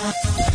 Thank you.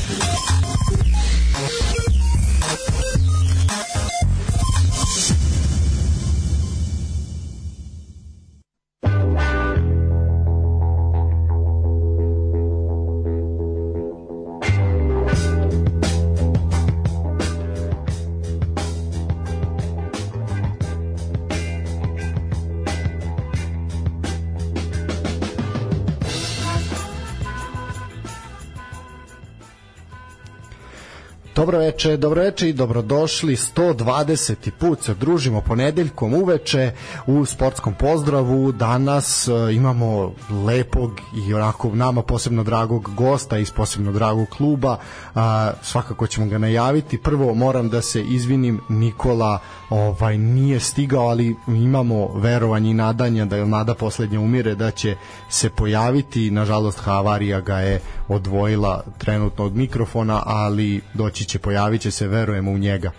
veče, dobroveče i dobrodošli 120. put se družimo ponedeljkom uveče u sportskom pozdravu. Danas e, imamo lepog i onako nama posebno dragog gosta iz posebno dragog kluba. E, svakako ćemo ga najaviti. Prvo moram da se izvinim Nikola ovaj nije stigao, ali imamo verovanje i nadanja da je nada poslednja umire da će se pojaviti. Nažalost havarija ga je odvojila trenutno od mikrofona, ali doći će, pojavit će se, verujemo u njega.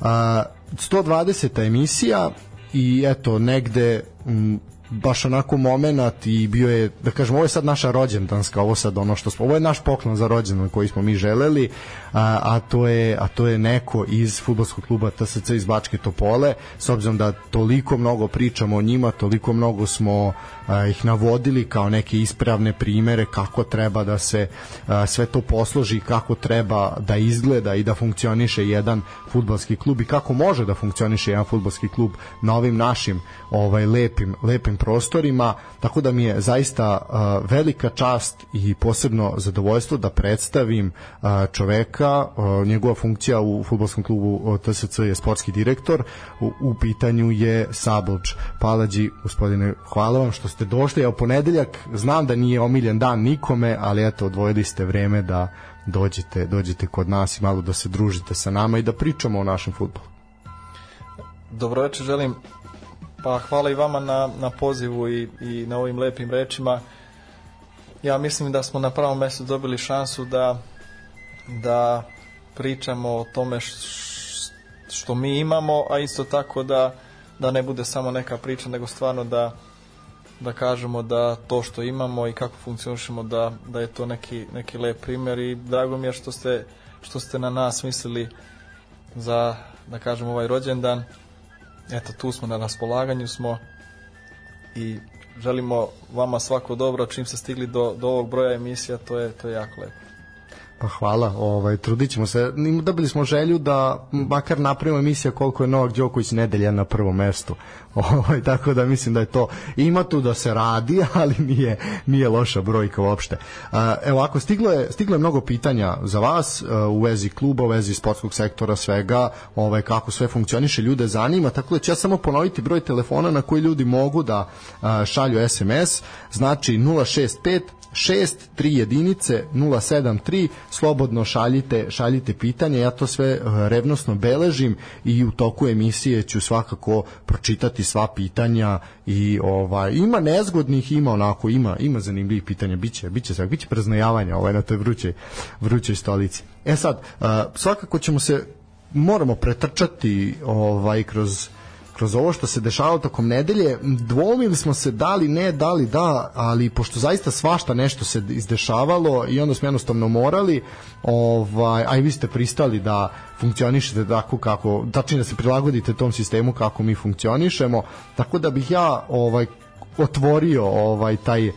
Uh, 120. emisija i eto, negde m, baš onako momenat i bio je, da kažem, ovo je sad naša rođendanska, ovo sad ono što smo, ovo je naš poklon za rođendan koji smo mi želeli, a, a, to, je, a to je neko iz futbolskog kluba TSC iz Bačke Topole, s obzirom da toliko mnogo pričamo o njima, toliko mnogo smo a, ih navodili kao neke ispravne primere kako treba da se a, sve to posloži, kako treba da izgleda i da funkcioniše jedan futbalski klub i kako može da funkcioniše jedan futbalski klub na ovim našim ovaj lepim lepim prostorima, tako da mi je zaista uh, velika čast i posebno zadovoljstvo da predstavim uh, čoveka, uh, njegova funkcija u futbolskom klubu TSC je sportski direktor, u, u pitanju je Sabolč Palađi, gospodine, hvala vam što ste došli, evo ponedeljak, znam da nije omiljen dan nikome, ali eto, odvojili ste vreme da dođete, dođete kod nas i malo da se družite sa nama i da pričamo o našem futbolu. Dobroveče želim Pa hvala i vama na, na pozivu i, i na ovim lepim rečima. Ja mislim da smo na pravom mestu dobili šansu da, da pričamo o tome što mi imamo, a isto tako da, da ne bude samo neka priča, nego stvarno da, da kažemo da to što imamo i kako funkcionišemo da, da je to neki, neki lep primjer i drago mi je što ste, što ste na nas mislili za, da kažem, ovaj rođendan eto, tu smo na raspolaganju smo i želimo vama svako dobro čim ste stigli do, do ovog broja emisija, to je, to je jako lepo. Pa hvala, ovaj, trudit ćemo se. Dobili smo želju da makar napravimo emisija koliko je Novak Đoković nedelja na prvom mestu. Ovaj, tako da mislim da je to, ima tu da se radi, ali nije, nije loša brojka uopšte. Evo ako stiglo je, stiglo je mnogo pitanja za vas e, u vezi kluba, u vezi sportskog sektora, svega, ovaj, kako sve funkcioniše, ljude zanima, tako da ću ja samo ponoviti broj telefona na koji ljudi mogu da šalju SMS, znači 065 63 jedinice 073 slobodno šaljite šaljite pitanje ja to sve eh, revnosno beležim i u toku emisije ću svakako pročitati sva pitanja i ovaj ima nezgodnih ima onako ima ima zanimljivih pitanja biće biće svak biće preznajavanja ovaj na toj vrućoj vrućoj stolici e sad eh, svakako ćemo se moramo pretrčati ovaj kroz kroz ovo što se dešavalo tokom nedelje, dvomili smo se da li ne, da li da, ali pošto zaista svašta nešto se izdešavalo i onda smo jednostavno morali, ovaj, a i vi ste pristali da funkcionišete tako kako, tačnije da se prilagodite tom sistemu kako mi funkcionišemo, tako da bih ja ovaj otvorio ovaj taj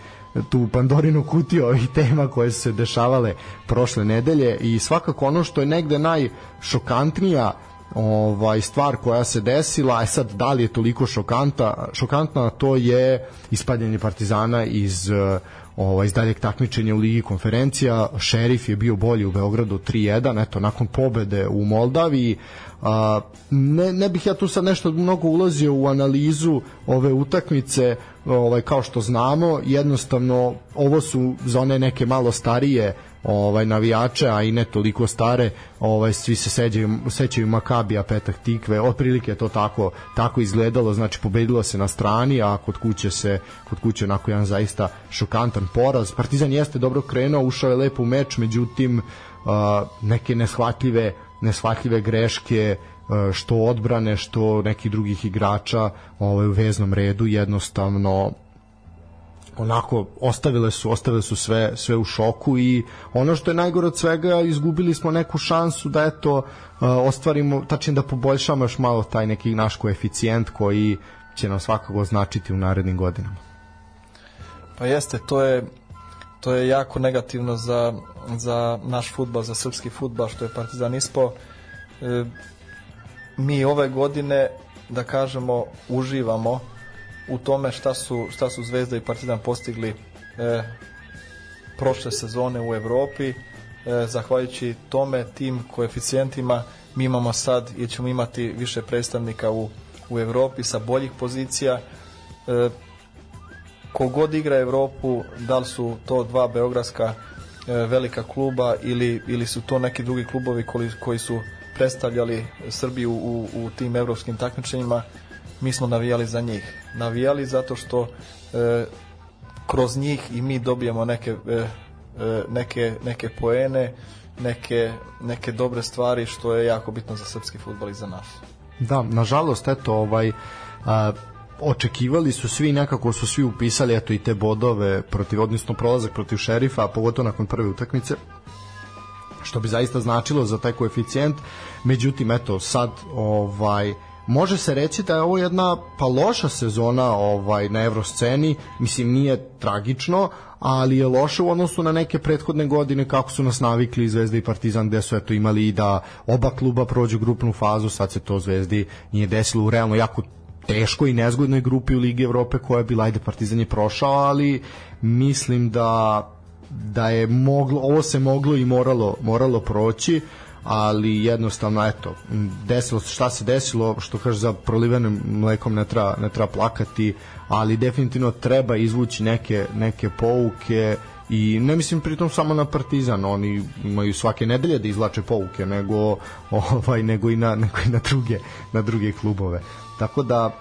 tu Pandorinu kutiju ovih tema koje su se dešavale prošle nedelje i svakako ono što je negde najšokantnija ovaj stvar koja se desila, a e sad da li je toliko šokanta, šokantna, to je ispadanje Partizana iz eh, ovaj iz daljeg takmičenja u Ligi konferencija. Šerif je bio bolji u Beogradu 3:1, eto nakon pobede u Moldaviji. A, eh, ne, ne bih ja tu sad nešto mnogo ulazio u analizu ove utakmice, ovaj kao što znamo jednostavno ovo su za one neke malo starije ovaj navijače a i ne toliko stare ovaj svi se sećaju sećaju Makabija Petak Tikve otprilike to tako tako izgledalo znači pobedilo se na strani a kod kuće se kod kuće onako jedan zaista šokantan poraz Partizan jeste dobro krenuo ušao je lepo u meč međutim neke neshvatljive neshvatljive greške uh, E, što odbrane, što nekih drugih igrača ovaj, u veznom redu jednostavno onako ostavile su ostavile su sve sve u šoku i ono što je najgore od svega izgubili smo neku šansu da eto e, ostvarimo tačnije da poboljšamo još malo taj neki naš koeficijent koji će nam svakako značiti u narednim godinama. Pa jeste, to je to je jako negativno za, za naš futbal, za srpski futbal što je Partizan ispo. E, mi ove godine da kažemo uživamo u tome šta su, šta su Zvezda i Partizan postigli e, prošle sezone u Evropi e, zahvaljujući tome tim koeficijentima mi imamo sad i ćemo imati više predstavnika u, u Evropi sa boljih pozicija e, kogod igra Evropu da li su to dva beogradska e, velika kluba ili, ili su to neki drugi klubovi koji, koji su predstavljali Srbiju u, u tim evropskim takmičenjima, mi smo navijali za njih. Navijali zato što e, kroz njih i mi dobijemo neke, e, e, neke, neke poene, neke, neke dobre stvari što je jako bitno za srpski futbol i za nas. Da, nažalost, eto, ovaj, a, očekivali su svi nekako su svi upisali eto i te bodove protiv odnosno prolazak protiv šerifa, pogotovo nakon prve utakmice što bi zaista značilo za taj koeficijent. Međutim, eto, sad ovaj, može se reći da je ovo jedna pa loša sezona ovaj na evrosceni, mislim nije tragično, ali je loše u odnosu na neke prethodne godine kako su nas navikli Zvezda i Partizan gde su eto imali i da oba kluba prođu grupnu fazu, sad se to Zvezdi nije desilo u realno jako teško i nezgodnoj grupi u Ligi Evrope koja je bila, ajde Partizan je prošao, ali mislim da da je moglo, ovo se moglo i moralo, moralo proći, ali jednostavno, eto, desilo se šta se desilo, što kaže za prolivenim mlekom ne treba, ne treba plakati, ali definitivno treba izvući neke, neke pouke i ne mislim pritom samo na Partizan, oni imaju svake nedelje da izlače pouke, nego ovaj nego i na nego i na druge, na druge klubove. Tako da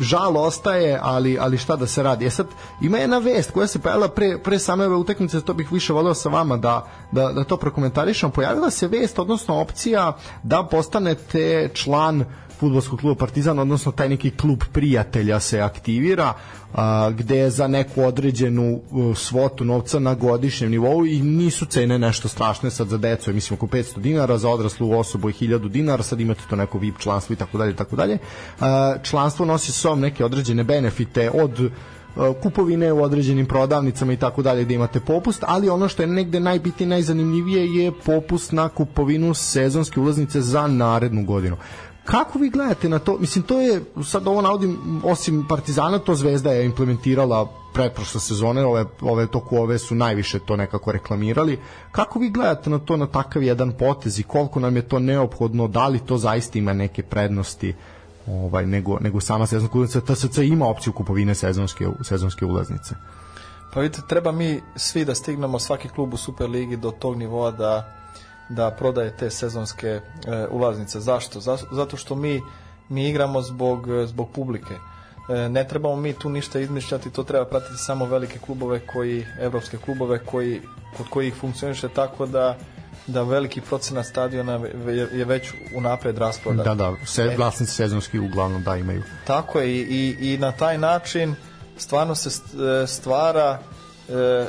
žal ostaje, ali, ali šta da se radi. E sad, ima jedna vest koja se pojavila pre, pre same ove utakmice, to bih više voleo sa vama da, da, da to prokomentarišem. Pojavila se vest, odnosno opcija da postanete član uh, futbolskog kluba Partizan, odnosno taj neki klub prijatelja se aktivira, a, gde za neku određenu e, svotu novca na godišnjem nivou i nisu cene nešto strašne sad za decu, mislim oko 500 dinara, za odraslu osobu je 1000 dinara, sad imate to neko VIP članstvo i tako dalje, tako dalje. Članstvo nosi som neke određene benefite od e, kupovine u određenim prodavnicama i tako dalje gde imate popust, ali ono što je negde najbitnije najzanimljivije je popust na kupovinu sezonske ulaznice za narednu godinu. Kako vi gledate na to? Mislim, to je, sad ovo navodim, osim Partizana, to Zvezda je implementirala pretprošle sezone, ove, ove toku ove su najviše to nekako reklamirali. Kako vi gledate na to, na takav jedan potez i koliko nam je to neophodno, da li to zaista ima neke prednosti ovaj, nego, nego sama sezonska ulaznica? TSC ima opciju kupovine sezonske, sezonske ulaznice. Pa vidite, treba mi svi da stignemo svaki klub u Superligi do tog nivoa da da prodaje te sezonske e, ulaznice. Zašto? Zato što mi, mi igramo zbog, zbog publike. E, ne trebamo mi tu ništa izmišljati, to treba pratiti samo velike klubove koji, evropske klubove koji, kod kojih funkcioniše tako da da veliki procenat stadiona je već unapred rasprodan. Da, da, se, e. vlasnici sezonski uglavnom da imaju. Tako je i, i, i na taj način stvarno se e, stvara e,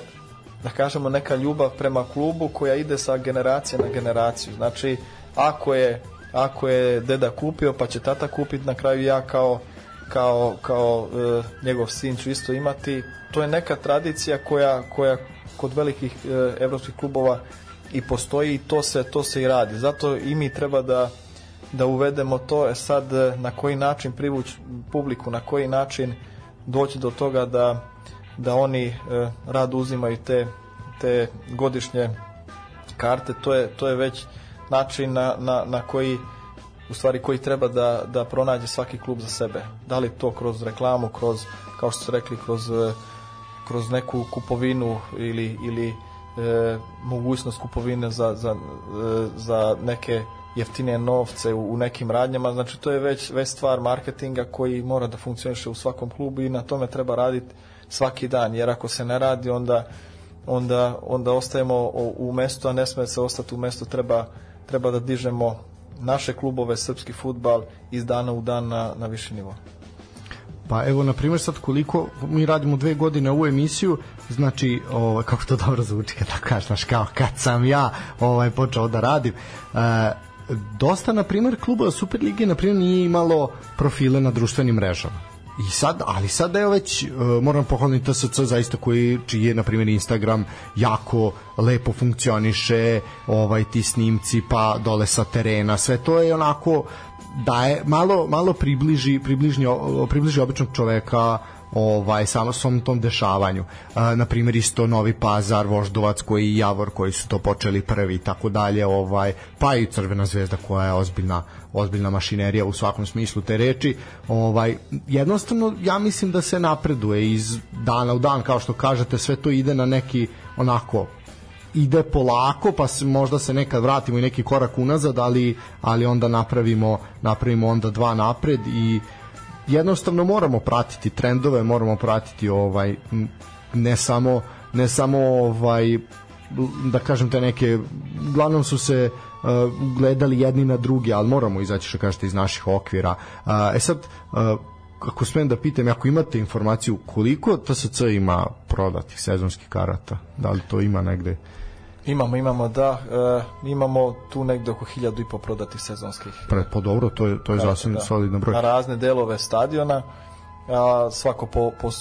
da kažemo, neka ljubav prema klubu koja ide sa generacije na generaciju. Znači, ako je, ako je deda kupio, pa će tata kupiti, na kraju ja kao, kao, kao e, njegov sin ću isto imati. To je neka tradicija koja, koja kod velikih e, evropskih klubova i postoji i to se, to se i radi. Zato i mi treba da, da uvedemo to. E sad, e, na koji način privući publiku, na koji način doći do toga da da oni e, rad uzimaju te, te godišnje karte, to je, to je već način na, na, na koji u stvari koji treba da, da pronađe svaki klub za sebe. Da li to kroz reklamu, kroz, kao što ste rekli, kroz, e, kroz neku kupovinu ili, ili e, mogućnost kupovine za, za, e, za neke jeftine novce u, u nekim radnjama, znači to je već, već stvar marketinga koji mora da funkcioniše u svakom klubu i na tome treba raditi svaki dan, jer ako se ne radi onda, onda, onda ostajemo u mestu, a ne sme se ostati u mestu, treba, treba da dižemo naše klubove, srpski futbal iz dana u dan na, na viši nivo. Pa evo, na primjer, sad koliko mi radimo dve godine ovu emisiju, znači, ovaj, kako to dobro zvuči kad tako kažeš, znaš, kao kad sam ja ovaj, počeo da radim, e, dosta, na primjer, klubova Superlige, na primjer, nije imalo profile na društvenim mrežama I sad, ali sad da već uh, moram pohvaliti TSC zaista koji čiji je na primjer Instagram jako lepo funkcioniše, ovaj ti snimci pa dole sa terena, sve to je onako daje malo malo približi približni približi običnog čoveka ovaj samo svom tom dešavanju. E, na primjer isto Novi Pazar, Voždovac koji i Javor koji su to počeli prvi i tako dalje, ovaj pa i Crvena zvezda koja je ozbiljna ozbiljna mašinerija u svakom smislu te reči. Ovaj jednostavno ja mislim da se napreduje iz dana u dan kao što kažete, sve to ide na neki onako ide polako, pa se, možda se nekad vratimo i neki korak unazad, ali, ali onda napravimo, napravimo onda dva napred i jednostavno moramo pratiti trendove, moramo pratiti ovaj ne samo ne samo ovaj da kažem te neke uglavnom su se uh, gledali jedni na drugi, ali moramo izaći što kažete iz naših okvira. Uh, e sad uh, e, ako smem da pitam, ako imate informaciju koliko TSC ima prodatih sezonskih karata, da li to ima negde? Imamo, imamo, da. E, imamo tu negde oko hiljadu i po prodatih sezonskih. Pre, po pa dobro, to je, to je sasvim da. solidan broj. Na razne delove stadiona, a, svako po, po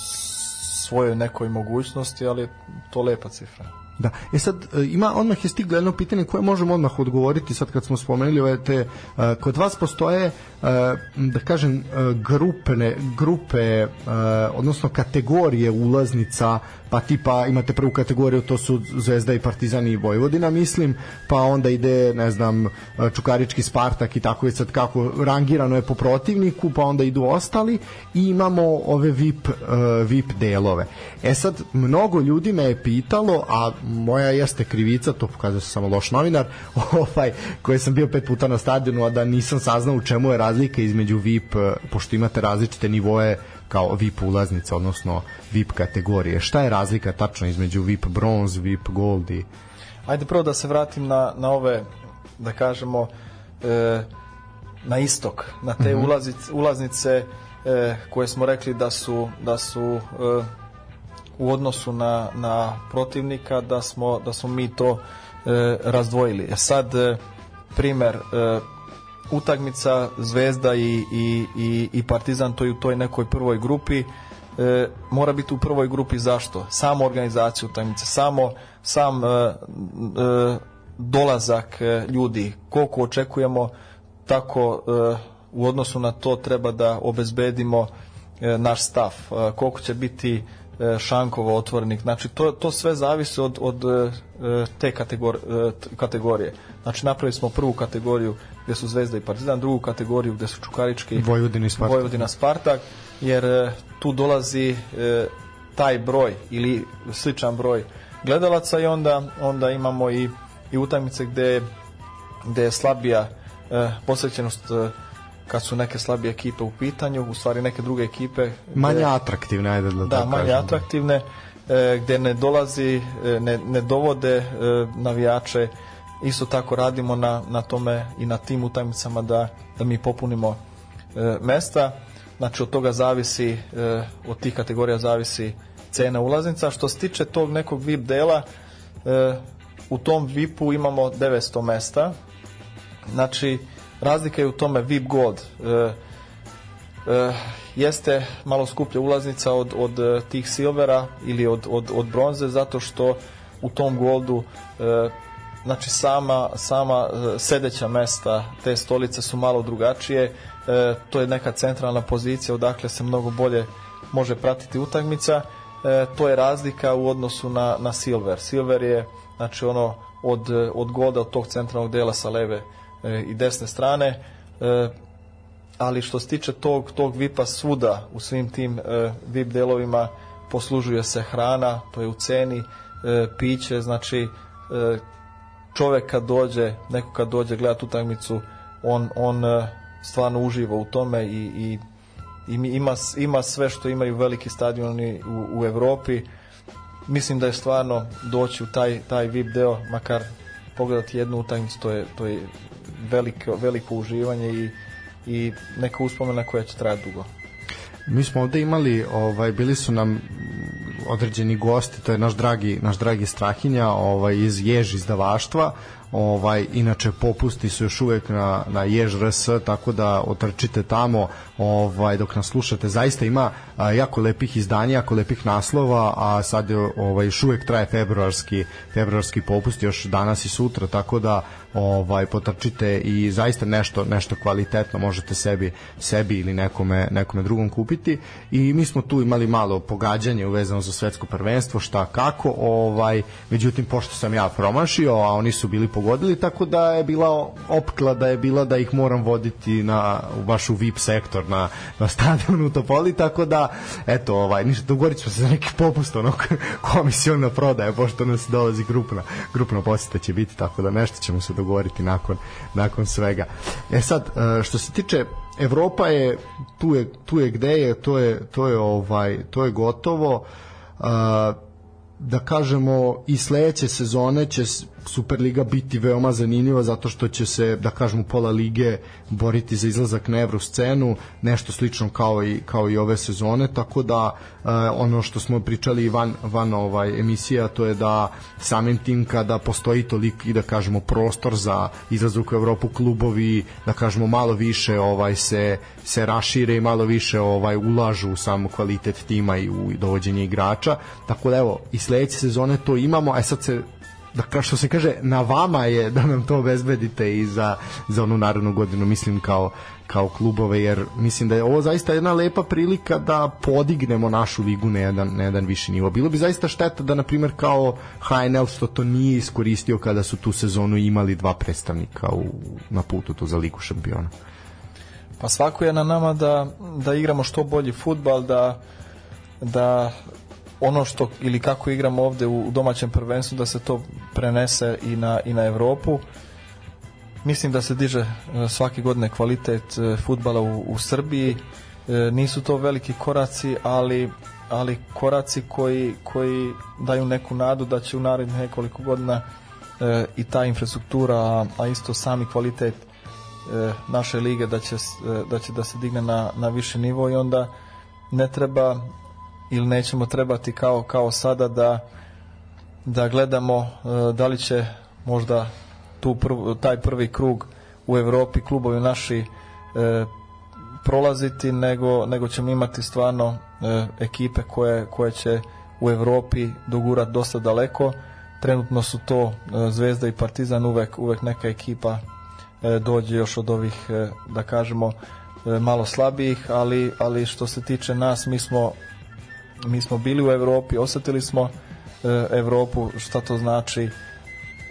svojoj nekoj mogućnosti, ali to lepa cifra. Da. E sad, e, ima, odmah je stiglo jedno pitanje koje možemo odmah odgovoriti sad kad smo spomenuli ove te, e, kod vas postoje, e, da kažem, grupne, grupe, odnosno kategorije ulaznica pa tipa imate prvu kategoriju, to su Zvezda i Partizan i Vojvodina, mislim, pa onda ide, ne znam, Čukarički Spartak i tako je sad kako rangirano je po protivniku, pa onda idu ostali i imamo ove VIP, uh, eh, VIP delove. E sad, mnogo ljudi me je pitalo, a moja jeste krivica, to pokazuje se samo loš novinar, ovaj, koji sam bio pet puta na stadionu, a da nisam saznao u čemu je razlika između VIP, eh, pošto imate različite nivoje kao VIP ulaznica, odnosno VIP kategorije. Šta je razlika tačno između VIP bronz, VIP gold i... Ajde prvo da se vratim na, na ove, da kažemo, e, na istok, na te mm -hmm. ulazic, ulaznice e, koje smo rekli da su, da su e, u odnosu na, na protivnika, da smo, da smo mi to e, razdvojili. E sad, e, primer, e, utakmica Zvezda i, i, i, i Partizan to je u toj nekoj prvoj grupi e, mora biti u prvoj grupi zašto? Samo organizaciju utakmice, samo sam e, e, dolazak e, ljudi, koliko očekujemo tako e, u odnosu na to treba da obezbedimo e, naš stav, e, koliko će biti E, Šankov otvornik. Znači, to, to sve zavisi od, od e, e, te kategor, kategorije. Znači, napravili smo prvu kategoriju gde su Zvezda i Partizan, drugu kategoriju gde su Čukarički Vojvodina i Spartak. Vojvodina Spartak jer tu dolazi taj broj ili sličan broj gledalaca i onda, onda imamo i, i utakmice gde, gde je slabija posvećenost kad su neke slabije ekipe u pitanju, u stvari neke druge ekipe gde, manje atraktivne, ajde da, da manje kažem. atraktivne e, gde ne dolazi, e, ne, ne dovode e, navijače isto tako radimo na, na tome i na tim utajmicama da, da mi popunimo e, mesta znači od toga zavisi e, od tih kategorija zavisi cena ulaznica što se tiče tog nekog VIP dela e, u tom VIP-u imamo 900 mesta znači Razlika je u tome VIP Gold. E, e, jeste malo skuplja ulaznica od, od e, tih silvera ili od, od, od bronze zato što u tom goldu e, znači sama, sama e, sedeća mesta te stolice su malo drugačije e, to je neka centralna pozicija odakle se mnogo bolje može pratiti utakmica e, to je razlika u odnosu na, na silver silver je znači ono od, od goda od tog centralnog dela sa leve e, i desne strane e, ali što se tiče tog, tog VIP-a svuda u svim tim e, VIP delovima poslužuje se hrana, to je u ceni, e, piće, znači e, čovek kad dođe, neko kad dođe gledat utakmicu, on, on e, stvarno uživa u tome i, i, i ima, ima sve što imaju veliki stadioni u, u Evropi. Mislim da je stvarno doći u taj, taj VIP deo, makar pogledati jednu utakmicu, to je, to je veliko, veliko uživanje i, i neka uspomena koja će trajati dugo. Mi smo ovde imali, ovaj, bili su nam određeni gosti, to je naš dragi, naš dragi Strahinja ovaj, iz Jež izdavaštva, ovaj, inače popusti su još uvek na, na Jež RS, tako da otrčite tamo, ovaj dok nas slušate zaista ima a, jako lepih izdanja, jako lepih naslova, a sad ovaj još uvek traje februarski februarski popust još danas i sutra, tako da ovaj potrčite i zaista nešto nešto kvalitetno možete sebi sebi ili nekome nekome drugom kupiti i mi smo tu imali malo pogađanje uvezano za svetsko prvenstvo šta kako ovaj međutim pošto sam ja promašio a oni su bili pogodili tako da je bila opkla da je bila da ih moram voditi na u vašu VIP sektor na, na stadionu u Topoli, tako da, eto, ovaj, ništa, dogovorit ćemo se za neki popust onog komisiona prodaje, pošto nas dolazi grupna, grupna posjeta će biti, tako da nešto ćemo se dogovoriti nakon, nakon svega. E sad, e, što se tiče Evropa je tu je tu je gde je to je to je ovaj to je gotovo uh, da kažemo i sledeće sezone će Superliga biti veoma zanimljiva zato što će se, da kažem, u pola lige boriti za izlazak na Evro scenu, nešto slično kao i, kao i ove sezone, tako da e, ono što smo pričali van, van ovaj, emisija, to je da samim tim kada postoji tolik i da kažemo prostor za izlazak u Evropu klubovi, da kažemo malo više ovaj se se rašire i malo više ovaj ulažu u sam kvalitet tima i u dovođenje igrača. Tako da evo i sledeće sezone to imamo, a e, sad se da kao što se kaže na vama je da nam to obezbedite i za za onu narodnu godinu mislim kao kao klubove jer mislim da je ovo zaista jedna lepa prilika da podignemo našu ligu na jedan, na jedan viši nivo. Bilo bi zaista šteta da na primjer kao HNL što to nije iskoristio kada su tu sezonu imali dva predstavnika u, na putu tu za ligu šampiona. Pa svako je na nama da, da igramo što bolji futbal, da, da ono što ili kako igramo ovde u domaćem prvenstvu da se to prenese i na, i na Evropu mislim da se diže e, svake godine kvalitet e, futbala u, u Srbiji e, nisu to veliki koraci ali ali koraci koji, koji daju neku nadu da će u narednih nekoliko godina i ta infrastruktura a isto sami kvalitet naše lige da će, da će da se digne na, na više nivo i onda ne treba ili nećemo trebati kao, kao sada da, da gledamo e, da li će možda tu prv, taj prvi krug u Evropi klubovi naši e, prolaziti nego, nego ćemo imati stvarno e, ekipe koje, koje će u Evropi dogurati dosta daleko trenutno su to e, Zvezda i Partizan uvek, uvek neka ekipa e, dođe još od ovih e, da kažemo e, malo slabijih ali, ali što se tiče nas mi smo mi smo bili u Evropi, osetili smo e, Evropu, šta to znači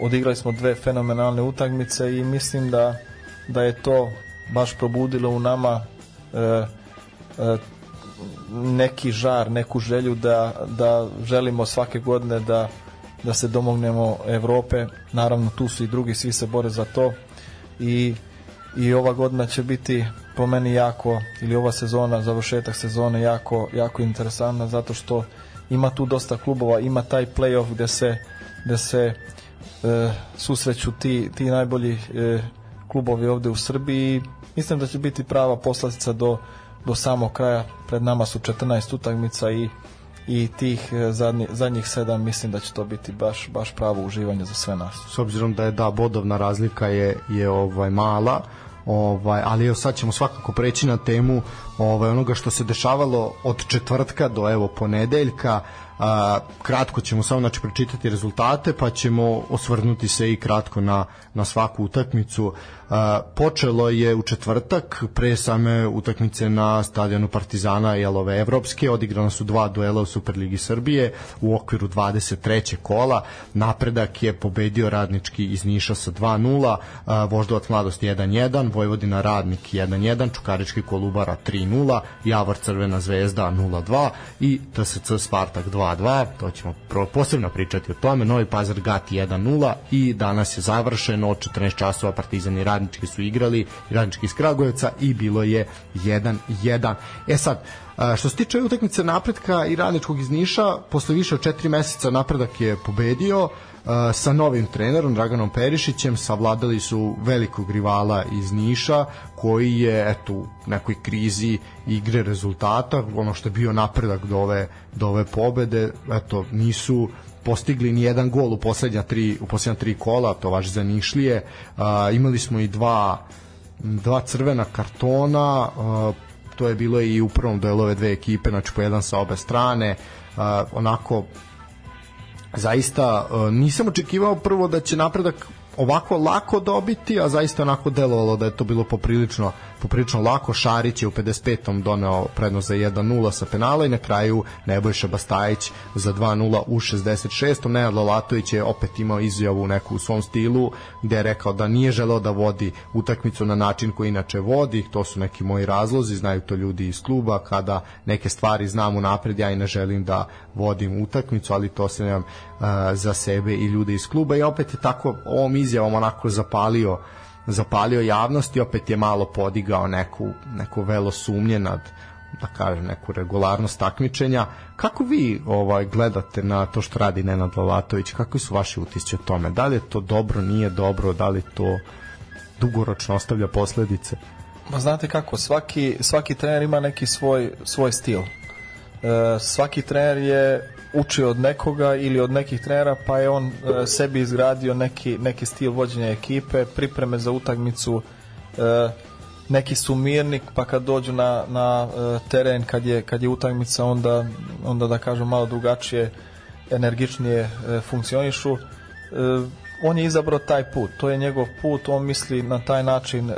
odigrali smo dve fenomenalne utakmice i mislim da, da je to baš probudilo u nama e, e, neki žar, neku želju da, da želimo svake godine da, da se domognemo Evrope, naravno tu su i drugi, svi se bore za to i i ova godina će biti po meni jako ili ova sezona, završetak sezone jako, jako interesantna zato što ima tu dosta klubova, ima taj playoff gde se, gde se e, susreću ti, ti najbolji e, klubovi ovde u Srbiji mislim da će biti prava poslastica do, do samog kraja pred nama su 14 utakmica i i tih e, zadnji, zadnjih sedam mislim da će to biti baš baš pravo uživanje za sve nas. S obzirom da je da bodovna razlika je je ovaj mala, ovaj, ali evo sad ćemo svakako preći na temu ovaj, onoga što se dešavalo od četvrtka do evo ponedeljka a, kratko ćemo samo znači, pročitati rezultate pa ćemo osvrnuti se i kratko na, na svaku utakmicu počelo je u četvrtak pre same utakmice na stadionu Partizana i Elove Evropske. Odigrana su dva duela u Superligi Srbije u okviru 23. kola. Napredak je pobedio radnički iz Niša sa 2-0, Voždovac Mladost 1-1, Vojvodina Radnik 1-1, Čukarički Kolubara 3-0, Javor Crvena zvezda 0-2 i TSC Spartak 2-2. To ćemo posebno pričati o tome. Novi Pazar Gati 1-0 i danas je završeno od 14 časova Partizan i Radnik radnički su igrali, radnički iz Kragujevca i bilo je 1-1. E sad, što se tiče utakmice napretka i radničkog iz Niša, posle više od 4 meseca napredak je pobedio, sa novim trenerom Draganom Perišićem savladali su velikog rivala iz Niša koji je eto u nekoj krizi igre rezultata ono što je bio napredak do ove do ove pobede eto nisu postigli ni jedan gol u poslednja tri, u poslednja tri kola, to važi za Nišlije. A, imali smo i dva dva crvena kartona, a, to je bilo i u prvom duelu ove dve ekipe, znači po jedan sa obe strane. A, onako zaista a, nisam očekivao prvo da će napredak ovako lako dobiti, a zaista onako delovalo da je to bilo poprilično poprilično lako. Šarić je u 55. doneo prednost za 1-0 sa penala i na kraju Nebojša Bastajić za 2-0 u 66. Nenad Lalatović je opet imao izjavu neku u svom stilu gde je rekao da nije želeo da vodi utakmicu na način koji inače vodi. To su neki moji razlozi, znaju to ljudi iz kluba kada neke stvari znam unapred, ja i ne želim da vodim utakmicu, ali to se nemam uh, za sebe i ljude iz kluba i opet je tako ovom izjavom onako zapalio zapalio javnost i opet je malo podigao neku, neku velo sumnje nad da kažem, neku regularnost takmičenja. Kako vi ovaj gledate na to što radi Nenad Lalatović? Kakvi su vaši utisci o tome? Da li je to dobro, nije dobro? Da li to dugoročno ostavlja posledice? Ma znate kako, svaki, svaki trener ima neki svoj, svoj stil. E, svaki trener je učio od nekoga ili od nekih trenera, pa je on e, sebi izgradio neki, neki stil vođenja ekipe, pripreme za utakmicu, e, neki su mirnik, pa kad dođu na, na e, teren, kad je, kad je utakmica, onda, onda da kažem malo drugačije, energičnije e, funkcionišu. on je izabrao taj put, to je njegov put, on misli na taj način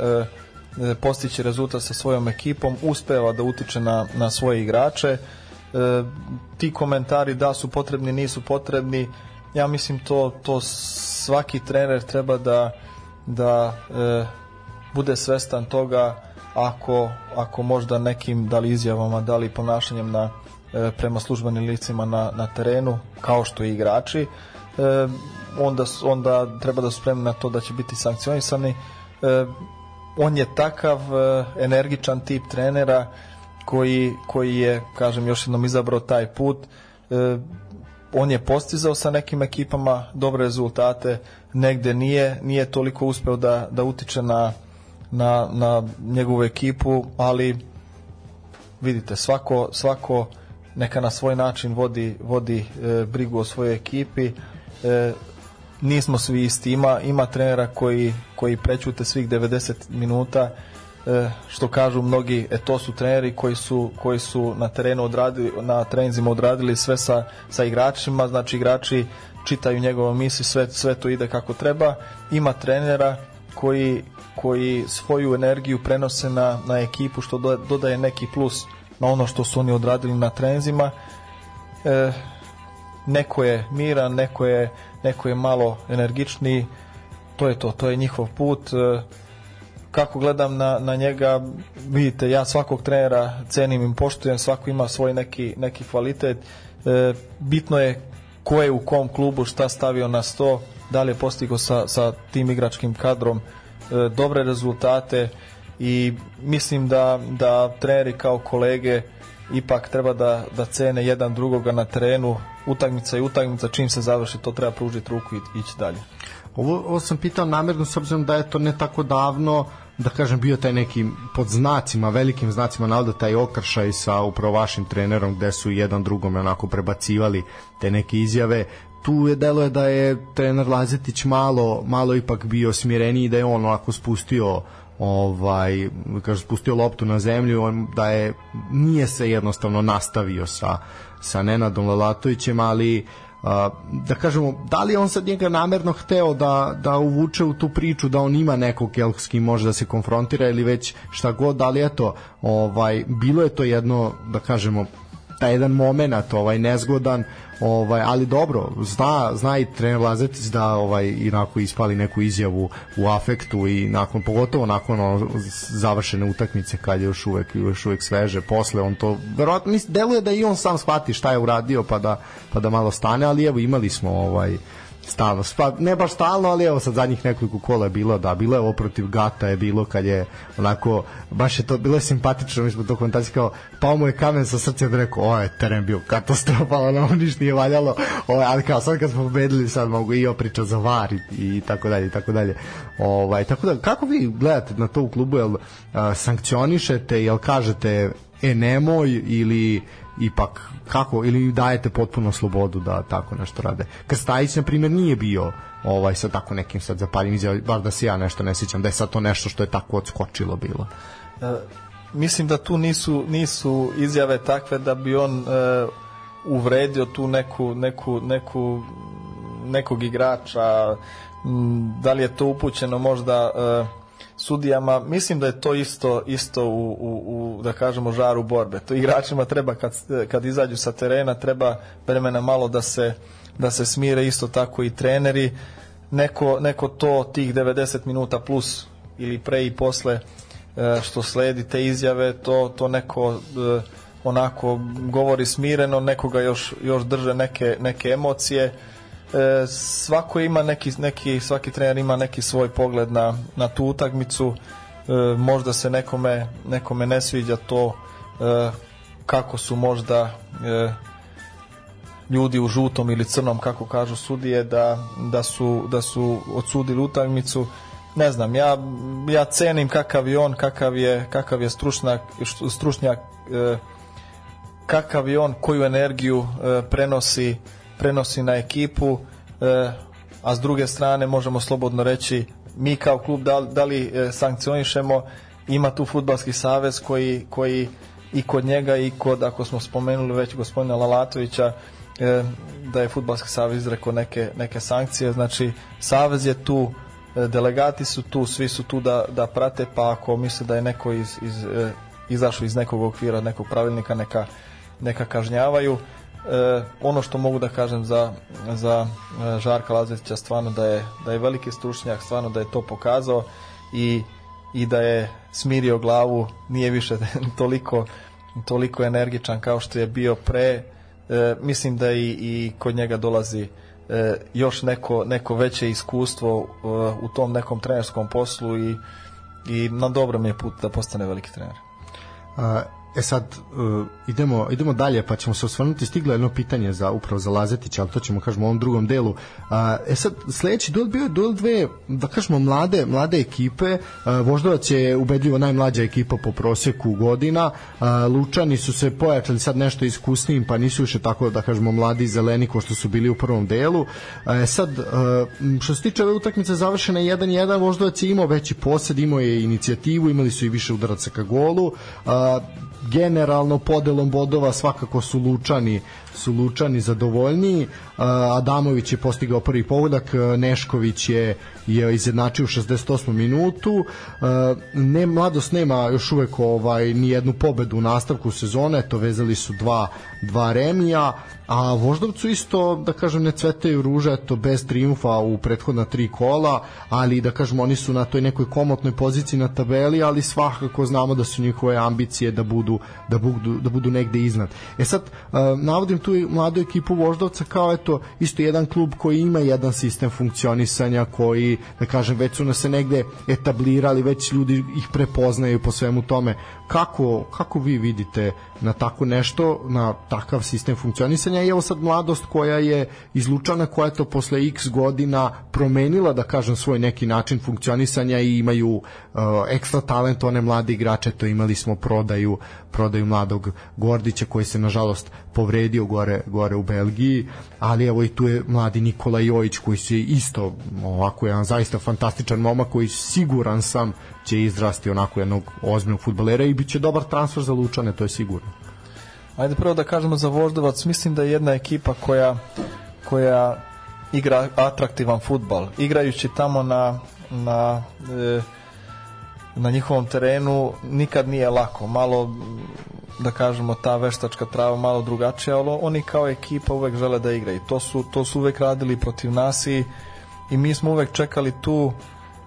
postići rezultat sa svojom ekipom, uspeva da utiče na, na svoje igrače, E, ti komentari da su potrebni, nisu potrebni, ja mislim to, to svaki trener treba da, da e, bude svestan toga ako, ako možda nekim da li izjavama, da li ponašanjem na, e, prema službenim licima na, na terenu, kao što i igrači, e, onda, onda treba da su spremni na to da će biti sankcionisani. E, on je takav e, energičan tip trenera, e, koji, koji je, kažem, još jednom izabrao taj put. E, on je postizao sa nekim ekipama dobre rezultate, negde nije, nije toliko uspeo da, da utiče na, na, na njegovu ekipu, ali vidite, svako, svako neka na svoj način vodi, vodi e, brigu o svojoj ekipi. E, nismo svi isti, ima, ima trenera koji, koji prećute svih 90 minuta, E, što kažu mnogi, e, to su treneri koji su, koji su na terenu odradili, na treninzima odradili sve sa, sa igračima, znači igrači čitaju njegove misli, sve, sve to ide kako treba. Ima trenera koji, koji svoju energiju prenose na, na ekipu što dodaje neki plus na ono što su oni odradili na trenzima e, neko je miran neko je, neko je malo energičniji to je to, to je njihov put e, kako gledam na, na njega, vidite, ja svakog trenera cenim i poštujem, svako ima svoj neki, neki kvalitet. E, bitno je ko je u kom klubu šta stavio na sto, da li je postigo sa, sa tim igračkim kadrom e, dobre rezultate i mislim da, da treneri kao kolege ipak treba da, da cene jedan drugoga na terenu, utakmica i utakmica, čim se završi to treba pružiti ruku i ići dalje. Ovo, ovo sam pitao namerno s obzirom da je to ne tako davno da kažem bio taj neki pod znacima, velikim znacima navoda taj okršaj sa upravo vašim trenerom gde su jedan drugome onako prebacivali te neke izjave tu je delo je da je trener Lazetić malo malo ipak bio smireniji da je on onako spustio ovaj da kaže spustio loptu na zemlju on da je nije se jednostavno nastavio sa sa Nenadom Lalatovićem ali uh, da kažemo, da li on sad njega namerno hteo da, da uvuče u tu priču da on ima nekog jel, s kim može da se konfrontira ili već šta god, ali eto, ovaj, bilo je to jedno, da kažemo, taj jedan moment ovaj, nezgodan, Ovaj, ali dobro, zna, zna i trener Lazetić da ovaj inako ispali neku izjavu u afektu i nakon pogotovo nakon ono, završene utakmice kad je još uvek još uvek sveže, posle on to verovatno mislim deluje da i on sam shvati šta je uradio pa da pa da malo stane, ali evo imali smo ovaj stalno, pa ne baš stalno, ali evo sad zadnjih nekoliko kola je bilo, da, bilo je ovo protiv Gata je bilo kad je onako, baš je to, bilo je simpatično, mi smo dokumentaciji kao, pao mu je kamen sa srcem da rekao, ovo je teren bio katastrofa, ono, niš nije valjalo, ovo, ovaj, ali kao sad kad smo pobedili, sad mogu i opriča za var i, i tako dalje, i tako dalje. Ovaj, tako da, kako vi gledate na to u klubu, jel uh, sankcionišete, jel kažete, e nemoj, ili ipak kako ili dajete potpuno slobodu da tako nešto rade. Krstajić na primjer nije bio ovaj sa tako nekim sad zapaljem izjavom, bar da se ja nešto ne sećam da je sad to nešto što je tako odskočilo bilo. E, mislim da tu nisu nisu izjave takve da bi on e, uvredio tu neku, neku, neku nekog igrača da li je to upućeno možda e, sudijama, mislim da je to isto isto u, u, u da kažemo žaru borbe. To igračima treba kad, kad izađu sa terena treba vremena malo da se da se smire isto tako i treneri. Neko, neko to tih 90 minuta plus ili pre i posle e, što sledi te izjave, to, to neko e, onako govori smireno, nekoga još, još drže neke, neke emocije e, svako ima neki, neki, svaki trener ima neki svoj pogled na, na tu utakmicu e, možda se nekome, nekome ne sviđa to e, kako su možda e, ljudi u žutom ili crnom kako kažu sudije da, da, su, da su odsudili utakmicu ne znam, ja, ja cenim kakav je on, kakav je, kakav je stručnjak, stručnjak e, kakav je on, koju energiju e, prenosi prenosi na ekipu, eh, a s druge strane možemo slobodno reći mi kao klub da, da li eh, sankcionišemo, ima tu futbalski savez koji, koji i kod njega i kod, ako smo spomenuli već gospodina Lalatovića, eh, da je futbalski savez izrekao neke, neke sankcije, znači savez je tu delegati su tu, svi su tu da, da prate, pa ako misle da je neko iz, iz, izašao iz nekog okvira, nekog pravilnika, neka, neka kažnjavaju e, ono što mogu da kažem za, za e, Žarka Lazovića stvarno da je, da je veliki stručnjak, stvarno da je to pokazao i, i da je smirio glavu, nije više toliko, toliko energičan kao što je bio pre. E, mislim da i, i kod njega dolazi e, još neko, neko veće iskustvo e, u tom nekom trenerskom poslu i, i na dobrom je put da postane veliki trener. A E sad, uh, idemo, idemo dalje, pa ćemo se osvrnuti, stiglo jedno pitanje za upravo za Lazetića, ali to ćemo, kažemo, u ovom drugom delu. Uh, e sad, sledeći duel bio je duel dve, da kažemo, mlade, mlade ekipe, uh, Voždovac je ubedljivo najmlađa ekipa po proseku godina, uh, Lučani su se pojačali sad nešto iskusnijim, pa nisu više tako, da kažemo, mladi i zeleni ko što su bili u prvom delu. E sad, što se tiče ove utakmice završena 1-1, Voždovac je imao veći posed, imao je inicijativu, imali su i više udaraca ka golu, generalno podelom bodova svakako su Lučani su Lučani zadovoljniji Adamović je postigao prvi pogodak Nešković je, je izjednačio u 68. minutu ne, Mladost nema još uvek ovaj, ni jednu pobedu u nastavku sezone to vezali su dva, dva remija a Voždovcu isto, da kažem, ne cvetaju ruže, to bez triumfa u prethodna tri kola, ali da kažem, oni su na toj nekoj komotnoj poziciji na tabeli, ali svakako znamo da su njihove ambicije da budu, da budu, da budu negde iznad. E sad, e, navodim tu mladu ekipu Voždovca kao, eto, isto jedan klub koji ima jedan sistem funkcionisanja, koji, da kažem, već su nas se negde etablirali, već ljudi ih prepoznaju po svemu tome. Kako, kako vi vidite na tako nešto, na takav sistem funkcionisanja i evo sad mladost koja je izlučana, koja je to posle x godina promenila, da kažem, svoj neki način funkcionisanja i imaju uh, ekstra talent one mlade igrače, to imali smo prodaju, prodaju mladog Gordića koji se nažalost povredio gore, gore u Belgiji, ali evo i tu je mladi Nikola Jojić koji se isto ovako jedan zaista fantastičan momak koji siguran sam će izrasti onako jednog ozbiljnog futbalera i bit će dobar transfer za Lučane, to je sigurno. Ajde prvo da kažemo za Voždovac, mislim da je jedna ekipa koja, koja igra atraktivan futbal. Igrajući tamo na, na e, na njihovom terenu nikad nije lako, malo da kažemo ta veštačka trava malo drugačija, ali oni kao ekipa uvek žele da igraju. To su, to su uvek radili protiv nas i, i mi smo uvek čekali tu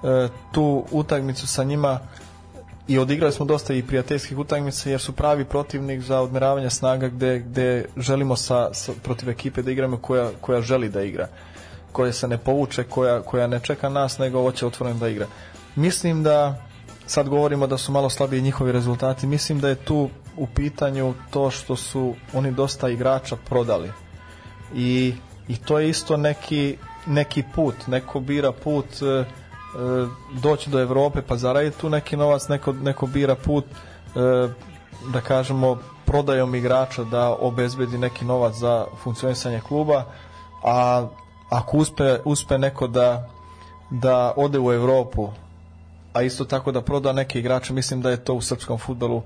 E, tu utakmicu sa njima i odigrali smo dosta i prijateljskih utakmica jer su pravi protivnik za odmeravanje snaga gde, gde želimo sa, sa, protiv ekipe da igramo koja, koja želi da igra koja se ne povuče, koja, koja ne čeka nas nego hoće otvoreno da igra mislim da sad govorimo da su malo slabiji njihovi rezultati, mislim da je tu u pitanju to što su oni dosta igrača prodali i, i to je isto neki, neki put, neko bira put e, E, doći do Evrope pa zaraditi tu neki novac, neko, neko bira put e, da kažemo prodajom igrača da obezbedi neki novac za funkcionisanje kluba, a ako uspe, uspe neko da, da ode u Evropu, a isto tako da proda neke igrače, mislim da je to u srpskom futbolu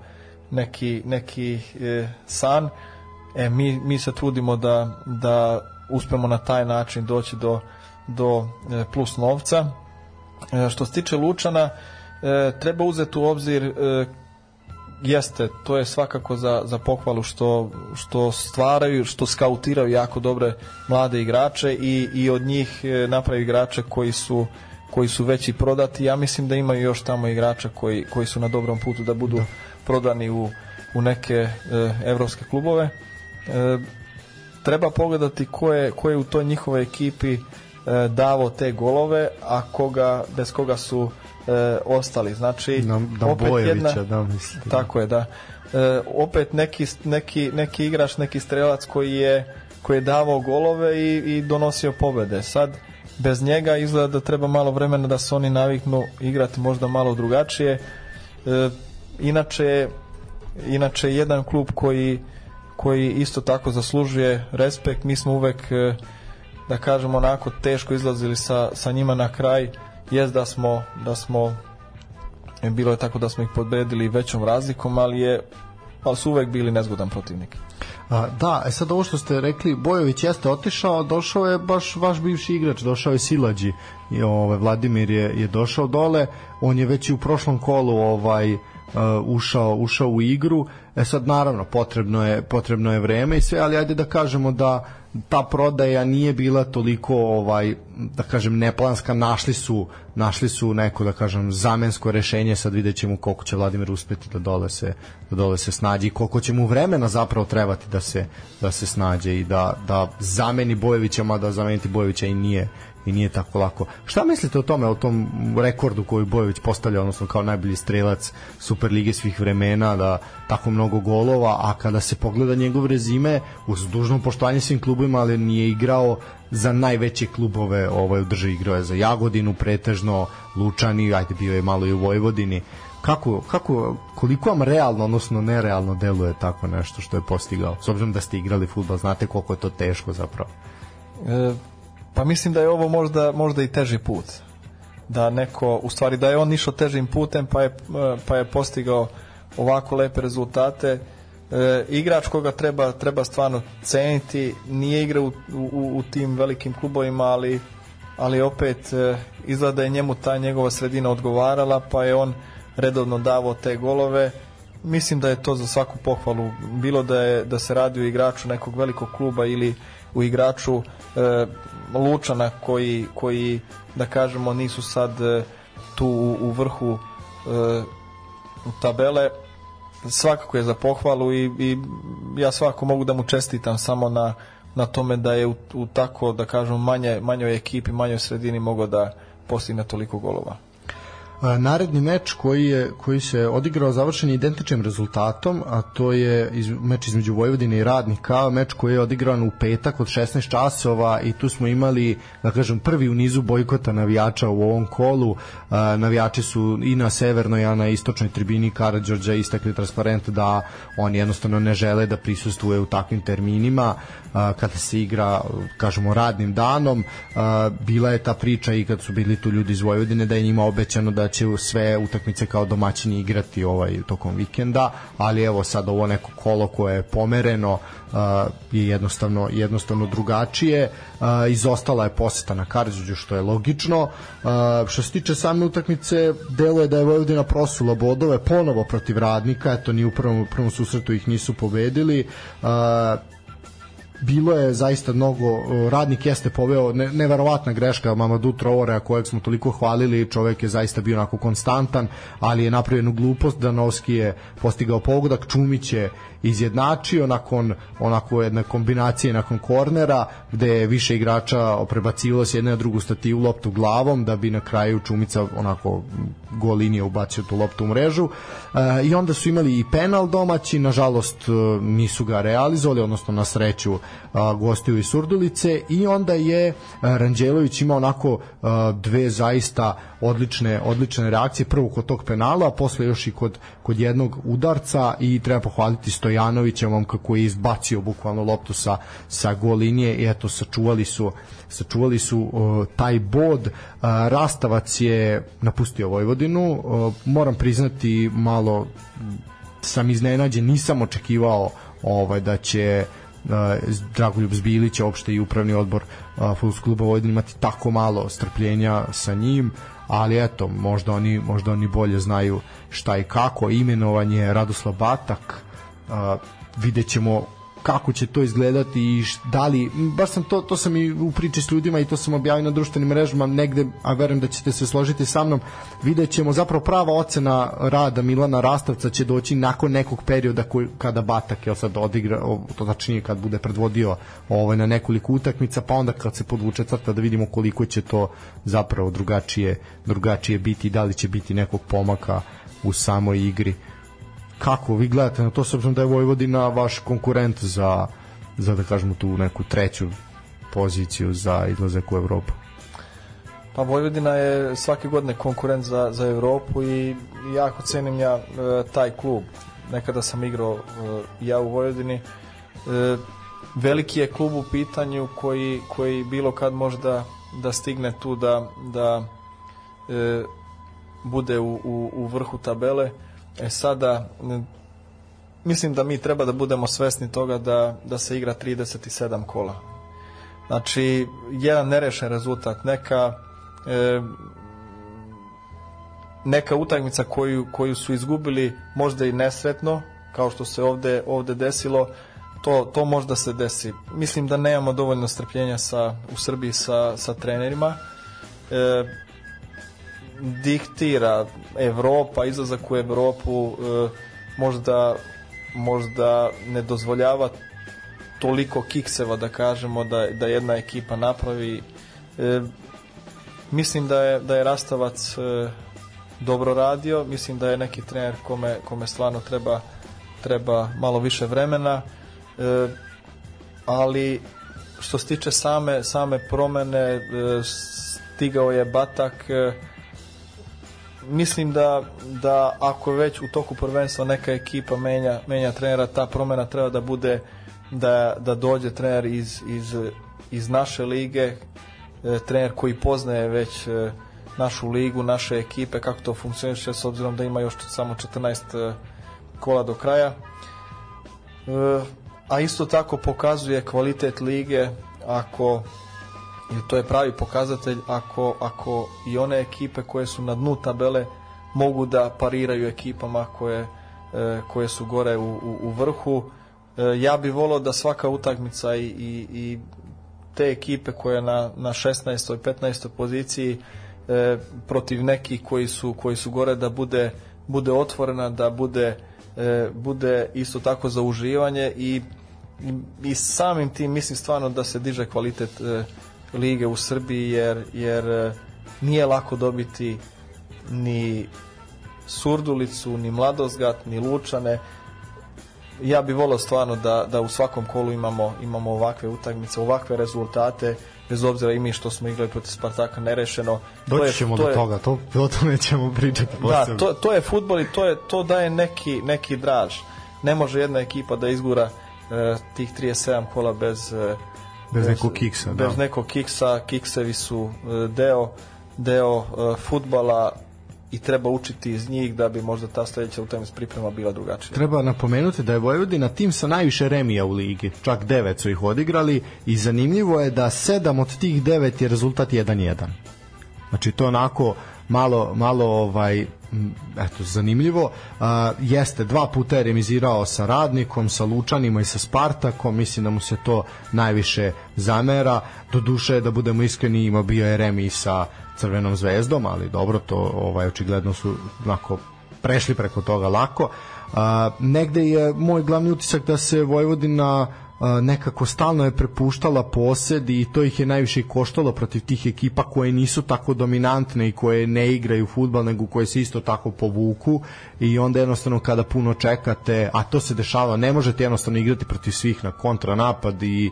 neki, neki e, san. E, mi, mi se trudimo da, da uspemo na taj način doći do, do e, plus novca E, što se tiče Lučana, e, treba uzeti u obzir e, jeste, to je svakako za, za pohvalu što, što stvaraju, što skautiraju jako dobre mlade igrače i, i od njih napravi igrače koji su koji su veći prodati. Ja mislim da imaju još tamo igrača koji, koji su na dobrom putu da budu da. prodani u, u neke e, evropske klubove. E, treba pogledati ko je, ko je u toj njihovoj ekipi E, davo te golove, a koga, bez koga su e, ostali. Znači, na, na opet Bojevića, jedna, da mislim. Da. Tako je, da. E, opet neki, neki, neki igrač, neki strelac koji je, koji je davao golove i, i donosio pobede. Sad, bez njega izgleda da treba malo vremena da se oni naviknu igrati možda malo drugačije. E, inače, inače jedan klub koji koji isto tako zaslužuje respekt, mi smo uvek e, da kažem onako teško izlazili sa, sa njima na kraj jest da smo, da smo e, bilo je tako da smo ih podbedili većom razlikom, ali je pa su uvek bili nezgodan protivnik. A, da, e sad ovo što ste rekli, Bojović jeste otišao, došao je baš vaš bivši igrač, došao je Silađi, i, ovaj, Vladimir je, je došao dole, on je već i u prošlom kolu ovaj, uh, ušao, ušao u igru, e sad naravno potrebno je, potrebno je vreme i sve, ali ajde da kažemo da ta prodaja nije bila toliko ovaj da kažem neplanska našli su našli su neko da kažem zamensko rešenje sad videćemo koliko će Vladimir uspeti da dole se da dole se snađe i koliko će mu vremena zapravo trebati da se da se snađe i da da zameni Bojevića mada zameniti Bojevića i nije i nije tako lako. Šta mislite o tome, o tom rekordu koji Bojović postavlja, odnosno kao najbolji strelac Superlige svih vremena, da tako mnogo golova, a kada se pogleda njegov rezime, uz dužno poštovanje svim klubima, ali nije igrao za najveće klubove ovaj, u državi igrao je za Jagodinu pretežno, Lučani, ajde bio je malo i u Vojvodini. Kako, kako, koliko vam realno, odnosno nerealno deluje tako nešto što je postigao? S obzirom da ste igrali futbal, znate koliko je to teško zapravo. E Pa mislim da je ovo možda, možda i teži put. Da neko, u stvari da je on išao težim putem pa je, pa je postigao ovako lepe rezultate. E, igrač koga treba, treba stvarno ceniti, nije igra u, u, u tim velikim klubovima, ali, ali opet e, izgleda da je njemu ta njegova sredina odgovarala, pa je on redovno davao te golove. Mislim da je to za svaku pohvalu, bilo da, je, da se radi o igraču nekog velikog kluba ili, u igraču e, Lučana koji, koji da kažemo nisu sad e, tu u, u vrhu e, tabele svakako je za pohvalu i, i ja svakako mogu da mu čestitam samo na, na tome da je u, u tako da kažemo manje, manjoj ekipi, manjoj sredini mogao da postigne toliko golova naredni meč koji je koji se odigrao završen identičnim rezultatom, a to je iz, meč između Vojvodine i Radnika, meč koji je odigran u petak od 16 časova i tu smo imali, da kažem, prvi u nizu bojkota navijača u ovom kolu. A, navijači su i na severnoj, a na istočnoj tribini Karađorđa istakli transparent da oni jednostavno ne žele da prisustvuje u takvim terminima a, kada se igra, kažemo, radnim danom. A, bila je ta priča i kad su bili tu ljudi iz Vojvodine da je njima obećano da da će sve utakmice kao domaćini igrati ovaj tokom vikenda, ali evo sad ovo neko kolo koje je pomereno je jednostavno jednostavno drugačije. Izostala je poseta na Karadžođu što je logično. Što se tiče same utakmice, je da je Vojvodina prosula bodove ponovo protiv Radnika, eto ni u prvom, prvom susretu ih nisu pobedili bilo je zaista mnogo radnik jeste poveo ne, neverovatna greška Mamadu Traorea kojeg smo toliko hvalili čovek je zaista bio onako konstantan ali je napravio jednu glupost Danovski je postigao pogodak Čumić je izjednačio nakon onako jedne kombinacije nakon kornera gde je više igrača prebacivalo se jedne na drugu stativu loptu glavom da bi na kraju Čumica onako gol ubacio tu loptu u mrežu e, i onda su imali i penal domaći nažalost e, nisu ga realizovali odnosno na sreću a, gostio iz Surdulice i onda je Ranđelović imao onako a, dve zaista odlične odlične reakcije prvo kod tog penala, a posle još i kod kod jednog udarca i treba pohvaliti Stojanovića momka kako je izbacio bukvalno loptu sa sa gol linije i eto sačuvali su sačuvali su o, taj bod a, Rastavac je napustio Vojvodinu o, moram priznati malo sam iznenađen nisam očekivao ovaj da će Dragoljub Zbilić, opšte i upravni odbor Fudbalskog kluba Vojvodina imati tako malo strpljenja sa njim, ali eto, možda oni, možda oni bolje znaju šta i kako. Imenovanje Radoslav Batak, videćemo kako će to izgledati i da li, baš sam to, to sam i u priči s ljudima i to sam objavio na društvenim mrežama negde, a verujem da ćete se složiti sa mnom, vidjet ćemo zapravo prava ocena rada Milana Rastavca će doći nakon nekog perioda koji, kada Batak je sad odigra, to tačnije kad bude predvodio ovaj, na nekoliko utakmica, pa onda kad se podvuče crta da vidimo koliko će to zapravo drugačije, drugačije biti, da li će biti nekog pomaka u samoj igri kako vi gledate na to s obzirom da je Vojvodina vaš konkurent za za da kažemo tu neku treću poziciju za izlazak u Evropu? Pa Vojvodina je svake godine konkurent za, za Evropu i jako cenim ja e, taj klub. Nekada sam igrao e, ja u Vojvodini. E, veliki je klub u pitanju koji, koji bilo kad možda da stigne tu da, da e, bude u, u, u vrhu tabele. E, E sada, mislim da mi treba da budemo svesni toga da, da se igra 37 kola. Znači, jedan nerešen rezultat, neka e, neka utakmica koju, koju su izgubili možda i nesretno, kao što se ovde, ovde desilo, to, to možda se desi. Mislim da nemamo dovoljno strpljenja sa, u Srbiji sa, sa trenerima. E, diktira Evropa, izlazak u Evropu e, možda možda ne dozvoljava toliko kikseva da kažemo da, da jedna ekipa napravi e, mislim da je, da je Rastavac e, dobro radio, mislim da je neki trener kome, kome stvarno treba treba malo više vremena e, ali što se tiče same, same promene e, stigao je Batak e, mislim da, da ako već u toku prvenstva neka ekipa menja, menja trenera, ta promena treba da bude da, da dođe trener iz, iz, iz naše lige, e, trener koji poznaje već e, našu ligu, naše ekipe, kako to funkcioniše, s obzirom da ima još samo 14 e, kola do kraja. A isto tako pokazuje kvalitet lige ako jer to je pravi pokazatelj ako, ako i one ekipe koje su na dnu tabele mogu da pariraju ekipama koje, e, koje su gore u, u, u vrhu. E, ja bih volao da svaka utakmica i, i, i te ekipe koje na, na 16. i 15. poziciji e, protiv nekih koji su, koji su gore da bude, bude otvorena, da bude, e, bude isto tako za uživanje i, i, i samim tim mislim stvarno da se diže kvalitet e, lige u Srbiji jer, jer eh, nije lako dobiti ni Surdulicu, ni Mladozgat, ni Lučane. Ja bih volio stvarno da, da u svakom kolu imamo, imamo ovakve utakmice, ovakve rezultate, bez obzira i mi što smo igrali protiv Spartaka nerešeno. Doći ćemo to do je, toga, to, o tome ćemo pričati. Da, to, to je futbol i to, je, to daje neki, neki draž. Ne može jedna ekipa da izgura e, tih 37 kola bez e, Bez nekog kiksa, da. Bez nekog kiksa, kiksevi su e, deo, deo e, fudbala i treba učiti iz njih da bi možda ta sledeća utakmica priprema bila drugačija. Treba napomenuti da je Vojvodina tim sa najviše remija u ligi, čak 9 su ih odigrali i zanimljivo je da 7 od tih devet je rezultat 1:1. Znači to onako malo malo ovaj Mm, eto, zanimljivo. Uh, jeste, dva puta je remizirao sa Radnikom, sa Lučanima i sa Spartakom, mislim da mu se to najviše zamera. Do duše, da budemo iskreni, ima bio je remi sa Crvenom zvezdom, ali dobro, to ovaj, očigledno su onako prešli preko toga lako. Uh, negde je moj glavni utisak da se Vojvodina uh, nekako stalno je prepuštala posed i to ih je najviše koštalo protiv tih ekipa koje nisu tako dominantne i koje ne igraju futbal nego koje se isto tako povuku i onda jednostavno kada puno čekate a to se dešava ne možete jednostavno igrati protiv svih na kontranapad i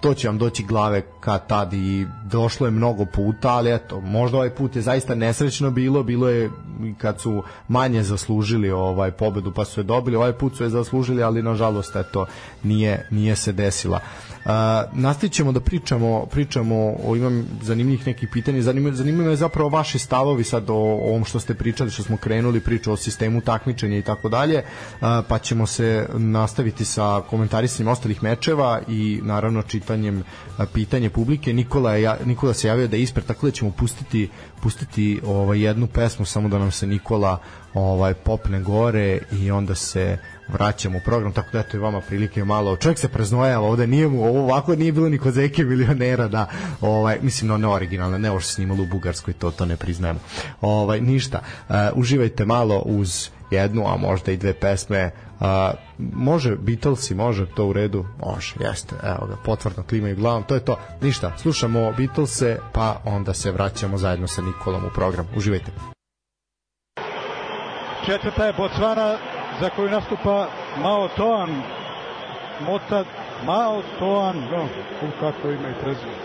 to će vam doći glave kad tad i došlo je mnogo puta, ali eto, možda ovaj put je zaista nesrećno bilo, bilo je kad su manje zaslužili ovaj pobedu pa su je dobili, ovaj put su je zaslužili, ali nažalost eto, nije, nije se desila. Uh, nastavit ćemo da pričamo, pričamo o, imam zanimljivih nekih pitanja, zanima, zanima je zapravo vaši stavovi sad o, o ovom što ste pričali, što smo krenuli, priču o sistemu takmičenja i tako dalje, pa ćemo se nastaviti sa komentarisanjem ostalih mečeva i naravno čitanjem pitanje publike. Nikola, je, Nikola se javio da je ispred, tako da ćemo pustiti, pustiti ovaj, jednu pesmu, samo da nam se Nikola ovaj popne gore i onda se vraćam u program, tako da eto i vama prilike malo. Čovjek se preznojava ovde, nije mu ovo ovako, nije bilo ni kod Zeke milionera da, ovaj, mislim, no ne originalno, ne ovo što snimalo u Bugarskoj, to, to ne priznajemo. Ovaj, ništa, uh, uživajte malo uz jednu, a možda i dve pesme. Uh, može Beatlesi, može to u redu, može, jeste, evo ga, potvrdno klimaju glavom, to je to, ništa, slušamo Beatlese, pa onda se vraćamo zajedno sa Nikolom u program. Uživajte. Četvrta je Botsvana, za koju nastupa Mao Toan Mota Mao Toan no, da, u kako ima i prezime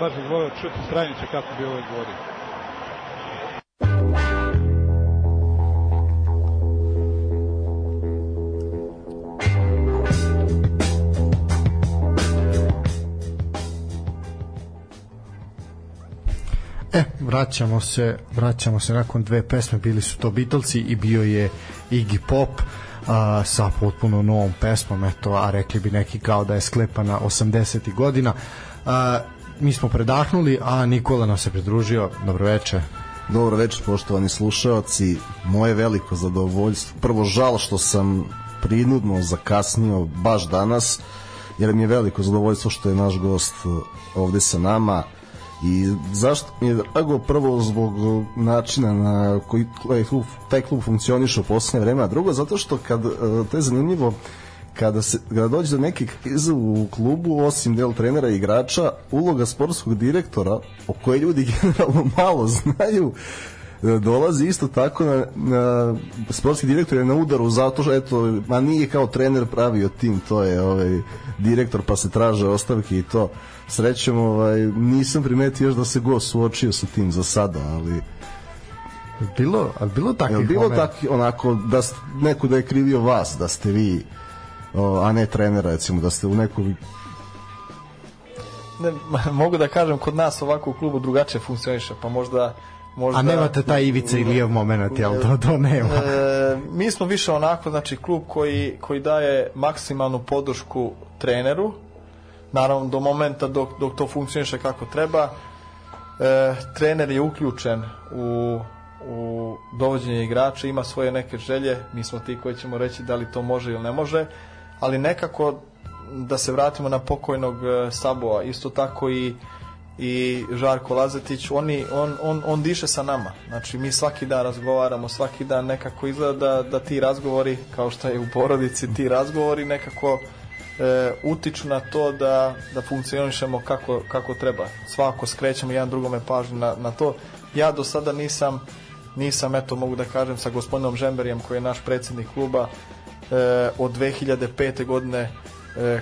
baš bih volio čuti stranice kako bi ovaj govorio E, vraćamo se, vraćamo se nakon dve pesme, bili su to Beatlesi i bio je Iggy Pop a, sa potpuno novom pesmom, eto, a rekli bi neki kao da je sklepana 80. godina. A, mi smo predahnuli, a Nikola nam se pridružio. Dobroveče. Dobro večer, poštovani slušaoci. Moje veliko zadovoljstvo. Prvo, žal što sam prinudno zakasnio baš danas, jer mi je veliko zadovoljstvo što je naš gost e, ovde sa nama I zašto mi je drago? Prvo zbog e, načina na koji taj klub, taj klub funkcioniše u poslednje vreme, a drugo zato što kad, e, to je zanimljivo, kada, se, kada dođe do neke krize u klubu, osim del trenera i igrača, uloga sportskog direktora, o kojoj ljudi generalno malo znaju, e, dolazi isto tako na, na sportski direktor je na udaru zato što eto ma nije kao trener pravio tim to je ovaj direktor pa se traže ostavke i to Srećem, ovaj, nisam primetio još da se go suočio sa tim za sada, ali bilo, a bilo takvih Jel bilo momenta? onako da neko da je krivio vas, da ste vi o, a ne trenera recimo, da ste u nekoj ne, mogu da kažem kod nas ovako u klubu drugačije funkcioniše, pa možda možda A nemate taj Ivica Ilijev moment, jel to, to nema. E, mi smo više onako znači klub koji koji daje maksimalnu podršku treneru naravno do momenta dok, dok to funkcioniše kako treba e, trener je uključen u, u dovođenje igrača ima svoje neke želje mi smo ti koji ćemo reći da li to može ili ne može ali nekako da se vratimo na pokojnog e, Saboa isto tako i i Žarko Lazetić, oni, on, on, on diše sa nama. Znači, mi svaki dan razgovaramo, svaki dan nekako izgleda da, da ti razgovori, kao što je u porodici, ti razgovori nekako e, utiču na to da, da funkcionišemo kako, kako treba. Svako skrećemo jedan drugome pažnju na, na to. Ja do sada nisam, nisam, eto mogu da kažem, sa gospodinom Žemberijem koji je naš predsednik kluba e, od 2005. godine e,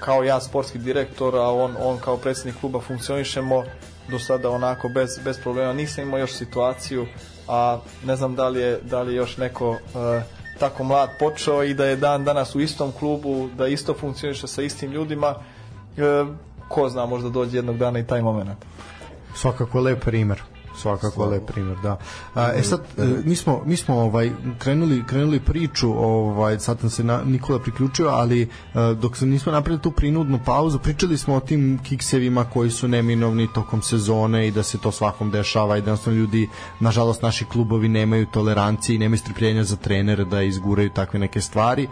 kao ja sportski direktor, a on, on kao predsednik kluba funkcionišemo do sada onako bez, bez problema. Nisam imao još situaciju, a ne znam da li je, da li je još neko... E, tako mlad počeo i da je dan danas u istom klubu, da isto funkcioniše sa istim ljudima, e, ko zna možda dođe jednog dana i taj moment. Svakako lep primer svakako lep primer, da. A, e sad e, mi smo mi smo ovaj krenuli krenuli priču, ovaj sad nam se na, Nikola priključio, ali e, dok se nismo napravili tu prinudnu pauzu, pričali smo o tim kiksevima koji su neminovni tokom sezone i da se to svakom dešava i da su ljudi, nažalost naši klubovi nemaju tolerancije i nemaju strpljenja za trenere da izguraju takve neke stvari. E,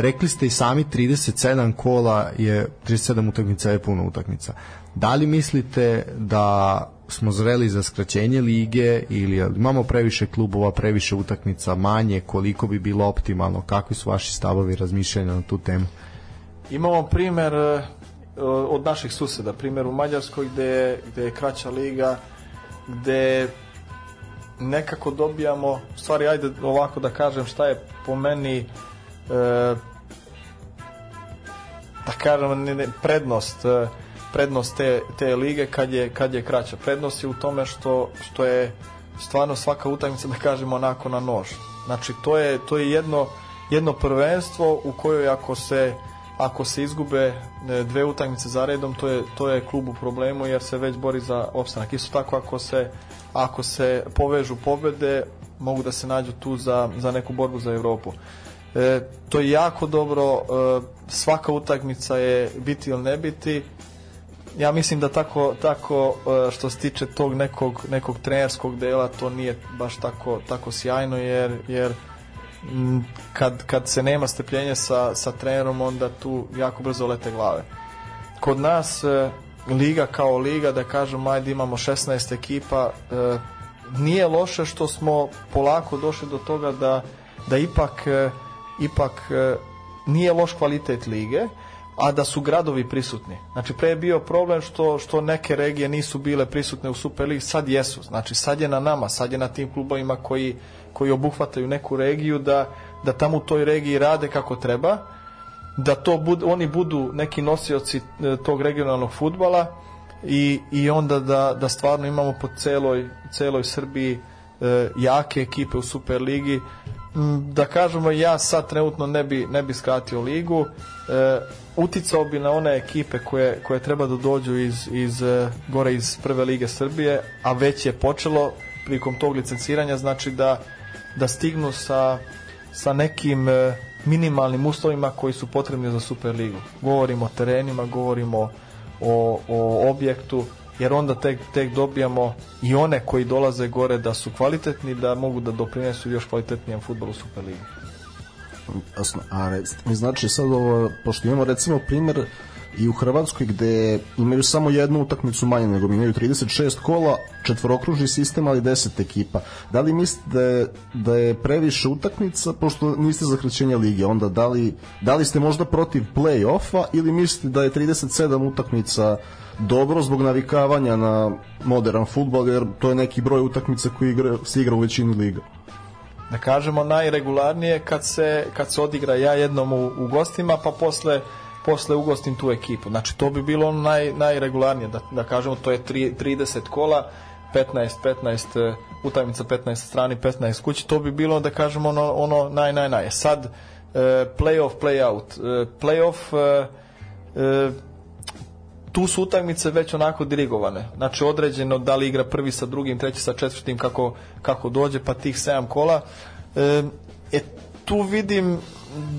rekli ste i sami 37 kola je 37 utakmica je puno utakmica. Da li mislite da smo zreli za skraćenje lige ili imamo previše klubova, previše utakmica, manje, koliko bi bilo optimalno, kakvi su vaši stavovi razmišljanja na tu temu? Imamo primer e, od naših suseda, primer u Mađarskoj gde, gde je kraća liga, gde nekako dobijamo, stvari ajde ovako da kažem šta je po meni e, da kažem ne, ne, prednost e, prednost te, te lige kad je, kad je kraća. Prednost je u tome što, što je stvarno svaka utakmica da kažemo onako na nož. Znači to je, to je jedno, jedno prvenstvo u kojoj ako se ako se izgube e, dve utakmice za redom, to je, to je klub u problemu jer se već bori za opstanak. Isto tako ako se, ako se povežu pobede, mogu da se nađu tu za, za neku borbu za Evropu. E, to je jako dobro, e, svaka utakmica je biti ili ne biti, ja mislim da tako, tako e, što se tiče tog nekog, nekog trenerskog dela to nije baš tako, tako sjajno jer, jer kad, kad se nema strpljenja sa, sa trenerom onda tu jako brzo lete glave. Kod nas e, liga kao liga da kažem ajde imamo 16 ekipa e, nije loše što smo polako došli do toga da, da ipak ipak nije loš kvalitet lige a da su gradovi prisutni. Znači, pre je bio problem što, što neke regije nisu bile prisutne u Superligi, sad jesu. Znači, sad je na nama, sad je na tim klubovima koji, koji obuhvataju neku regiju da, da tamo u toj regiji rade kako treba, da to bud, oni budu neki nosioci e, tog regionalnog futbala i, i onda da, da stvarno imamo po celoj, celoj Srbiji E, jake ekipe u Superligi mm, da kažemo ja sad trenutno ne bi, ne bi skratio ligu e, uticao bi na one ekipe koje, koje treba da dođu iz, iz e, gore iz prve lige Srbije a već je počelo prilikom tog licenciranja znači da, da stignu sa, sa nekim e, minimalnim uslovima koji su potrebni za Superligu govorimo o terenima govorimo o, o objektu jer onda tek, tek dobijamo i one koji dolaze gore da su kvalitetni, da mogu da doprinesu još kvalitetnijem futbolu Superligi. Jasno, a recite mi znači sad ovo, pošto imamo recimo primer i u Hrvatskoj gde imaju samo jednu utakmicu manje nego mi imaju 36 kola, četvorokružni sistem ali 10 ekipa. Da li mislite da je, da je previše utakmica pošto niste za hrećenje lige? Onda da li, da li ste možda protiv play-offa ili mislite da je 37 utakmica uh, dobro zbog navikavanja na modern futbol, jer to je neki broj utakmica koji igra, se igra u većini liga. Da kažemo najregularnije kad se, kad se odigra ja jednom u, u gostima, pa posle posle ugostim tu ekipu. Znači, to bi bilo ono naj, najregularnije, da, da kažemo, to je tri, 30 kola, 15, 15 utajmica 15 strani, 15 kući, to bi bilo, da kažemo, ono, ono naj, naj, naj. E sad, e, play-off, play-out. E, play-off, e, e, tu su utakmice već onako dirigovane. Znači određeno da li igra prvi sa drugim, treći sa četvrtim kako, kako dođe, pa tih 7 kola. E, e tu vidim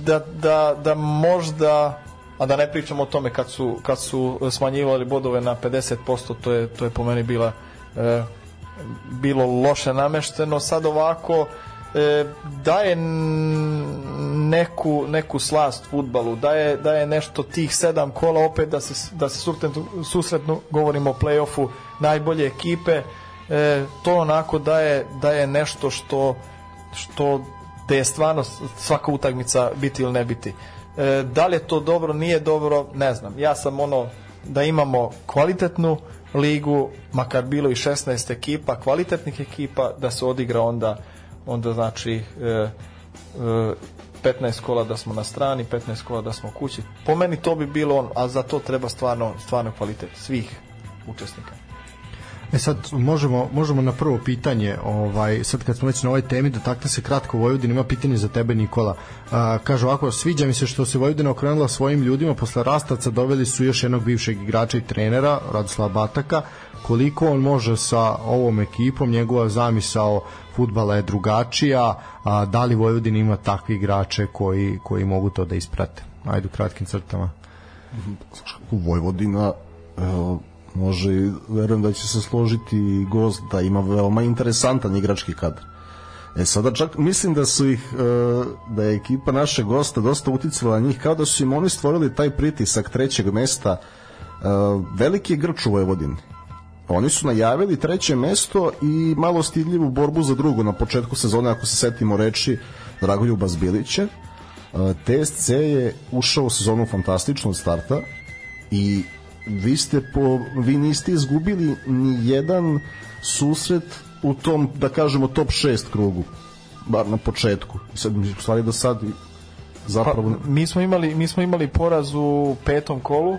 da, da, da možda a da ne pričamo o tome kad su, kad su smanjivali bodove na 50%, to je, to je po meni bila e, bilo loše namešteno. Sad ovako e, daje neku, neku slast futbalu, daje, daje nešto tih sedam kola opet da se, da se susretnu, govorimo o playoffu najbolje ekipe, e, to onako daje, daje nešto što, što da je stvarno svaka utakmica biti ili ne biti. E, da li je to dobro, nije dobro, ne znam. Ja sam ono da imamo kvalitetnu ligu, makar bilo i 16 ekipa, kvalitetnih ekipa, da se odigra onda onda znači e, 15 e, kola da smo na strani, 15 kola da smo kući. Po meni to bi bilo on, a za to treba stvarno, stvarno kvalitet svih učesnika. E sad možemo, možemo na prvo pitanje, ovaj sad kad smo već na ovoj temi da dotakli se kratko Vojvodina ima pitanje za tebe Nikola. A, kaže ovako, sviđa mi se što se Vojvodina okrenula svojim ljudima posle Rastavca, doveli su još jednog bivšeg igrača i trenera Radoslava Bataka koliko on može sa ovom ekipom, njegova zamisao futbala je drugačija, a da li Vojvodina ima takve igrače koji, koji mogu to da isprate? Ajde u kratkim crtama. Vojvodina može i verujem da će se složiti gost da ima veoma interesantan igrački kadar. E sada čak mislim da su ih e, da je ekipa naše gosta dosta uticala na njih kao da su im oni stvorili taj pritisak trećeg mesta e, veliki grč u Vojvodini Oni su najavili treće mesto i malo stidljivu borbu za drugo na početku sezone, ako se setimo reči Dragoljuba Zbilića. E, TSC je ušao u sezonu fantastično od starta i vi ste po, vi niste izgubili ni jedan susret u tom, da kažemo, top 6 krugu, bar na početku. Sad, u stvari do sad zapravo... Pa, mi, smo imali, mi smo imali poraz u petom kolu,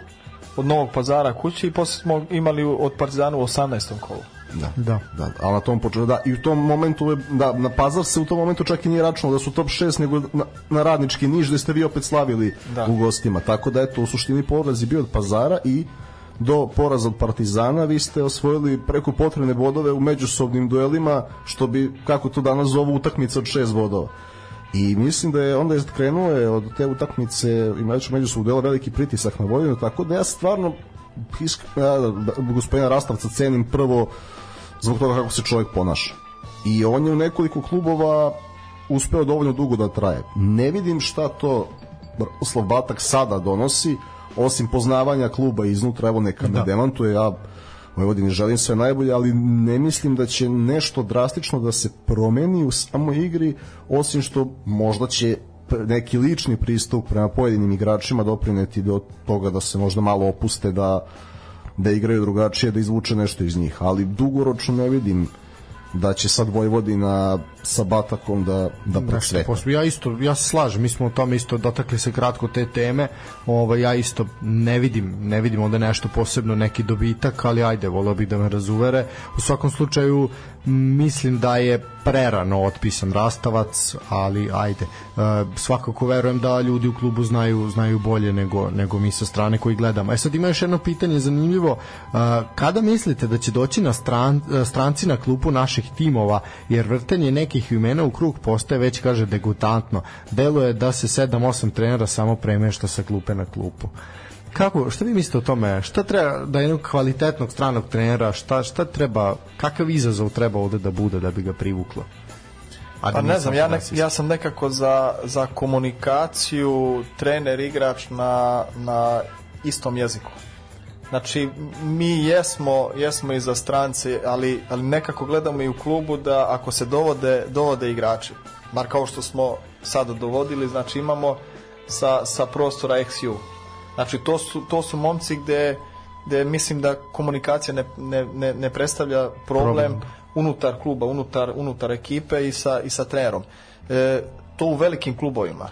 od Novog pazara kući i posle smo imali od Partizana u 18. kolu. Da. da. da. A na tom početku, da, i u tom momentu, je da, na Pazar se u tom momentu čak i nije računalo da su top 6, nego na, na radnički niž gde ste vi opet slavili da. u gostima. Tako da, eto, u suštini poraz je bio od Pazara i do poraza od Partizana vi ste osvojili preko potrebne bodove u međusobnim duelima, što bi, kako to danas zovu, utakmica od šest bodova. I mislim da je onda je krenulo je od te utakmice imajući međusobno delo veliki pritisak na Vojvodinu, tako da ja stvarno isk, ja, e, da, gospodina Rastavca cenim prvo zbog toga kako se čovjek ponaša. I on je u nekoliko klubova uspeo dovoljno dugo da traje. Ne vidim šta to Slav Batak sada donosi, osim poznavanja kluba iznutra, evo neka me da. demantuje, ja Vojvodini želim sve najbolje, ali ne mislim da će nešto drastično da se promeni u samoj igri, osim što možda će neki lični pristup prema pojedinim igračima doprineti do toga da se možda malo opuste, da, da igraju drugačije, da izvuče nešto iz njih. Ali dugoročno ne vidim da će sad Vojvodina sa Batakom da da procveta. Ja isto ja slažem, mi smo o tome isto dotakli se kratko te teme. Ovo ovaj, ja isto ne vidim, ne vidim onda nešto posebno neki dobitak, ali ajde, voleo bih da me razuvere. U svakom slučaju mislim da je prerano otpisan Rastavac, ali ajde. E, svakako verujem da ljudi u klubu znaju znaju bolje nego nego mi sa strane koji gledamo. E sad ima još jedno pitanje zanimljivo. E, kada mislite da će doći na stran, e, stranci na klupu naših timova jer vrtenje neke velikih imena u krug postaje već kaže degutantno. je da se 7-8 trenera samo premešta sa klupe na klupu. Kako, šta vi mislite o tome? Šta treba da jednog kvalitetnog stranog trenera, šta, šta treba, kakav izazov treba ovde da bude da bi ga privuklo? A da pa ne znam, ja, ne, ja sam nekako za, za komunikaciju trener-igrač na, na istom jeziku. Znači, mi jesmo, jesmo i za strance, ali, ali nekako gledamo i u klubu da ako se dovode, dovode igrači, bar kao što smo sada dovodili, znači imamo sa, sa prostora XU. Znači, to su, to su momci gde, gde mislim da komunikacija ne, ne, ne, ne predstavlja problem, problem da. unutar kluba, unutar, unutar ekipe i sa, i sa trenerom. E, to u velikim klubovima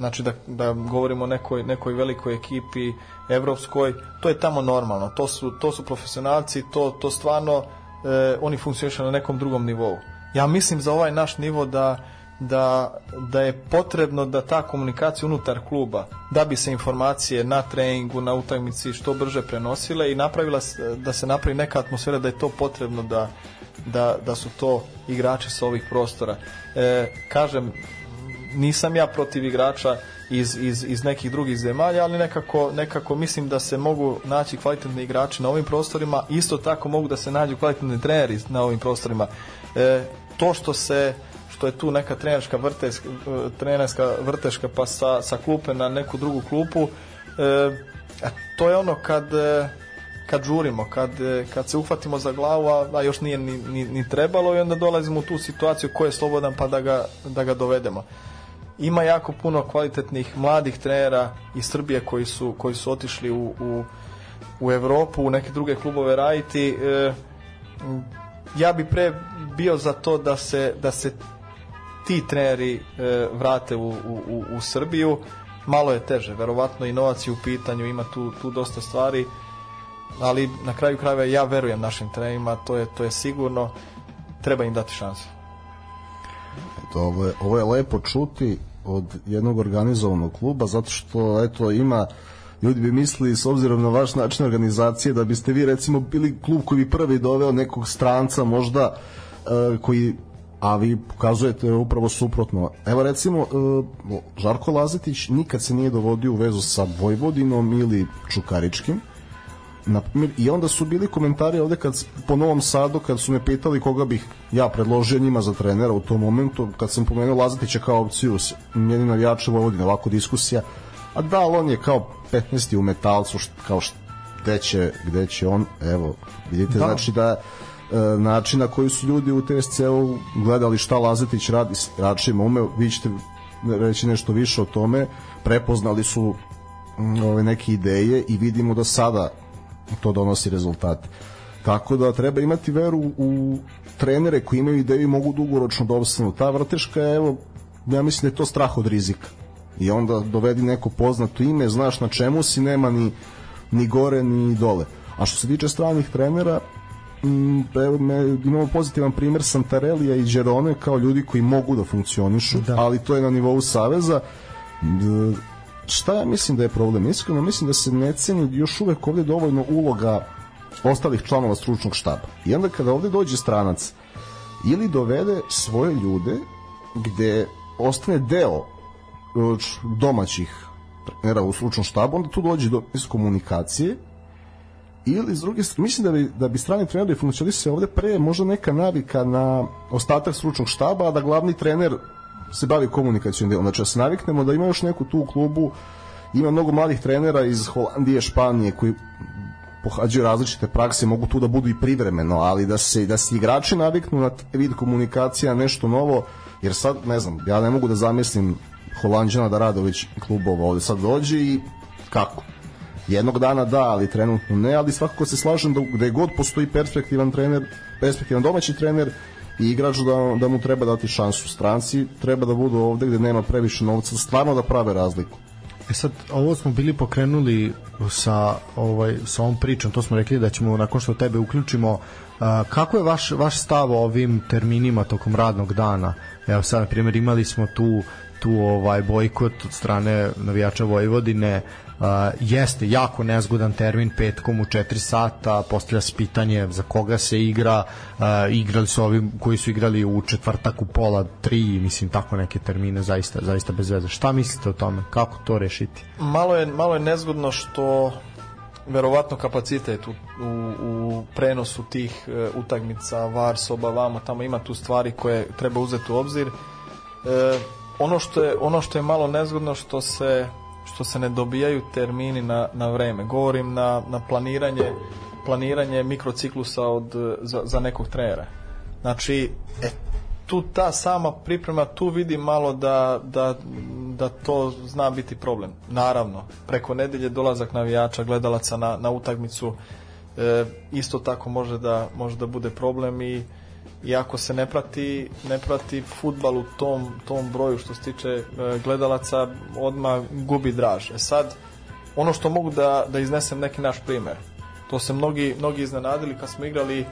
znači da, da govorimo o nekoj, nekoj velikoj ekipi evropskoj, to je tamo normalno, to su, to su profesionalci, to, to stvarno e, oni funkcionišu na nekom drugom nivou. Ja mislim za ovaj naš nivo da, da, da je potrebno da ta komunikacija unutar kluba, da bi se informacije na treningu, na utakmici što brže prenosile i napravila, da se napravi neka atmosfera da je to potrebno da, da, da su to igrači sa ovih prostora. E, kažem, nisam ja protiv igrača iz, iz, iz nekih drugih zemalja, ali nekako, nekako mislim da se mogu naći kvalitetni igrači na ovim prostorima, isto tako mogu da se nađu kvalitetni treneri na ovim prostorima. E, to što se što je tu neka trenerska vrteška, e, trenerska vrteška pa sa, sa klupe na neku drugu klupu, e, to je ono kad, e, kad žurimo, kad, e, kad se uhvatimo za glavu, a, a još nije ni, ni, ni trebalo i onda dolazimo u tu situaciju ko je slobodan pa da ga, da ga dovedemo ima jako puno kvalitetnih mladih trenera iz Srbije koji su, koji su otišli u, u, u Evropu, u neke druge klubove raditi. E, ja bi pre bio za to da se, da se ti treneri e, vrate u, u, u Srbiju. Malo je teže, verovatno i novac je u pitanju, ima tu, tu dosta stvari, ali na kraju krajeva ja verujem našim trenerima, to je, to je sigurno, treba im dati šansu. Eto, ovo je, ovo je lepo čuti od jednog organizovanog kluba zato što eto ima ljudi bi mislili s obzirom na vaš način organizacije da biste vi recimo bili klub koji bi prvi doveo nekog stranca možda e, koji a vi pokazujete upravo suprotno. Evo recimo e, Žarko Lazetić nikad se nije dovodio u vezu sa Vojvodinom ili Čukaričkim na primjer, i onda su bili komentari ovde kad, po Novom Sadu kad su me pitali koga bih ja predložio njima za trenera u tom momentu, kad sam pomenuo Lazatića kao opciju, njeni navijači Vojvodina, ovako diskusija, a da, ali on je kao 15. u metalcu, št, kao št, gde će, gde će on, evo, vidite, da. znači da e, način na koji su ljudi u TSC-u gledali šta Lazetić radi s igračima, ume, vi ćete reći nešto više o tome, prepoznali su mm, ove neke ideje i vidimo da sada to donosi rezultate. Tako da treba imati veru u trenere koji imaju ideju i mogu dugoročno da obstanu. Ta vrteška je, evo, ja mislim da je to strah od rizika. I onda dovedi neko poznato ime, znaš na čemu si, nema ni, ni gore ni dole. A što se tiče stranih trenera, m, mm, evo, me, imamo pozitivan primer Santarelija i Đerone kao ljudi koji mogu da funkcionišu, da. ali to je na nivou Saveza šta ja mislim da je problem? Iskreno mislim da se ne ceni još uvek ovde dovoljno uloga ostalih članova stručnog štaba. I onda kada ovde dođe stranac ili dovede svoje ljude gde ostane deo uh, domaćih trenera u stručnom štabu, onda tu dođe do miskomunikacije ili s druge strane, mislim da bi, da bi strani treneri funkcionisali ovde pre možda neka navika na ostatak stručnog štaba, a da glavni trener se bavi komunikacijom delom. Znači, da se naviknemo da ima još neku tu u klubu, ima mnogo mladih trenera iz Holandije, Španije, koji pohađaju različite prakse, mogu tu da budu i privremeno, ali da se da se igrači naviknu na vid komunikacija, nešto novo, jer sad, ne znam, ja ne mogu da zamislim Holandjana da Radović klubova ovde sad dođe i kako? Jednog dana da, ali trenutno ne, ali svakako se slažem da gde god postoji perspektivan trener, perspektivan domaći trener, i igrač da, da mu treba dati šansu. Stranci treba da budu ovde gde nema previše novca, da stvarno da prave razliku. E sad, ovo smo bili pokrenuli sa, ovaj, sa ovom pričom, to smo rekli da ćemo nakon što tebe uključimo, a, kako je vaš, vaš stav o ovim terminima tokom radnog dana? Evo sad, na primjer, imali smo tu tu ovaj bojkot od strane navijača Vojvodine Uh, jeste jako nezgodan termin petkom u 4 sata, postavlja se pitanje za koga se igra, uh, igrali su ovi koji su igrali u četvrtak u pola 3, mislim tako neke termine zaista zaista bez veze. Šta mislite o tome? Kako to rešiti? Malo je malo je nezgodno što verovatno kapacitet u, u, u prenosu tih e, utakmica, var, soba, vamo, tamo ima tu stvari koje treba uzeti u obzir. E, ono što je ono što je malo nezgodno što se što se ne dobijaju termini na, na vreme. Govorim na, na planiranje, planiranje mikrociklusa od, za, za nekog trenera. Znači, e, tu ta sama priprema, tu vidi malo da, da, da to zna biti problem. Naravno, preko nedelje dolazak navijača, gledalaca na, na utakmicu, e, isto tako može da, može da bude problem i i ako se ne prati, ne prati futbal u tom, tom broju što se tiče e, gledalaca, odmah gubi draž. E sad, ono što mogu da, da iznesem neki naš primer, to se mnogi, mnogi iznenadili kad smo igrali e,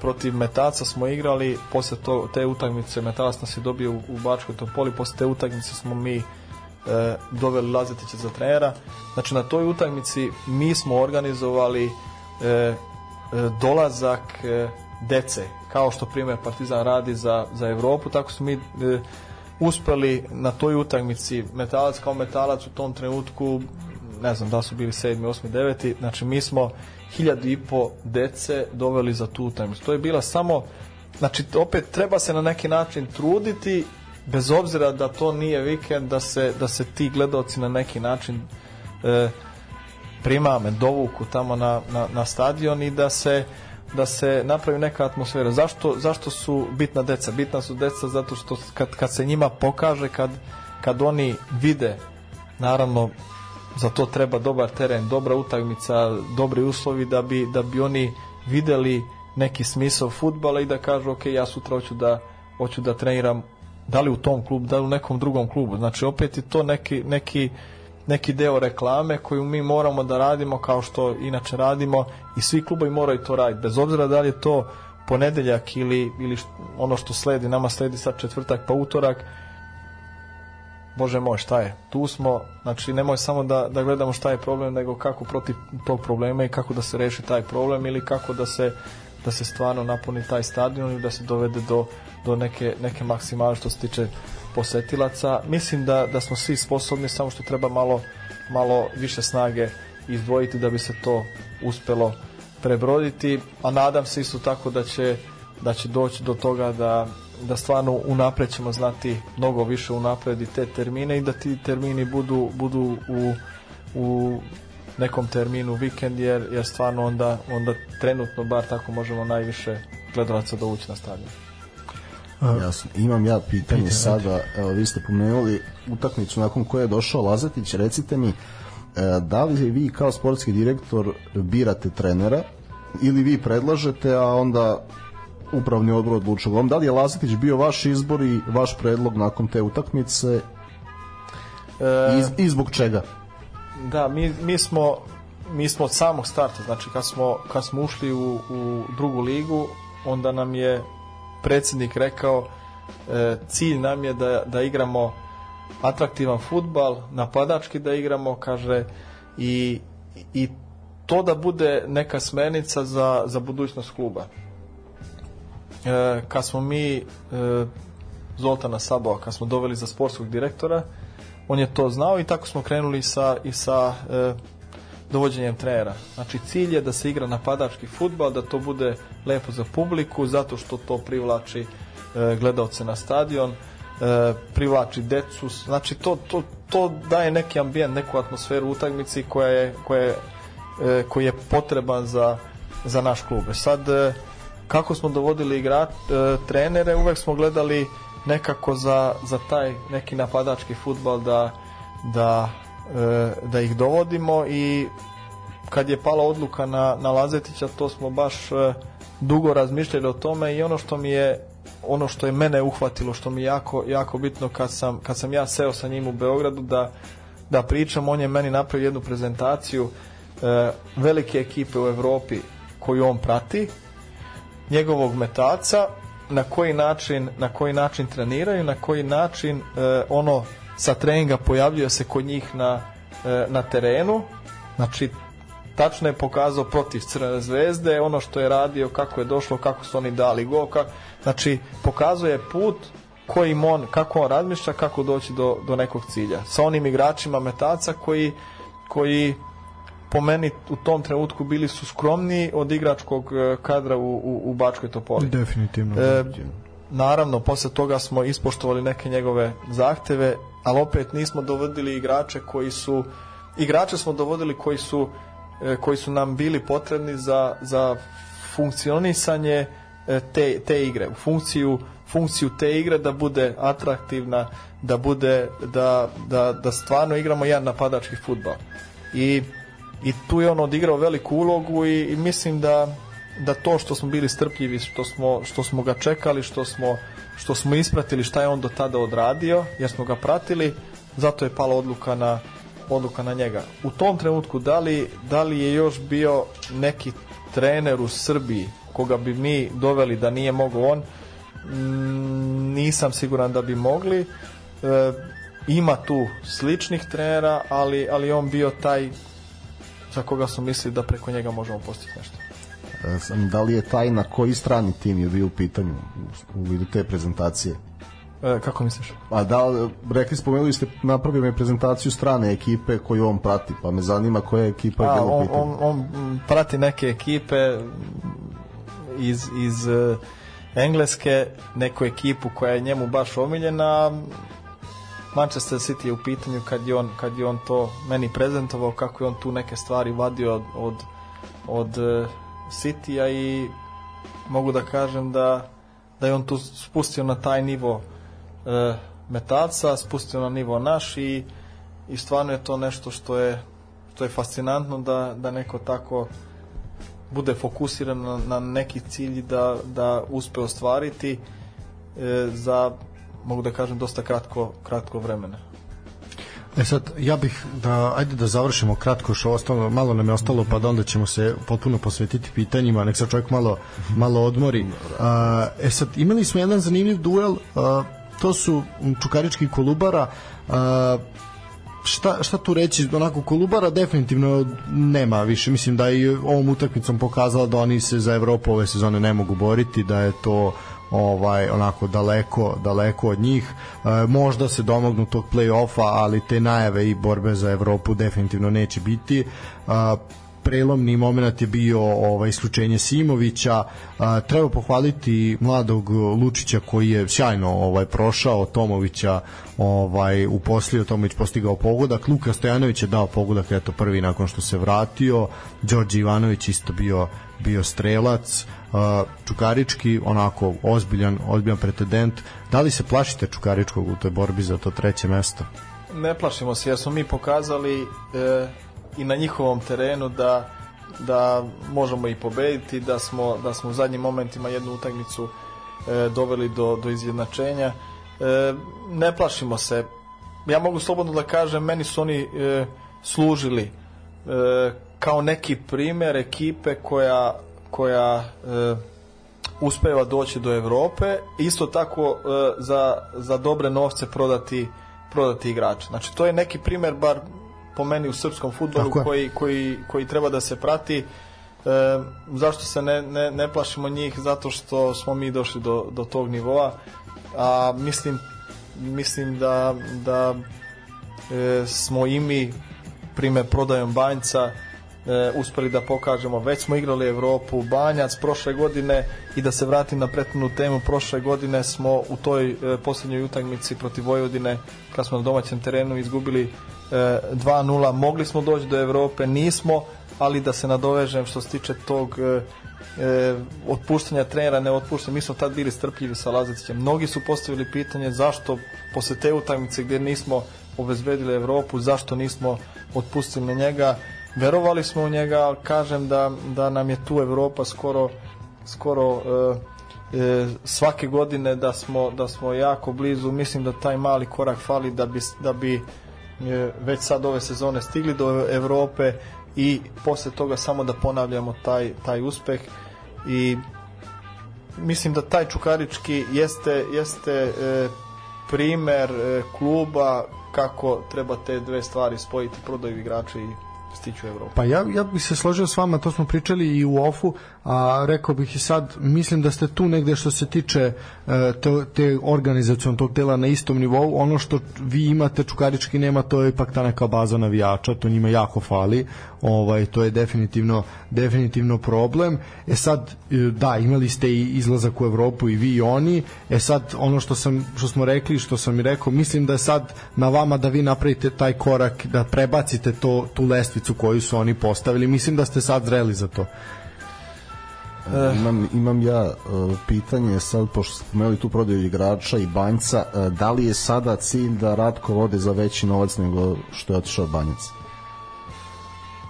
protiv Metaca smo igrali, posle to, te utakmice Metalac nas je dobio u, u Bačkoj Topoli, posle te utakmice smo mi e, doveli Lazetića za trenera. Znači na toj utakmici mi smo organizovali e, e, dolazak e, dece, kao što primjer Partizan radi za, za Evropu, tako smo mi e, uspeli na toj utakmici metalac kao metalac u tom trenutku ne znam da su bili 7, 8, 9 znači mi smo hiljadu i po dece doveli za tu utakmicu to je bila samo znači opet treba se na neki način truditi bez obzira da to nije vikend da se, da se ti gledalci na neki način e, primame dovuku tamo na, na, na stadion i da se da se napravi neka atmosfera. Zašto, zašto su bitna deca? Bitna su deca zato što kad, kad se njima pokaže, kad, kad oni vide, naravno za to treba dobar teren, dobra utakmica, dobri uslovi da bi, da bi oni videli neki smisao futbala i da kažu ok, ja sutra hoću da, hoću da treniram da li u tom klubu, da li u nekom drugom klubu. Znači opet je to neki, neki neki deo reklame koju mi moramo da radimo kao što inače radimo i svi klubovi moraju to raditi bez obzira da li je to ponedeljak ili, ili ono što sledi nama sledi sad četvrtak pa utorak Bože moj, šta je? Tu smo, znači nemoj samo da, da gledamo šta je problem, nego kako protiv tog problema i kako da se reši taj problem ili kako da se, da se stvarno napuni taj stadion i da se dovede do, do neke, neke maksimale što se tiče posetilaca. Mislim da, da smo svi sposobni, samo što treba malo, malo više snage izdvojiti da bi se to uspelo prebroditi, a nadam se isto tako da će, da će doći do toga da, da stvarno unapred ćemo znati mnogo više unapred i te termine i da ti termini budu, budu u, u nekom terminu vikend jer, jer stvarno onda, onda trenutno bar tako možemo najviše gledalaca dovući na stadion. Jasno. Imam ja pitanje Pitanje, sada, evo, vi ste pomenuli utakmicu nakon koje je došao Lazatić, recite mi, e, da li vi kao sportski direktor birate trenera ili vi predlažete, a onda upravni odbor odlučuje da li je Lazatić bio vaš izbor i vaš predlog nakon te utakmice e, i, E, i zbog čega? da, mi, mi smo mi smo od samog starta, znači kad smo, kad smo ušli u, u drugu ligu, onda nam je predsednik rekao e, cilj nam je da, da igramo atraktivan futbal, napadački da igramo, kaže, i, i to da bude neka smenica za, za budućnost kluba. E, kad smo mi e, Zoltana Sabova, kad smo doveli za sportskog direktora, on je to znao i tako smo krenuli sa, i sa e, dovođenjem trenera. Znači cilj je da se igra napadački futbal, da to bude lepo za publiku, zato što to privlači e, gledalce na stadion, e, privlači decu, znači to, to, to daje neki ambijent, neku atmosferu utakmici koja je, koja je, e, koji je potreban za, za naš klub. E, sad, e, kako smo dovodili igrač, e, trenere, uvek smo gledali nekako za, za taj neki napadački futbal da, da E, da ih dovodimo i kad je pala odluka na, na Lazetića to smo baš e, dugo razmišljali o tome i ono što mi je ono što je mene uhvatilo što mi je jako, jako bitno kad sam, kad sam ja seo sa njim u Beogradu da, da pričam, on je meni napravio jednu prezentaciju e, velike ekipe u Evropi koju on prati njegovog metaca na koji način, na koji način treniraju na koji način e, ono sa treninga pojavljuje se kod njih na, e, na terenu znači tačno je pokazao protiv Crne zvezde ono što je radio, kako je došlo, kako su oni dali go, kako, znači pokazuje put kojim on, kako on razmišlja, kako doći do, do nekog cilja. Sa onim igračima metaca koji, koji po meni u tom trenutku bili su skromni od igračkog e, kadra u, u, u Bačkoj Topoli. Definitivno. E, naravno, posle toga smo ispoštovali neke njegove zahteve ali opet nismo dovodili igrače koji su igrače smo dovodili koji su e, koji su nam bili potrebni za, za funkcionisanje e, te, te igre u funkciju, funkciju te igre da bude atraktivna da bude da, da, da stvarno igramo jedan napadački futbal i, i tu je on odigrao veliku ulogu i, i mislim da, da to što smo bili strpljivi što smo, što smo ga čekali što smo što smo ispratili šta je on do tada odradio, jer smo ga pratili, zato je pala odluka na odluka na njega. U tom trenutku da li, da li je još bio neki trener u Srbiji koga bi mi doveli da nije mogao on, mm, nisam siguran da bi mogli. E, ima tu sličnih trenera, ali, ali on bio taj za koga su mislili da preko njega možemo postići nešto. E, da li je tajna koji strani tim je bio u pitanju u vidu te prezentacije? E, kako misliš? Pa da, rekli, spomenuli ste, napravio mi prezentaciju strane ekipe koju on prati, pa me zanima koja je ekipa A, je bila On, on, on prati neke ekipe iz, iz e, Engleske, neku ekipu koja je njemu baš omiljena, Manchester City je u pitanju kad je on, kad je on to meni prezentovao, kako je on tu neke stvari vadio od, od, od Citya i mogu da kažem da, da je on tu spustio na taj nivo e, metaca, spustio na nivo naš i, i stvarno je to nešto što je, što je fascinantno da, da neko tako bude fokusiran na, na neki cilj da, da uspe ostvariti e, za, mogu da kažem, dosta kratko, kratko vremena. E sad, ja bih da, ajde da završimo kratko što ostalo, malo nam je ostalo, pa da onda ćemo se potpuno posvetiti pitanjima, nek sad čovjek malo, malo odmori. A, e sad, imali smo jedan zanimljiv duel, a, to su Čukarički Kolubara, a, šta, šta tu reći, onako Kolubara definitivno nema više, mislim da i ovom utakmicom pokazala da oni se za Evropu ove sezone ne mogu boriti, da je to ovaj onako daleko daleko od njih e, možda se domognu tog plej-ofa ali te najave i borbe za Evropu definitivno neće biti e, prelomni moment je bio ovaj isključenje Simovića. A, e, treba pohvaliti mladog Lučića koji je sjajno ovaj prošao Tomovića, ovaj uposlio Tomović postigao pogodak. Luka Stojanović je dao pogodak eto prvi nakon što se vratio. Đorđe Ivanović isto bio bio strelac. Čukarički onako ozbiljan, ozbiljan pretendent. Da li se plašite Čukaričkog u toj borbi za to treće mesto? Ne plašimo se jer smo mi pokazali e, i na njihovom terenu da da možemo i pobediti, da smo, da smo u zadnjim momentima jednu utakmicu e, doveli do, do izjednačenja. E, ne plašimo se. Ja mogu slobodno da kažem, meni su oni e, služili e, kao neki primer ekipe koja koja e, uspeva doći do Evrope, isto tako e, za, za dobre novce prodati prodati igrače. Znači to je neki primer bar po meni u srpskom futbolu koji, koji, koji treba da se prati. E, zašto se ne, ne, ne plašimo njih? Zato što smo mi došli do, do tog nivoa. A mislim, mislim da, da e, smo i mi prime prodajom banjca e, uspeli da pokažemo. Već smo igrali Evropu, Banjac prošle godine i da se vratim na prethodnu temu, prošle godine smo u toj e, posljednjoj utakmici protiv Vojvodine, kad smo na domaćem terenu izgubili e, 2-0, mogli smo doći do Evrope, nismo, ali da se nadovežem što se tiče tog e, e, otpuštanja trenera, ne otpuštanja, mi smo tad bili strpljivi sa Lazetićem. Mnogi su postavili pitanje zašto posle te utakmice gdje nismo obezbedili Evropu, zašto nismo otpustili njega verovali smo u njega, ali kažem da, da nam je tu Evropa skoro, skoro e, e, svake godine da smo, da smo jako blizu. Mislim da taj mali korak fali da bi, da bi e, već sad ove sezone stigli do Evrope i posle toga samo da ponavljamo taj, taj uspeh i mislim da taj Čukarički jeste, jeste e, primer e, kluba kako treba te dve stvari spojiti, prodaju igrače i stići u Evropu. Pa ja, ja bih se složio s vama, to smo pričali i u OFU, a rekao bih i sad, mislim da ste tu negde što se tiče e, te, te organizacijon tog dela na istom nivou, ono što vi imate Čukarički nema, to je ipak ta neka baza navijača, to njima jako fali, ovaj, to je definitivno, definitivno problem. E sad, e, da, imali ste i izlazak u Evropu i vi i oni, e sad, ono što, sam, što smo rekli, što sam i rekao, mislim da je sad na vama da vi napravite taj korak, da prebacite to, tu lestvicu listu koju su oni postavili. Mislim da ste sad zreli za to. Eh. imam, imam ja uh, pitanje sad, pošto smo imali tu prodaju igrača i banjca, uh, da li je sada cilj da Ratko ode za veći novac nego što je otišao banjac?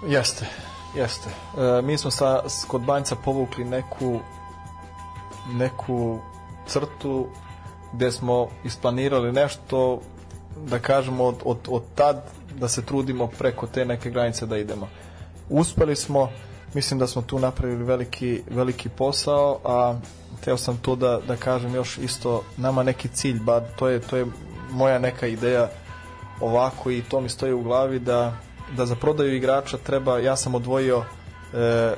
Jeste, jeste. E, mi smo sa, kod banjca povukli neku neku crtu gde smo isplanirali nešto da kažemo od, od, od tad da se trudimo preko te neke granice da idemo. Uspeli smo, mislim da smo tu napravili veliki, veliki posao, a teo sam to da, da kažem još isto, nama neki cilj, ba, to, je, to je moja neka ideja ovako i to mi stoji u glavi da, da za prodaju igrača treba, ja sam odvojio e,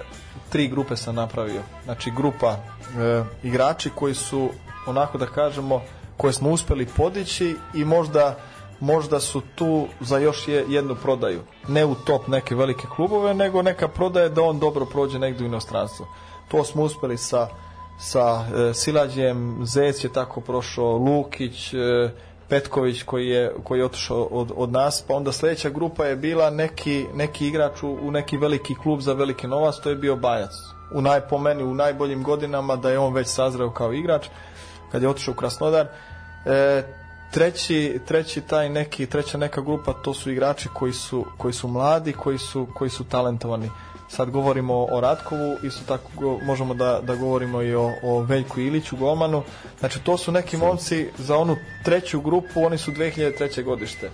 tri grupe sam napravio. Znači grupa e, igrači koji su onako da kažemo koje smo uspeli podići i možda možda su tu za još jednu prodaju. Ne u top neke velike klubove, nego neka prodaja da on dobro prođe negdje u inostranstvu. To smo uspeli sa, sa e, Silađem, Zec je tako prošao, Lukić, e, Petković koji je, koji je otišao od, od, nas, pa onda sledeća grupa je bila neki, neki igrač u, u, neki veliki klub za velike novac, to je bio Bajac. U najpomeni, u najboljim godinama da je on već sazreo kao igrač, kad je otišao u Krasnodar. E, treći, treći taj neki, treća neka grupa to su igrači koji su, koji su mladi, koji su, koji su talentovani. Sad govorimo o Ratkovu, isto tako možemo da, da govorimo i o, o Veljku Iliću, Golmanu. Znači, to su neki momci za onu treću grupu, oni su 2003. godište.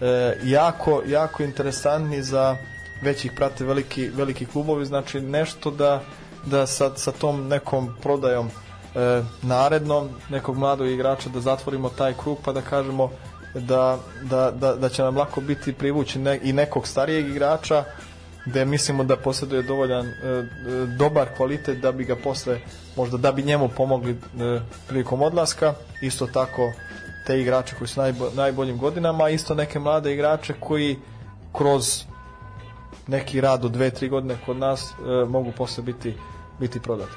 E, jako, jako interesantni za već ih prate veliki, veliki klubovi, znači nešto da, da sa, sa tom nekom prodajom e, narednom nekog mladog igrača da zatvorimo taj krug pa da kažemo da, da, da, da će nam lako biti privući ne, i nekog starijeg igrača gde mislimo da posjeduje dovoljan e, e dobar kvalitet da bi ga posle možda da bi njemu pomogli e, prilikom odlaska isto tako te igrače koji su najbo, najboljim godinama isto neke mlade igrače koji kroz neki rad od 2-3 godine kod nas e, mogu posle biti biti prodati.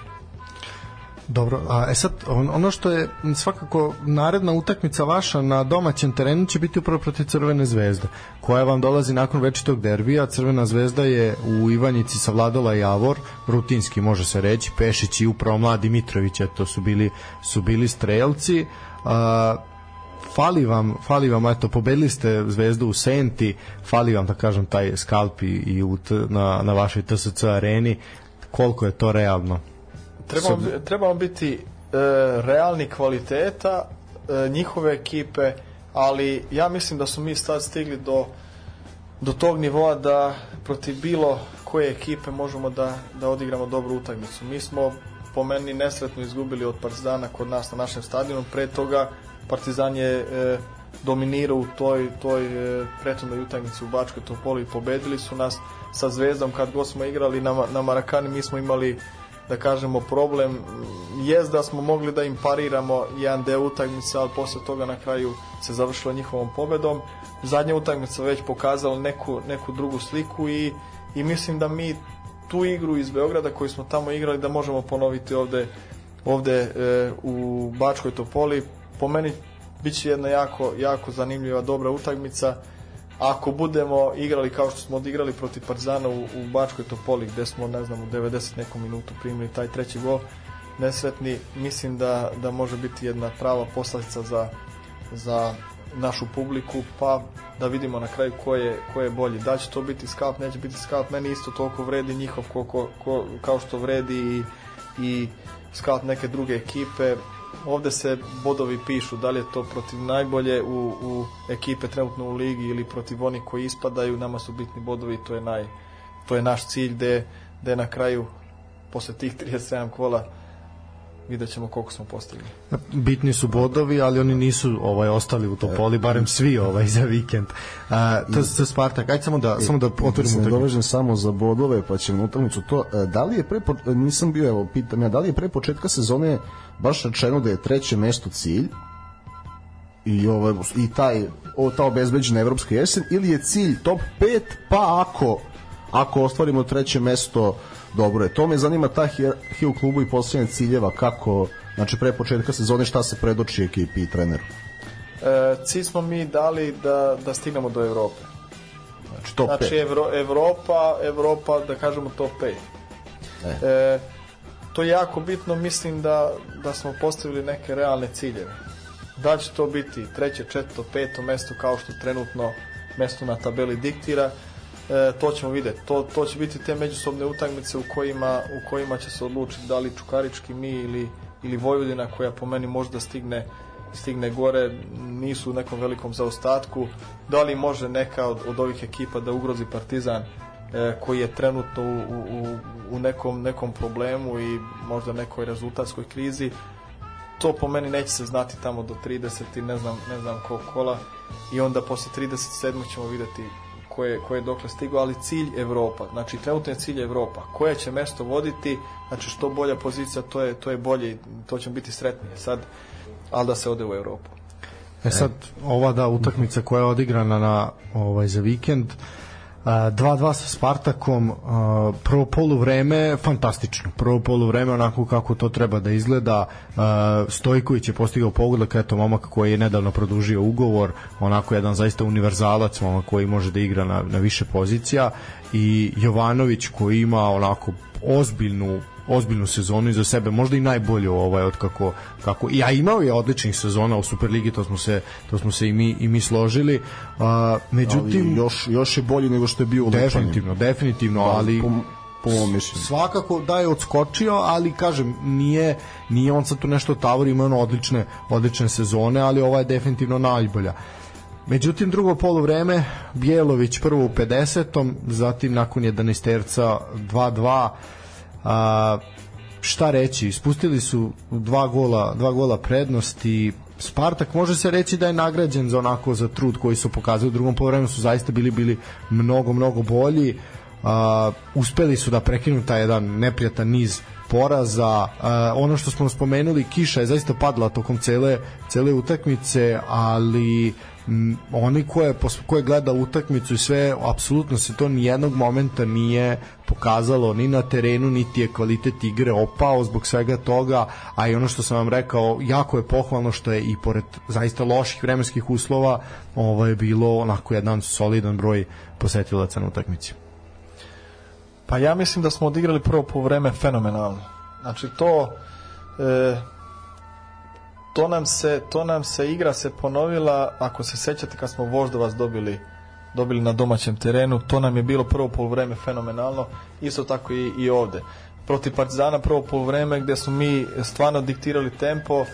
Dobro, a e sad, on, ono što je svakako naredna utakmica vaša na domaćem terenu će biti upravo protiv Crvene zvezde, koja vam dolazi nakon večitog derbija. Crvena zvezda je u Ivanjici savladala Javor, rutinski može se reći, Pešić i upravo mladi Mitrović, to su bili, su bili strelci. A, fali vam, fali vam, eto, pobedili ste Zvezdu u Senti, fali vam, da kažem, taj skalp i, i ut, na, na vašoj TSC areni, koliko je to realno? Treba, treba biti e, realni kvaliteta e, njihove ekipe, ali ja mislim da su mi sad stigli do, do tog nivoa da protiv bilo koje ekipe možemo da, da odigramo dobru utakmicu. Mi smo po meni nesretno izgubili od Partizana kod nas na našem stadionu. Pre toga Partizan je e, dominirao u toj, toj e, prethodnoj utakmici u Bačkoj Topoli i pobedili su nas sa Zvezdom kad god smo igrali na, na Marakani mi smo imali da kažemo problem jest da smo mogli da im pariramo jedan deo utakmice, ali posle toga na kraju se završilo njihovom pobedom. Zadnja utakmica već pokazala neku, neku drugu sliku i, i mislim da mi tu igru iz Beograda koju smo tamo igrali da možemo ponoviti ovde, ovde e, u Bačkoj Topoli. Po meni bit će jedna jako, jako zanimljiva, dobra utakmica ako budemo igrali kao što smo odigrali protiv Partizana u, u Bačkoj Topoli gde smo ne znam u 90 nekom minutu primili taj treći gol nesretni mislim da, da može biti jedna prava poslastica za, za našu publiku pa da vidimo na kraju ko je, ko je bolji da će to biti skalp, neće biti skalp meni isto toliko vredi njihov ko, ko, ko, kao što vredi i, i skalp neke druge ekipe ovde se bodovi pišu, da li je to protiv najbolje u, u ekipe trenutno u ligi ili protiv onih koji ispadaju, nama su bitni bodovi, to je, naj, to je naš cilj, gde, gde na kraju posle tih 37 kola vidjet ćemo koliko smo postigli. Bitni su bodovi, ali oni nisu ovaj ostali u topoli, e. barem svi ovaj za vikend. A, to je Spartak. Ajde samo da, samo da otvorimo utakmicu. Da Dovežem samo za bodove, pa ćemo utakmicu to. E, da li je pre, nisam bio, evo, pitam ja, da li je pre početka sezone baš rečeno da je treće mesto cilj i, ovaj, i taj, o, ta obezbeđena evropska jesen, ili je cilj top 5, pa ako ako ostvarimo treće mesto dobro je. To me zanima ta hierarhija u klubu i postavljanje ciljeva, kako, znači pre početka sezone, šta se predoči ekipi i treneru? E, cilj smo mi dali da, da stignemo do Evrope. Znači, top znači Evro, Evropa, Evropa, da kažemo top 5. E. e. to je jako bitno, mislim da, da smo postavili neke realne ciljeve. Da će to biti treće, četvrto, peto mesto kao što trenutno mesto na tabeli diktira, e, to ćemo videti. To, to će biti te međusobne utakmice u kojima, u kojima će se odlučiti da li Čukarički mi ili, ili Vojvodina koja po meni možda stigne stigne gore, nisu u nekom velikom zaostatku, da li može neka od, od ovih ekipa da ugrozi Partizan e, koji je trenutno u, u, u nekom, nekom problemu i možda nekoj rezultatskoj krizi to po meni neće se znati tamo do 30 i ne znam, ne znam kog kola i onda posle 37 ćemo videti koje, koje je dokle stigo, ali cilj Evropa. Znači, trenutno je cilj Evropa. Koje će mesto voditi, znači što bolja pozicija, to je, to je bolje i to ćemo biti sretnije sad, ali da se ode u Evropu. E sad, ova da utakmica koja je odigrana na, ovaj, za vikend, uh, 2-2 sa Spartakom, prvo poluvreme fantastično. Prvo poluvreme onako kako to treba da izgleda. Stojković je postigao pogodak, eto momak koji je nedavno produžio ugovor, onako jedan zaista univerzalac, momak koji može da igra na, na više pozicija i Jovanović koji ima onako ozbiljnu ozbiljnu sezonu iza sebe, možda i najbolju ovaj od kako kako ja imao je odličnih sezona u Superligi, to smo se to smo se i mi i mi složili. A, međutim ali još još je bolji nego što je bio u Definitivno, lepanju. definitivno, da, ali po, po Svakako da je odskočio, ali kažem, nije, nije on sad tu nešto tavor, ima ono odlične, odlične sezone, ali ova je definitivno najbolja. Međutim, drugo polovreme, Bjelović prvo u 50. Zatim, nakon 11 terca 2-2, a, šta reći, ispustili su dva gola, dva gola prednosti Spartak može se reći da je nagrađen za onako za trud koji su pokazali u drugom poluvremenu su zaista bili bili mnogo mnogo bolji a, uspeli su da prekinu taj jedan neprijatan niz poraza. E, ono što smo spomenuli, kiša je zaista padla tokom cele, cele utakmice, ali oni ko je, ko je gleda utakmicu i sve, apsolutno se to ni jednog momenta nije pokazalo ni na terenu, niti je kvalitet igre opao zbog svega toga, a i ono što sam vam rekao, jako je pohvalno što je i pored zaista loših vremenskih uslova ovo je bilo onako jedan solidan broj posetilaca na utakmici. Pa ja mislim da smo odigrali prvo po vreme fenomenalno. Znači to e, to nam se, to nam se igra se ponovila, ako se sećate kad smo Voždovac dobili dobili na domaćem terenu, to nam je bilo prvo poluvreme fenomenalno, isto tako i, i ovde. Protiv Partizana prvo poluvreme gde smo mi stvarno diktirali tempo,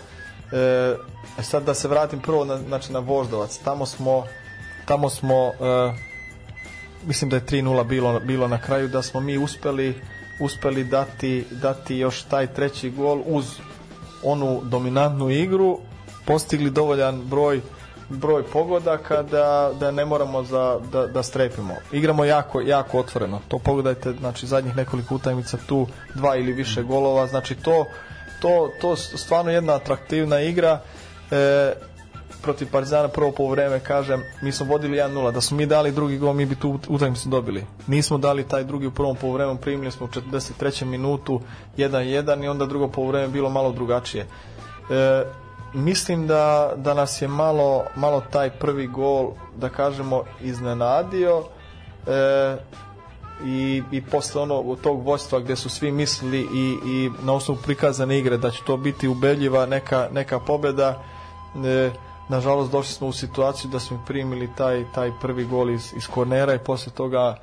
e, e sad da se vratim prvo na, znači na Voždovac, tamo smo, tamo smo e, mislim da je 3-0 bilo, bilo na kraju, da smo mi uspeli uspeli dati, dati još taj treći gol uz onu dominantnu igru, postigli dovoljan broj broj pogodaka da, da ne moramo za, da, da strepimo. Igramo jako, jako otvoreno. To pogledajte, znači zadnjih nekoliko utajmica tu dva ili više golova, znači to to, to stvarno jedna atraktivna igra e, protiv Partizana prvo po vreme, kažem, mi smo vodili 1-0, da smo mi dali drugi gol, mi bi tu utakmicu dobili. Nismo dali taj drugi u prvom po vremenu, primili smo u 43. minutu 1-1 i onda drugo po vreme bilo malo drugačije. E, mislim da, da nas je malo, malo taj prvi gol, da kažemo, iznenadio e, i, i posle onog, tog vojstva gde su svi mislili i, i na osnovu prikazane igre da će to biti ubedljiva neka, neka pobeda e, nažalost došli smo u situaciju da smo primili taj, taj prvi gol iz, iz kornera i posle toga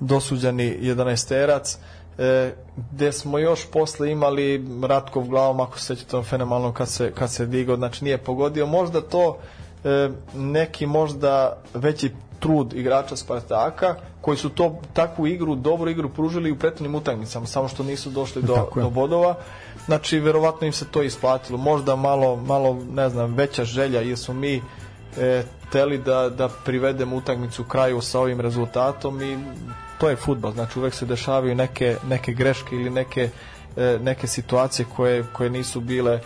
dosuđani 11-terac e, gde smo još posle imali Ratkov glavom ako se sećate fenomenalno kad se, kad se digao znači nije pogodio možda to e, neki možda veći trud igrača Spartaka koji su to takvu igru, dobru igru pružili u prethodnim utakmicama, samo što nisu došli do, do bodova znači verovatno im se to isplatilo možda malo, malo ne znam veća želja jer smo mi e, teli da, da privedemo utakmicu kraju sa ovim rezultatom i to je futbal, znači uvek se dešavaju neke, neke greške ili neke, e, neke situacije koje, koje nisu bile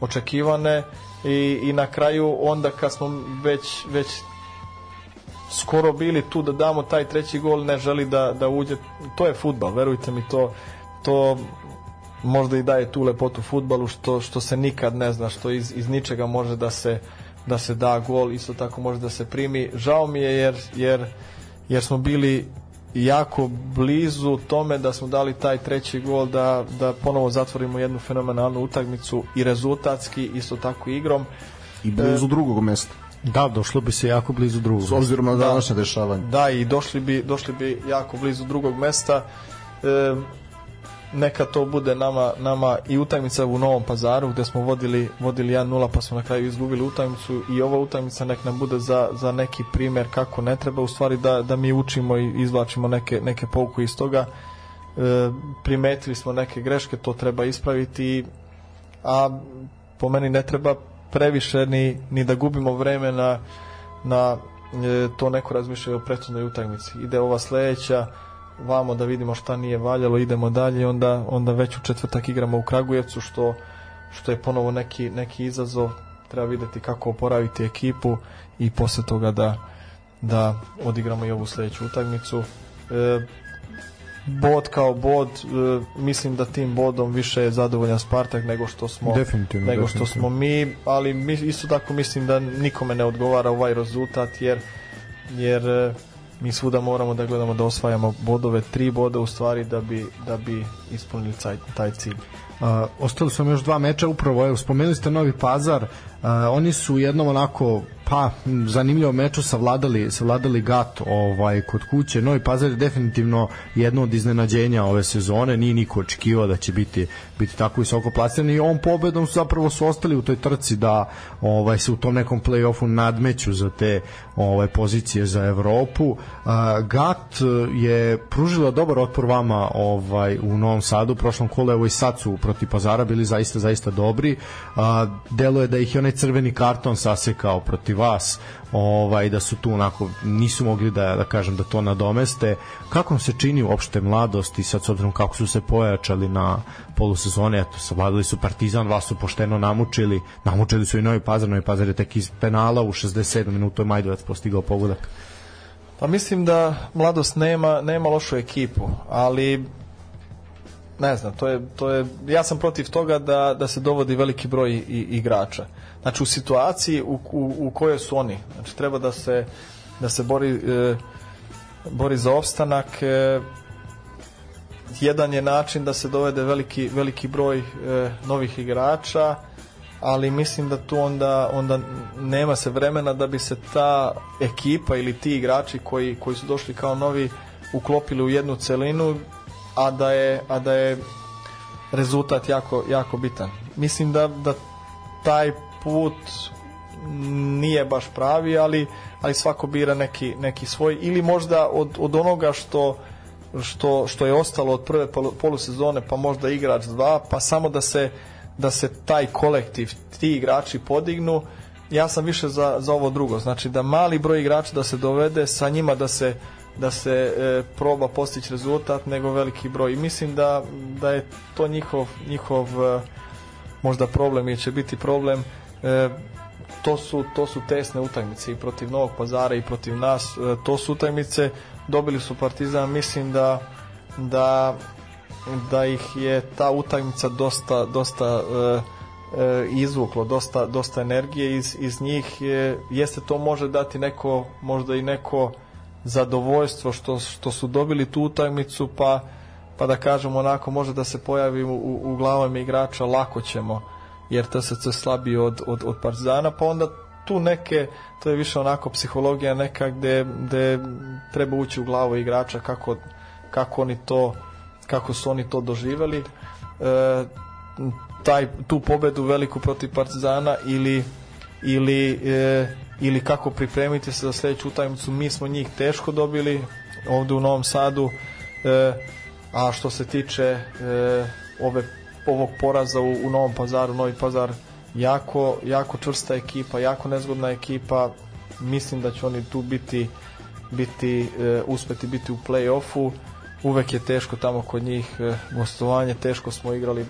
očekivane i, i na kraju onda kad smo već, već skoro bili tu da damo taj treći gol ne želi da, da uđe to je futbal, verujte mi to to možda i daje tu lepotu futbalu što, što se nikad ne zna, što iz, iz ničega može da se, da se da gol, isto tako može da se primi. Žao mi je jer, jer, jer smo bili jako blizu tome da smo dali taj treći gol da, da ponovo zatvorimo jednu fenomenalnu utakmicu i rezultatski isto tako igrom i blizu e, drugog mesta Da, došlo bi se jako blizu drugog. S obzirom na da. današnje da, dešavanje. Da, i došli bi, došli bi jako blizu drugog mesta. E, neka to bude nama, nama i utajmica u Novom pazaru gde smo vodili, vodili 1-0 pa smo na kraju izgubili utajmicu i ova utajmica nek nam bude za, za neki primer kako ne treba u stvari da, da mi učimo i izvlačimo neke, neke pouku iz toga e, primetili smo neke greške to treba ispraviti a po meni ne treba previše ni, ni da gubimo vreme na, na e, to neko razmišlja o prethodnoj utajmici ide ova sledeća vamo da vidimo šta nije valjalo, idemo dalje, onda, onda već u četvrtak igramo u Kragujevcu, što, što je ponovo neki, neki izazov, treba videti kako oporaviti ekipu i posle toga da, da odigramo i ovu sledeću utakmicu. E, bod kao bod e, mislim da tim bodom više je zadovoljan Spartak nego što smo definitivno, nego definitivno. što smo mi ali mi, isto tako mislim da nikome ne odgovara ovaj rezultat jer jer e, mi svuda moramo da gledamo da osvajamo bodove, tri boda u stvari da bi, da bi ispunili taj, taj cilj. Uh, ostali su još dva meča upravo, evo, spomenuli ste Novi Pazar, uh, oni su jednom onako pa zanimljivo meču savladali savladali Gat ovaj kod kuće Novi Pazar je definitivno jedno od iznenađenja ove sezone nije niko očekivao da će biti biti tako visoko plasiran i on pobedom su zapravo su ostali u toj trci da ovaj se u tom nekom plej-ofu nadmeću za te ovaj pozicije za Evropu Gat je pružila dobar otpor vama ovaj u Novom Sadu u prošlom kolu evo i sad su protiv Pazara bili zaista zaista dobri deluje da ih je onaj crveni karton sasekao protiv vas ovaj da su tu onako nisu mogli da da kažem da to nadomeste kako vam se čini uopšte mladost i sad s obzirom kako su se pojačali na polusezone eto savladali su Partizan vas su pošteno namučili namučili su i Novi Pazar Novi Pazar je tek iz penala u 67 minutu Majdovac postigao pogodak Pa mislim da mladost nema nema lošu ekipu, ali ne znam, to je, to je, ja sam protiv toga da, da se dovodi veliki broj i, igrača. Znači u situaciji u, u, u kojoj su oni, znači treba da se, da se bori, e, bori za opstanak, e, jedan je način da se dovede veliki, veliki broj e, novih igrača, ali mislim da tu onda, onda nema se vremena da bi se ta ekipa ili ti igrači koji, koji su došli kao novi uklopili u jednu celinu a da je, a da je rezultat jako, jako bitan. Mislim da, da taj put nije baš pravi, ali, ali svako bira neki, neki svoj ili možda od, od onoga što što, što je ostalo od prve polusezone, pa možda igrač dva, pa samo da se, da se taj kolektiv, ti igrači podignu, ja sam više za, za ovo drugo, znači da mali broj igrača da se dovede, sa njima da se da se e, proba postići rezultat nego veliki broj i mislim da, da je to njihov, njihov e, možda problem i će biti problem e, to su, to su tesne utakmice i protiv Novog Pazara i protiv nas e, to su utakmice dobili su Partizan mislim da da, da ih je ta utakmica dosta, dosta e, e, izvuklo dosta, dosta energije iz, iz njih je, jeste to može dati neko možda i neko zadovoljstvo što, što su dobili tu utakmicu pa, pa da kažemo onako može da se pojavi u, u glavama igrača lako ćemo jer TSC slabiji od, od, od Partizana pa onda tu neke, to je više onako psihologija neka gde, gde treba ući u glavu igrača kako, kako oni to kako su oni to doživeli e, taj, tu pobedu veliku protiv Partizana ili ili, e, ili kako pripremite se za sledeću utakmicu. Mi smo njih teško dobili ovde u Novom Sadu, e, a što se tiče e, ove, ovog poraza u, u Novom Pazaru, Novi Pazar jako, jako čvrsta ekipa, jako nezgodna ekipa, mislim da će oni tu biti biti e, uspeti biti u play-offu. Uvek je teško tamo kod njih e, gostovanje, teško smo igrali.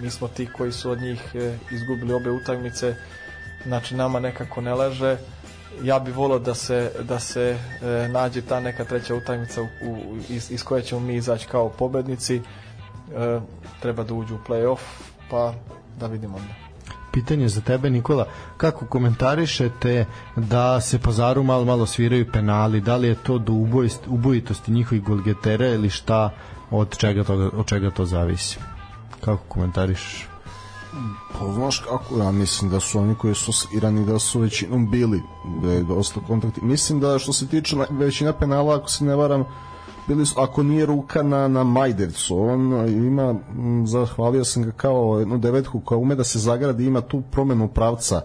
Mi smo ti koji su od njih e, izgubili obe utakmice znači nama nekako ne leže ja bih volio da se, da se e, nađe ta neka treća utakmica u, u, iz, iz koje ćemo mi izaći kao pobednici e, treba da uđu u playoff pa da vidimo onda pitanje za tebe Nikola kako komentarišete da se pazaru malo, malo sviraju penali da li je to do ubojist, ubojitosti njihovih golgetera ili šta od čega, to, od čega to zavisi kako komentarišeš Pa znaš kako, ja mislim da su oni koji su irani da su većinom bili, da je dosta kontakti. Mislim da što se tiče većina penala, ako se ne varam, bili su, ako nije ruka na, na Majdercu, on ima, zahvalio sam ga kao jednu devetku koja ume da se zagradi, ima tu promenu pravca,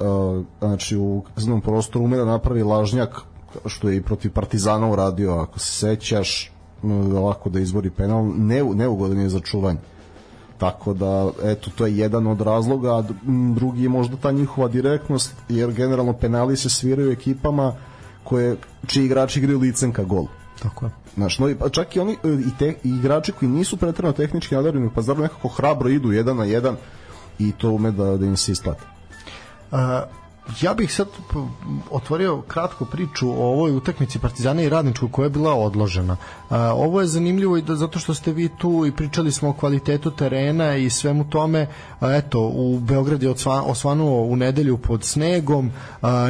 uh, znači u kaznom prostoru ume da napravi lažnjak, što je i protiv Partizana uradio, ako se sećaš, da lako da izbori penal, ne, neugodan je za čuvanje Tako da, eto, to je jedan od razloga, a drugi je možda ta njihova direktnost, jer generalno penali se sviraju ekipama koje, čiji igrači igraju licem ka golu. Tako je. Znaš, no, pa čak i oni e, i, te, i igrači koji nisu pretrano tehnički nadareni, pa zar nekako hrabro idu jedan na jedan i to ume da, da im se isplati. A, ja bih sad otvorio kratku priču o ovoj utakmici Partizana i Radničku koja je bila odložena. Ovo je zanimljivo i da, zato što ste vi tu i pričali smo o kvalitetu terena i svemu tome. Eto, u Beograd je osvanuo u nedelju pod snegom.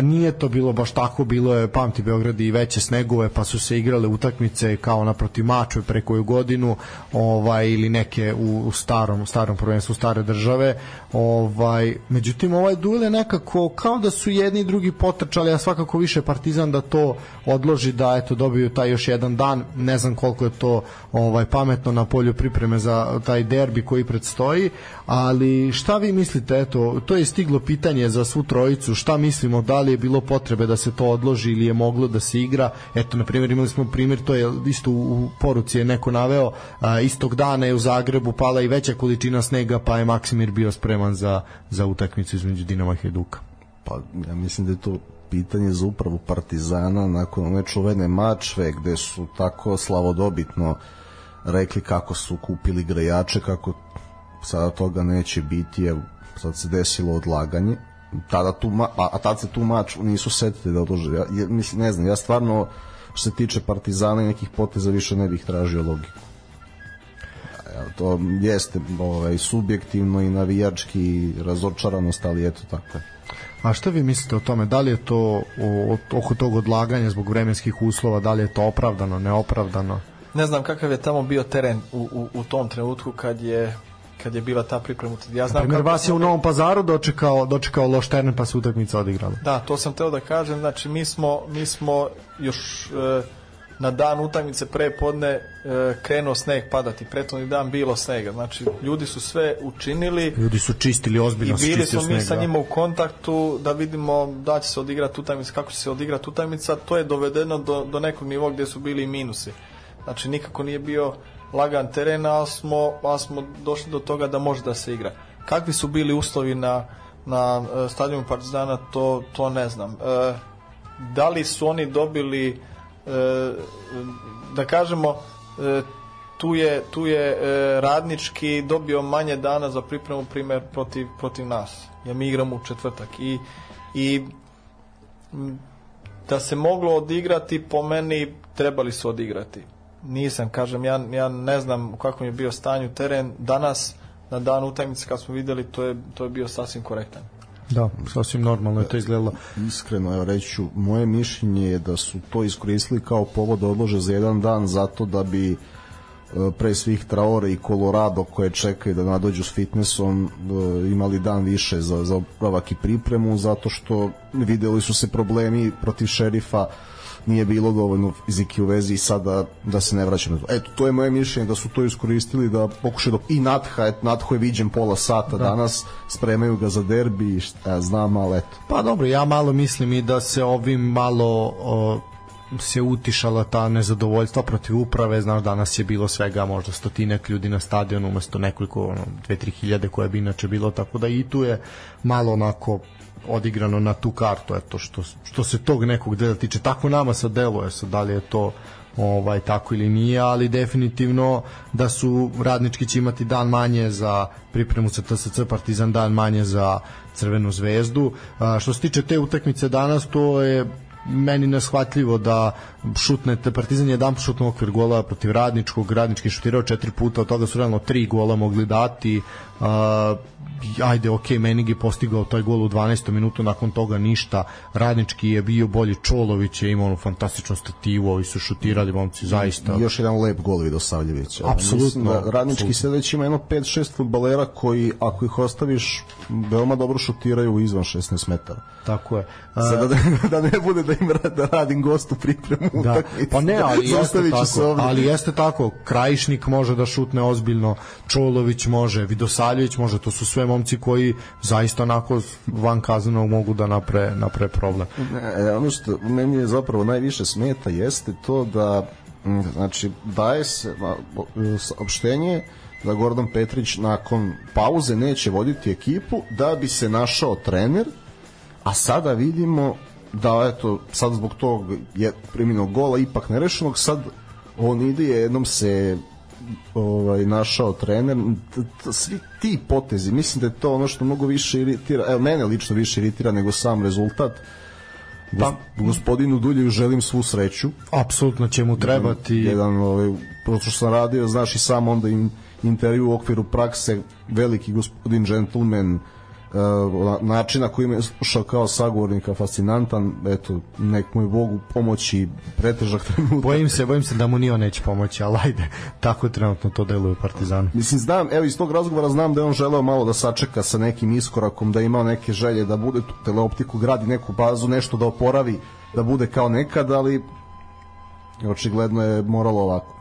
Nije to bilo baš tako, bilo je, pamti Beograd i veće snegove, pa su se igrale utakmice kao naproti Mačve pre koju godinu ovaj, ili neke u, starom, u starom prvenstvu stare države. Ovaj, međutim, ovaj duel je nekako kao da su jedni i drugi potrčali, a svakako više Partizan da to odloži da eto dobiju taj još jedan dan. Ne znam koliko je to ovaj pametno na polju pripreme za taj derbi koji predstoji, ali šta vi mislite eto, to je stiglo pitanje za svu trojicu, šta mislimo da li je bilo potrebe da se to odloži ili je moglo da se igra. Eto na primjer imali smo primjer to je isto u poruci je neko naveo a, istog dana je u Zagrebu pala i veća količina snega pa je Maksimir bio spreman za za utakmicu između Dinama i Hajduka. Pa ja mislim da je to pitanje za upravu Partizana nakon one čuvene mačve gde su tako slavodobitno rekli kako su kupili grejače, kako sada toga neće biti, evo sad se desilo odlaganje. Tada tu ma, a, a tad se tu mač nisu setili da odlože. Ja, ja, mislim, ne znam, ja stvarno što se tiče Partizana i nekih poteza više ne bih tražio logiku. Ja, to jeste ovaj, subjektivno i navijački razočaranost, ali eto tako je. A šta vi mislite o tome? Da li je to o, oko tog odlaganja zbog vremenskih uslova, da li je to opravdano, neopravdano? Ne znam kakav je tamo bio teren u, u, u tom trenutku kad je kad je bila ta priprema. Ja znam Primer, vas je u Novom Pazaru dočekao, dočekao loš teren pa se utakmica odigrala. Da, to sam teo da kažem. Znači, mi smo, mi smo još... E, na dan utakmice pre podne e, krenuo sneg padati. Prethodni dan bilo snega. Znači, ljudi su sve učinili. Ljudi su čistili ozbiljno. snega. I bili smo mi sa da. njima u kontaktu da vidimo da će se odigrati utakmica, kako će se odigrati utakmica. To je dovedeno do, do nekog nivoa gdje su bili minusi. Znači, nikako nije bio lagan teren, ali smo, ali smo došli do toga da može da se igra. Kakvi su bili uslovi na, na e, stadionu Partizana, to, to ne znam. E, da li su oni dobili da kažemo e, tu je, tu je e, radnički dobio manje dana za pripremu primer protiv, protiv nas ja mi igramo u četvrtak i, i da se moglo odigrati po meni trebali su odigrati nisam kažem ja, ja ne znam u kakvom je bio stanju teren danas na dan utakmice kad smo videli to je, to je bio sasvim korektan Da, sasvim normalno je to izgledalo. Iskreno, ja reću, moje mišljenje je da su to iskoristili kao povod da odlože za jedan dan zato da bi e, pre svih Traore i Colorado koje čekaju da nadođu s fitnessom e, imali dan više za, za opravak i pripremu zato što videli su se problemi protiv šerifa nije bilo dovoljno fizike u vezi i sada da se ne vraća na to. Eto, to je moje mišljenje da su to iskoristili da pokušaju da i Natha, et, Natho je viđen pola sata da. danas, spremaju ga za derbi, šta ja znam, ali eto. Pa dobro, ja malo mislim i da se ovim malo o, se utišala ta nezadovoljstva protiv uprave, znaš, danas je bilo svega možda stotinak ljudi na stadionu umesto nekoliko, ono, dve, tri hiljade koje bi inače bilo, tako da i tu je malo onako odigrano na tu kartu, eto, što, što se tog nekog dela tiče. Tako nama sad deluje, sad da li je to ovaj tako ili nije, ali definitivno da su radnički će imati dan manje za pripremu sa TSC Partizan, dan manje za Crvenu zvezdu. A, što se tiče te utakmice danas, to je meni neshvatljivo da šutnete Partizan je jedan šutno okvir gola protiv Radničkog, Radnički šutirao četiri puta, od toga su realno tri gola mogli dati. Uh, ajde, ok, Menig je postigao taj gol u 12. minutu, nakon toga ništa. Radnički je bio bolji Čolović, je imao fantastičnu stativu, ovi su šutirali momci zaista. Još jedan lep gol Vido Savljević. Ovaj, apsolutno. Da radnički sad već ima jedno 5-6 futbalera koji, ako ih ostaviš, veoma dobro šutiraju izvan 16 metara. Tako je. Uh, Sada da, da ne bude da da im da radim gostu pripremu da. Pa ne, ali da, jeste tako, ali jeste tako, Krajišnik može da šutne ozbiljno, Čolović može, Vidosaljević može, to su sve momci koji zaista onako van kaznenog mogu da napre, napre problem. Ne, e, ono što meni je zapravo najviše smeta jeste to da znači daje se e, opštenje da Gordon Petrić nakon pauze neće voditi ekipu da bi se našao trener a sada vidimo da eto sad zbog tog je primljenog gola ipak nerešenog sad on ide jednom se ovaj našao trener svi ti potezi mislim da je to ono što mnogo više iritira evo mene lično više iritira nego sam rezultat Pa, gospodinu Duljevu želim svu sreću. Apsolutno će mu trebati. Jedan, ovaj, prosto što sam radio, znaš i sam onda im intervju u okviru prakse, veliki gospodin džentlmen, Eh, način na koji me slušao kao sagovornika fascinantan, eto, nek mu je Bogu pomoći pretežak trenutak. Bojim se, bojim se da mu ni neće pomoći, ali ajde, tako trenutno to deluje Partizanu. Mislim, znam, evo iz tog razgovora znam da je on želeo malo da sačeka sa nekim iskorakom, da je imao neke želje da bude tu teleoptiku, gradi neku bazu, nešto da oporavi, da bude kao nekad, ali očigledno je moralo ovako.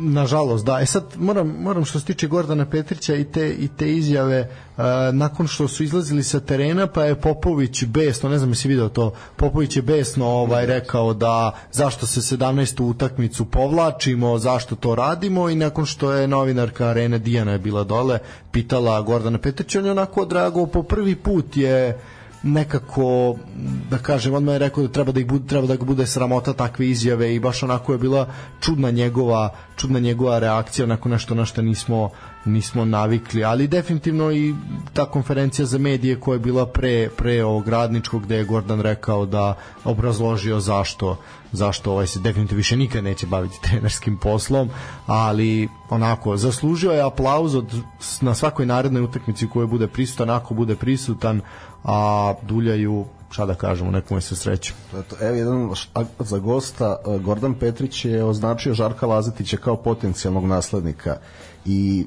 Nažalost, da. E sad moram, moram što se tiče Gordana Petrića i te, i te izjave uh, nakon što su izlazili sa terena pa je Popović besno, ne znam si video to, Popović je besno ovaj, rekao da zašto se 17. utakmicu povlačimo, zašto to radimo i nakon što je novinarka Arena Dijana je bila dole, pitala Gordana Petrića, on je onako odrago po prvi put je nekako da kažem odmah je rekao da treba da ih bude treba da ga bude sramota takve izjave i baš onako je bila čudna njegova čudna njegova reakcija onako nešto na što nismo nismo navikli ali definitivno i ta konferencija za medije koja je bila pre pre ovog radničkog gde je Gordon rekao da obrazložio zašto zašto ovaj se definitivno više nikad neće baviti trenerskim poslom, ali onako zaslužio je aplauz od na svakoj narednoj utakmici koju bude prisutan, ako bude prisutan, a duljaju šta da kažemo, nekome se sreću. Eto, evo jedan za gosta, e, Gordan Petrić je označio Žarka Lazetića kao potencijalnog naslednika i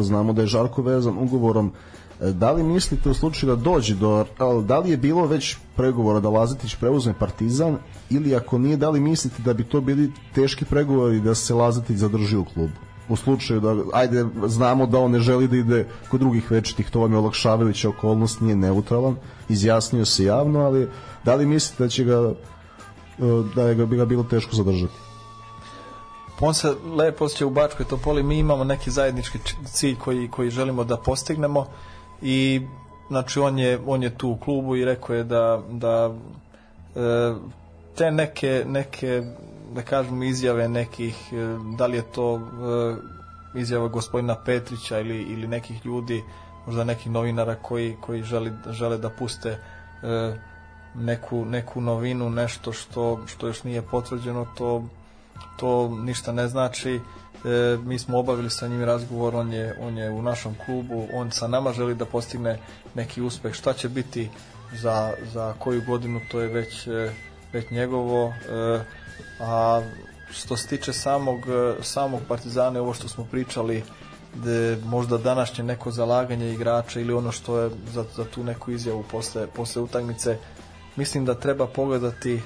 znamo da je Žarko vezan ugovorom e, Da li mislite u slučaju da dođe do da li je bilo već pregovora da Lazetić preuzme Partizan ili ako nije da li mislite da bi to bili teški pregovori da se Lazetić zadrži u klubu? u slučaju da, ajde, znamo da on ne želi da ide kod drugih večitih, to vam je olakšavajuća okolnost, nije neutralan, izjasnio se javno, ali da li mislite da će ga, e, da je ga, bi ga bilo teško zadržati? On se lepo osjeća u Bačkoj Topoli, mi imamo neki zajednički cilj koji, koji želimo da postignemo i znači on je, on je tu u klubu i rekao je da, da e, te neke, neke da kažemo izjave nekih, e, da li je to e, izjava gospodina Petrića ili, ili nekih ljudi, možda nekih novinara koji, koji žele žele da puste e, neku, neku novinu, nešto što, što još nije potvrđeno, to, to ništa ne znači. E, mi smo obavili sa njim razgovor, on je, on je u našom klubu, on sa nama želi da postigne neki uspeh. Šta će biti za, za koju godinu, to je već, već njegovo. E, A što se tiče samog, samog Partizana ovo što smo pričali, da možda današnje neko zalaganje igrača ili ono što je za, za tu neku izjavu posle, posle utakmice, mislim da treba pogledati e,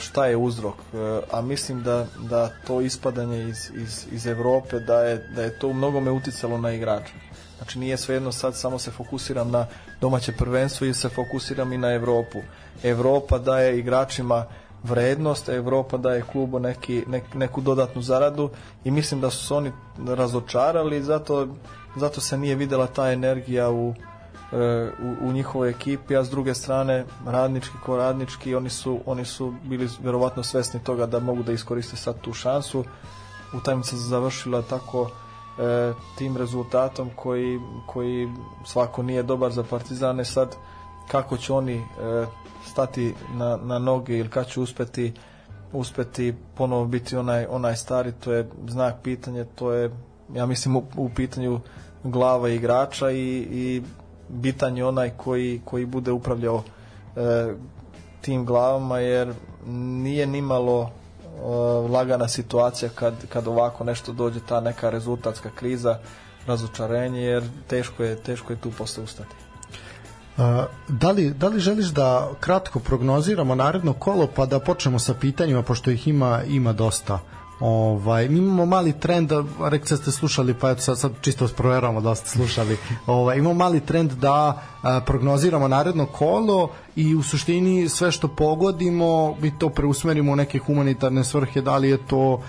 šta je uzrok e, a mislim da, da to ispadanje iz, iz, iz Evrope da je, da je to u mnogome uticalo na igrača znači nije svejedno sad samo se fokusiram na domaće prvenstvo i se fokusiram i na Evropu Evropa daje igračima vrednost, Europa daje klubu neki, nek, neku dodatnu zaradu i mislim da su se oni razočarali zato, zato se nije videla ta energija u, e, u, u njihovoj ekipi, a s druge strane radnički ko radnički oni su, oni su bili verovatno svesni toga da mogu da iskoriste sad tu šansu utajmica se završila tako e, tim rezultatom koji, koji svako nije dobar za Partizane sad kako će oni e, stati na, na noge ili kad će uspeti uspeti ponovo biti onaj, onaj stari, to je znak pitanja, to je, ja mislim, u, u pitanju glava igrača i, i bitan je onaj koji, koji bude upravljao e, tim glavama, jer nije nimalo e, lagana situacija kad, kad ovako nešto dođe, ta neka rezultatska kriza, razočarenje, jer teško je, teško je tu posle ustati da, li, da li želiš da kratko prognoziramo naredno kolo pa da počnemo sa pitanjima pošto ih ima ima dosta Ovaj, mi imamo mali trend, da, rekli da ste slušali, pa eto sad, sad čisto sproveravamo da ste slušali. Ovaj, imamo mali trend da a, prognoziramo naredno kolo i u suštini sve što pogodimo mi to preusmerimo u neke humanitarne svrhe da li je to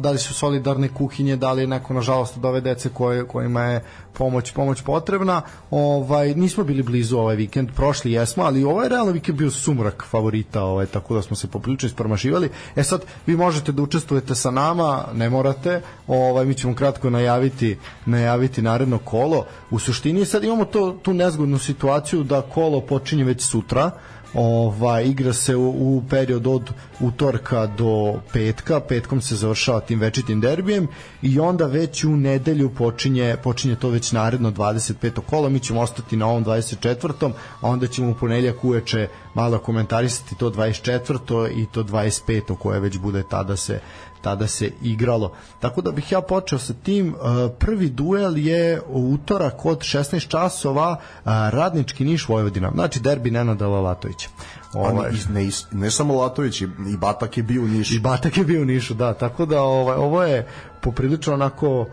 da li su solidarne kuhinje da li je neko nažalost od ove dece koje, kojima je pomoć pomoć potrebna ovaj nismo bili blizu ovaj vikend prošli jesmo ali ovaj realno vikend bio sumrak favorita ovaj tako da smo se poprilično ispromašivali e sad vi možete da učestvujete sa nama ne morate ovaj mi ćemo kratko najaviti najaviti naredno kolo u suštini sad imamo to tu nezgodnu situaciju situaciju da kolo počinje već sutra, Ova, igra se u, u period od utorka do petka, petkom se završava tim večitim derbijem i onda već u nedelju počinje, počinje to već naredno 25. kolo, mi ćemo ostati na ovom 24. a onda ćemo u ponedljak uveče malo komentarisati to 24. i to 25. koje već bude tada se tada se igralo. Tako da bih ja počeo sa tim. E, prvi duel je u utorak od 16 časova e, Radnički Niš Vojvodina. Znači derbi Nenada Lavatovića. Ovaj. Ne, ne samo Latović, i Batak je bio u Nišu. I Batak je bio u Nišu, da. Tako da ovaj, ovo je poprilično onako uh,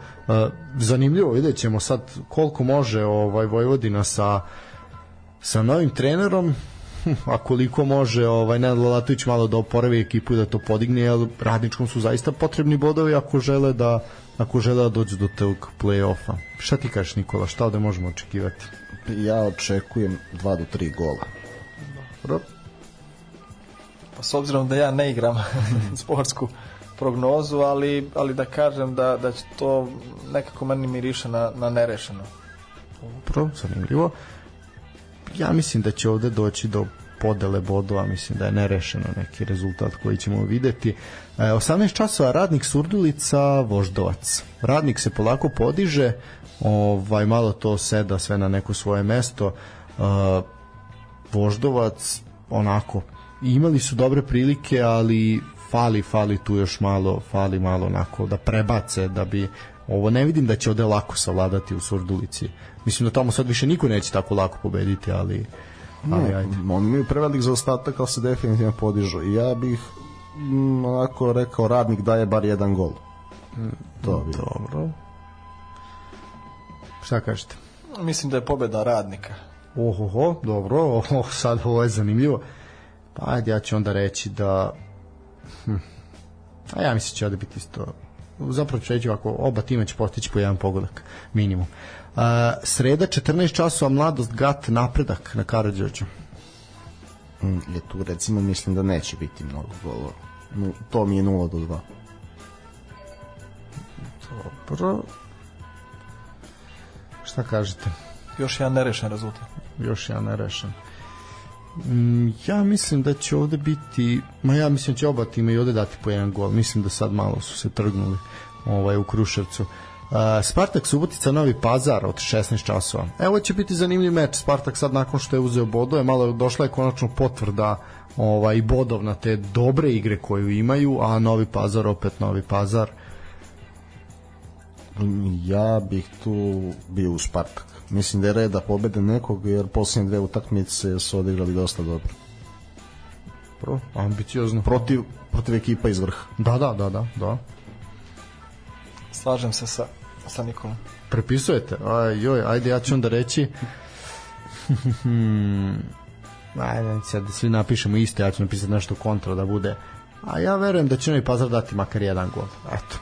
zanimljivo. Vidjet ćemo sad koliko može ovaj, Vojvodina sa, sa novim trenerom a koliko može ovaj Nenad Lalatović malo da oporavi ekipu i da to podigne, jer radničkom su zaista potrebni bodovi ako žele da ako žele da dođu do tog play-offa. Šta ti kažeš Nikola, šta ovde možemo očekivati? Ja očekujem 2 do 3 gola. Dobro. Pa s obzirom da ja ne igram sportsku prognozu, ali, ali da kažem da, da će to nekako meni miriše na, na nerešeno. Dobro, zanimljivo ja mislim da će ovde doći do podele bodova, mislim da je nerešeno neki rezultat koji ćemo videti. 18 e, časova radnik Surdulica Voždovac. Radnik se polako podiže, ovaj malo to seda sve na neko svoje mesto. E, Voždovac onako imali su dobre prilike, ali fali, fali tu još malo, fali malo onako da prebace da bi Ovo ne vidim da će ode lako savladati u Surdulici. Mislim da tamo sad više niko neće tako lako pobediti, ali... ali ne, ajde. Oni imaju prevelik zaostatak, ali se definitivno podižu. I ja bih m, mm, onako rekao, radnik daje bar jedan gol. To bi. Mm, dobro. Šta kažete? Mislim da je pobeda radnika. Ohoho, dobro, oho, sad ovo je zanimljivo. Pa ajde, ja ću onda reći da... Hm, a ja mislim da će ovde biti isto zapravo ću reći ovako, oba tima će postići po jedan pogodak, minimum. Uh, sreda 14 časova mladost gat napredak na Karadžođu. Mm, je tu recimo mislim da neće biti mnogo golova. No, to mi je 0 do 2. Dobro. Šta kažete? Još jedan nerešen rezultat. Još jedan nerešen. Mm, ja mislim da će ovde biti, ma ja mislim da će oba tima i ovde dati po jedan gol. Mislim da sad malo su se trgnuli ovaj, u Kruševcu. Uh, Spartak Subotica Novi Pazar od 16 časova. Evo će biti zanimljiv meč. Spartak sad nakon što je uzeo bodove, malo došla je konačno potvrda ovaj bodov na te dobre igre koju imaju, a Novi Pazar opet Novi Pazar. Uh, Ja bih tu bio u Spartak. Mislim da je red da pobede nekog, jer posljednje dve utakmice su odigrali dosta dobro. Pro, ambiciozno. Protiv, protiv ekipa iz vrha. Da, da, da, da. da. Slažem se sa, sa Nikolom. Prepisujete? Aj, joj, ajde, ja ću onda reći... ajde, sad da svi napišemo isto, ja ću napisati nešto kontra da bude. A ja verujem da će Novi Pazar dati makar jedan gol. Eto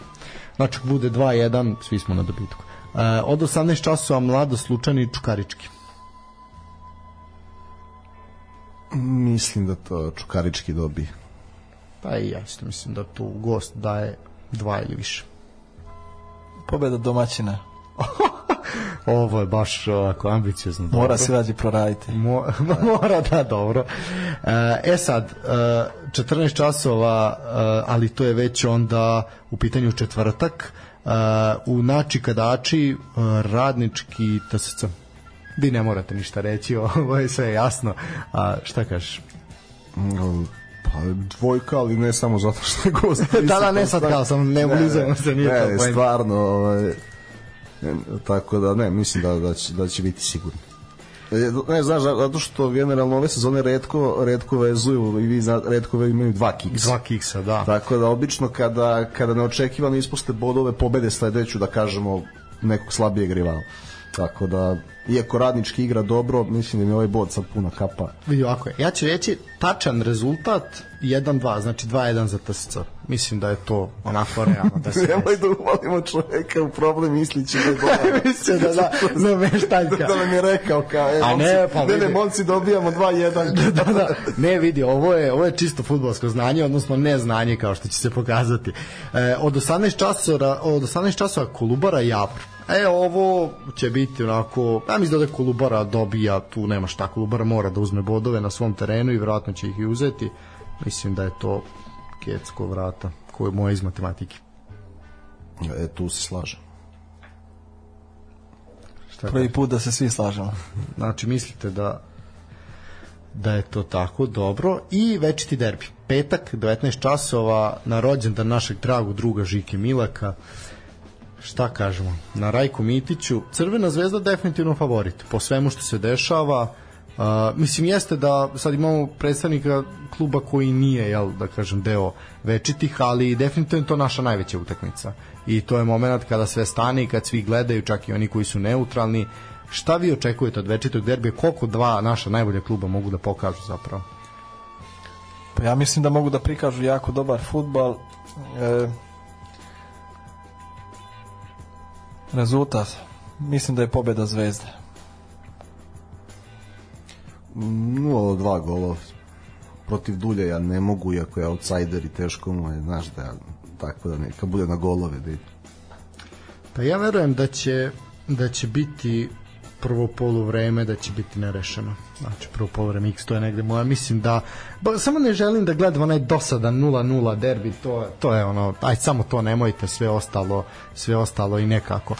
znači bude 2-1, svi smo na dobitku. E, od 18 časova mlado slučani Čukarički. Mislim da to Čukarički dobi. Pa i ja isto mislim da tu gost daje dva ili više. Pobeda domaćina. Ovo je baš ovako uh, ambiciozno. Mora se radi proraditi. Mo, mora, da, dobro. Uh, e sad, 14 uh, časova, ali to je već onda u pitanju četvrtak, u Nači Kadači radnički TSC. Vi ne morate ništa reći, ovo je sve jasno. A šta kažeš? Mm, pa dvojka, ali ne samo zato što je gost. da, da, ne sad kao, sam ne, ne, ne se, nije ne, Ne, stvarno, ovaj, tako da ne, mislim da, da, će, da će biti sigurno. E, ne, znaš, zato što generalno ove sezone redko, redko vezuju i vi zna, redko imaju dva kiksa. Dva kiksa, da. Tako da obično kada, kada neočekivano ispuste bodove, pobede sledeću, da kažemo, nekog slabijeg rivala. Tako da, iako radnički igra dobro, mislim da mi ovaj bod sad puna kapa. Vidi ovako je. Ja ću reći tačan rezultat 1-2, znači 2-1 za TSC. Mislim da je to onako realno da se Nemoj da uvalimo čoveka u problem mislići da je bolje. Mislim da da, za da veštaljka. Da, da nam je rekao kao, e, A ne, pa ne, ne, momci dobijamo 2-1. da, da, da, ne vidi, ovo je, ovo je čisto futbolsko znanje, odnosno ne znanje kao što će se pokazati. E, od 18 časova, od 18 časova Kolubara Javr, E, ovo će biti onako, ja mislim da Kolubara dobija, tu nema šta, Kolubara mora da uzme bodove na svom terenu i vjerojatno će ih i uzeti. Mislim da je to kecko vrata, koje je moje iz matematike. E, tu se slažem. Šta Prvi put da se svi slažemo. Znači, mislite da da je to tako dobro i večiti derbi petak 19 časova na rođendan našeg dragog druga Žike Milaka šta kažemo, na Rajku Mitiću, Crvena zvezda definitivno favorit, po svemu što se dešava, Uh, mislim jeste da sad imamo predstavnika kluba koji nije jel da kažem deo večitih, ali definitivno je to naša najveća utakmica. I to je momenat kada sve stane i kad svi gledaju, čak i oni koji su neutralni. Šta vi očekujete od večitog derbija? Koliko dva naša najbolja kluba mogu da pokažu zapravo? Pa ja mislim da mogu da prikažu jako dobar futbal. E, Rezultat. Mislim da je pobeda Zvezde. 0-2 golov protiv Dulja ja ne mogu, iako je outsider i teško mu je, znaš da tako da neka bude na golove da Pa ja verujem da će da će biti prvo poluvreme da će biti nerešeno. Znači prvo poluvreme X to je negde moja mislim da ba, samo ne želim da gledam onaj dosadan 0-0 derbi, to to je ono aj samo to nemojte, sve ostalo sve ostalo i nekako.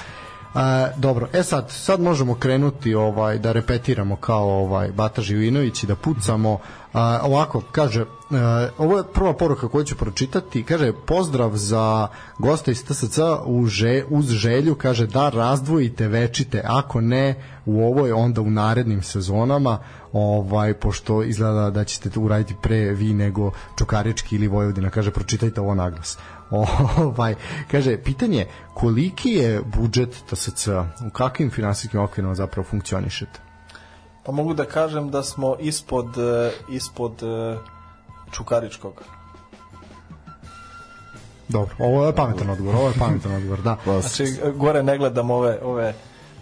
A, dobro, e sad, sad možemo krenuti ovaj da repetiramo kao ovaj Bata Živinović i da pucamo. A, ovako, kaže, a, e, ovo je prva poruka koju ću pročitati. Kaže, pozdrav za gosta iz TSC u že, uz želju, kaže da razdvojite večite, ako ne u ovoj, onda u narednim sezonama, ovaj, pošto izgleda da ćete to uraditi pre vi nego Čukarički ili Vojvodina. Kaže, pročitajte ovo naglas. Ovaj, kaže, pitanje koliki je budžet TSC? U kakvim finansijskim okvirima zapravo funkcionišete? Pa mogu da kažem da smo ispod, eh, ispod eh, Čukaričkog. Dobro, ovo je pametan odgovor, ovo je pametan odgovor, da. Znači, gore ne gledam ove, ove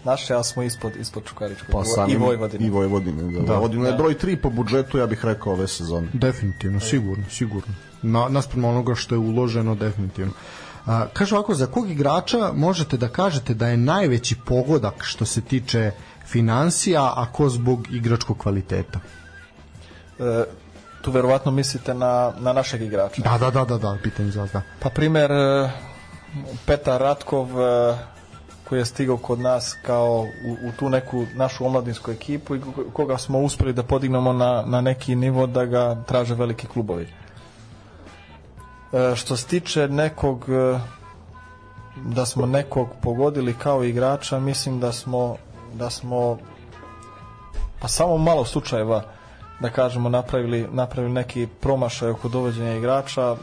Naše, ali smo ispod, ispod Čukaričkog pa, samim, i Vojvodine. I Vojvodine, da. da Vojvodina da. je broj 3 po budžetu, ja bih rekao, ove sezone. Definitivno, sigurno, sigurno. Na, naspram onoga što je uloženo, definitivno. A, kažu ovako, za kog igrača možete da kažete da je najveći pogodak što se tiče financija, a ko zbog igračkog kvaliteta? E, tu verovatno mislite na, na našeg igrača. Da, da, da, da, da pitanje za vas, da. Pa primer, e, Petar Ratkov, e, koji je stigao kod nas kao u, u tu neku našu omladinsku ekipu i koga smo uspeli da podignemo na, na neki nivo da ga traže veliki klubovi. E, što se tiče nekog e, da smo nekog pogodili kao igrača, mislim da smo da smo pa samo malo slučajeva da kažemo napravili, napravili neki promašaj oko dovođenja igrača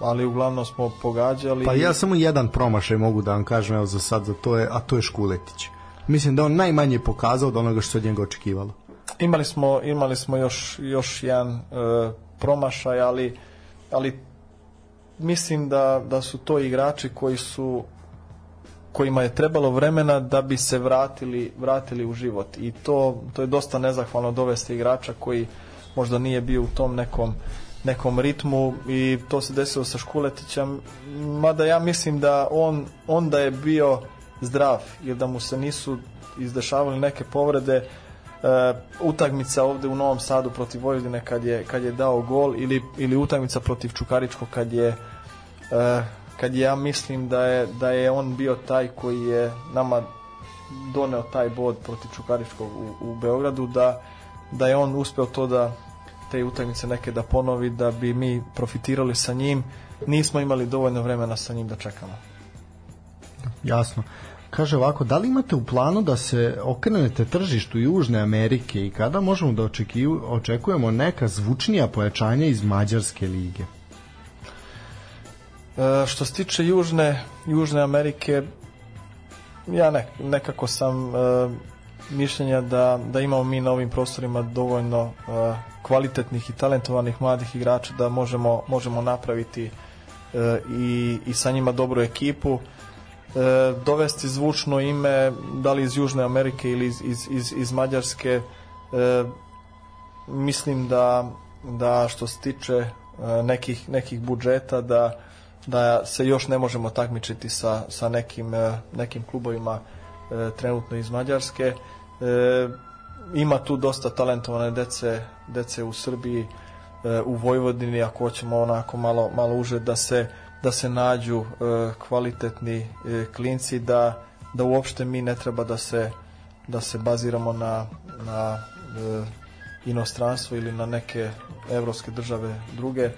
ali uglavnom smo pogađali. Pa ja samo jedan promašaj mogu da vam kažem evo za sad, za to je, a to je Škuletić. Mislim da on najmanje pokazao od onoga što se od njega očekivalo. Imali smo, imali smo još, još jedan e, promašaj, ali, ali mislim da, da su to igrači koji su kojima je trebalo vremena da bi se vratili, vratili u život i to, to je dosta nezahvalno dovesti igrača koji možda nije bio u tom nekom nekom ritmu i to se desilo sa Škuletićem mada ja mislim da on onda je bio zdrav jer da mu se nisu izdešavali neke povrede Uh, utakmica ovde u Novom Sadu protiv Vojvodine kad je, kad je dao gol ili, ili utakmica protiv Čukaričkog kad je uh, kad ja mislim da je, da je on bio taj koji je nama doneo taj bod protiv Čukaričkog u, u Beogradu da, da je on uspeo to da, te utakmice neke da ponovi da bi mi profitirali sa njim. Nismo imali dovoljno vremena sa njim da čekamo. Jasno. Kaže ovako, da li imate u planu da se okrenete tržištu Južne Amerike i kada možemo da očekiju, očekujemo neka zvučnija pojačanja iz Mađarske lige? E, što se tiče Južne, Južne Amerike, ja ne, nekako sam e, mišljenja da, da imamo mi na ovim prostorima dovoljno e, kvalitetnih i talentovanih mladih igrača da možemo, možemo napraviti e, i, i sa njima dobru ekipu e, dovesti zvučno ime da li iz Južne Amerike ili iz, iz, iz, iz Mađarske e, mislim da, da što se tiče e, nekih, nekih budžeta da, da se još ne možemo takmičiti sa, sa nekim, e, nekim klubovima e, trenutno iz Mađarske e, ima tu dosta talentovane dece, dece u Srbiji, eh, u Vojvodini, ako hoćemo onako malo, malo uže da se, da se nađu eh, kvalitetni eh, klinci, da, da uopšte mi ne treba da se, da se baziramo na, na inostranstvo ili na neke evropske države druge.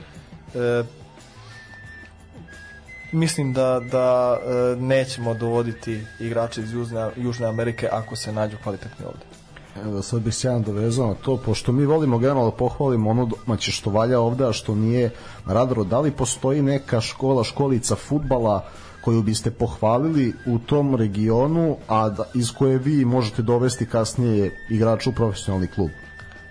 mislim da, da nećemo dovoditi igrače iz Južne, Južne Amerike ako se nađu kvalitetni ovde. Evo da se bih se jedan dovezao na to, pošto mi volimo generalno da pohvalimo ono domaće što valja ovde, a što nije na radaru, da li postoji neka škola, školica futbala koju biste pohvalili u tom regionu, a da, iz koje vi možete dovesti kasnije igrača u profesionalni klub?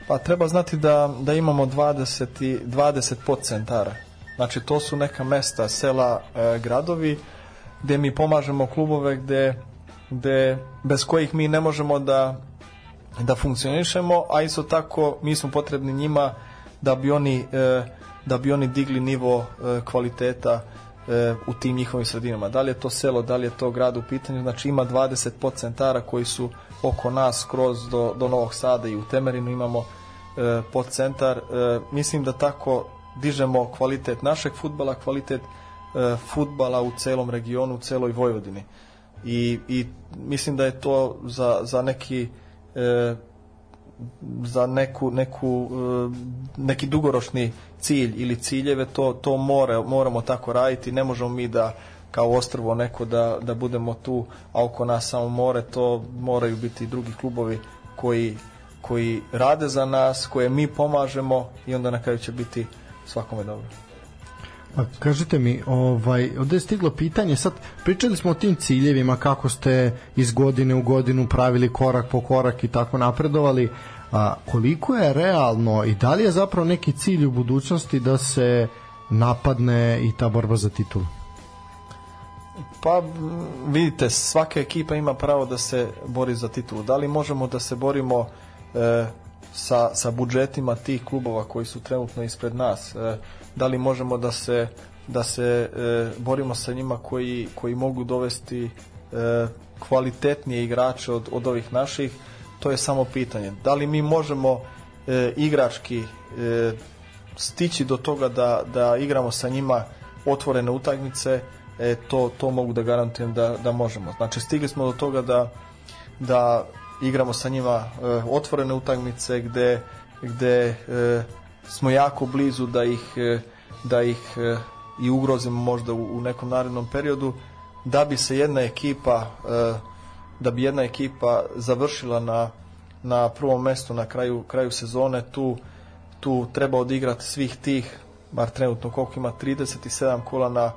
Pa treba znati da, da imamo 20, i, 20 podcentara. Znači to su neka mesta, sela, e, gradovi, gde mi pomažemo klubove gde, gde bez kojih mi ne možemo da da funkcionišemo, a isto tako mi smo potrebni njima da bi oni, e, da bi oni digli nivo e, kvaliteta e, u tim njihovim sredinama. Da li je to selo, da li je to grad u pitanju, znači ima 20 podcentara koji su oko nas kroz do, do Novog Sada i u Temerinu imamo e, podcentar. E, mislim da tako dižemo kvalitet našeg futbala, kvalitet e, futbala u celom regionu, u celoj Vojvodini. I, i mislim da je to za, za neki e, za neku, neku, e, neki dugoročni cilj ili ciljeve, to, to more, moramo tako raditi, ne možemo mi da kao ostrvo neko da, da budemo tu, a oko nas samo more, to moraju biti drugi klubovi koji, koji rade za nas, koje mi pomažemo i onda na kraju će biti svakome dobro. Pa kažite mi, ovaj, ovde je stiglo pitanje, sad pričali smo o tim ciljevima, kako ste iz godine u godinu pravili korak po korak i tako napredovali, a, koliko je realno i da li je zapravo neki cilj u budućnosti da se napadne i ta borba za titulu? Pa vidite, svaka ekipa ima pravo da se bori za titulu. Da li možemo da se borimo e, sa, sa budžetima tih klubova koji su trenutno ispred nas. E, da li možemo da se, da se e, borimo sa njima koji, koji mogu dovesti e, kvalitetnije igrače od, od ovih naših, to je samo pitanje. Da li mi možemo e, igrački e, stići do toga da, da igramo sa njima otvorene utakmice, e, to, to mogu da garantujem da, da možemo. Znači, stigli smo do toga da, da igramo sa njima e, otvorene utakmice gde, gde e, smo jako blizu da ih, e, da ih e, i ugrozimo možda u, u nekom narednom periodu da bi se jedna ekipa e, da bi jedna ekipa završila na, na prvom mestu na kraju, kraju sezone tu, tu treba odigrati svih tih bar trenutno koliko ima 37 kola na,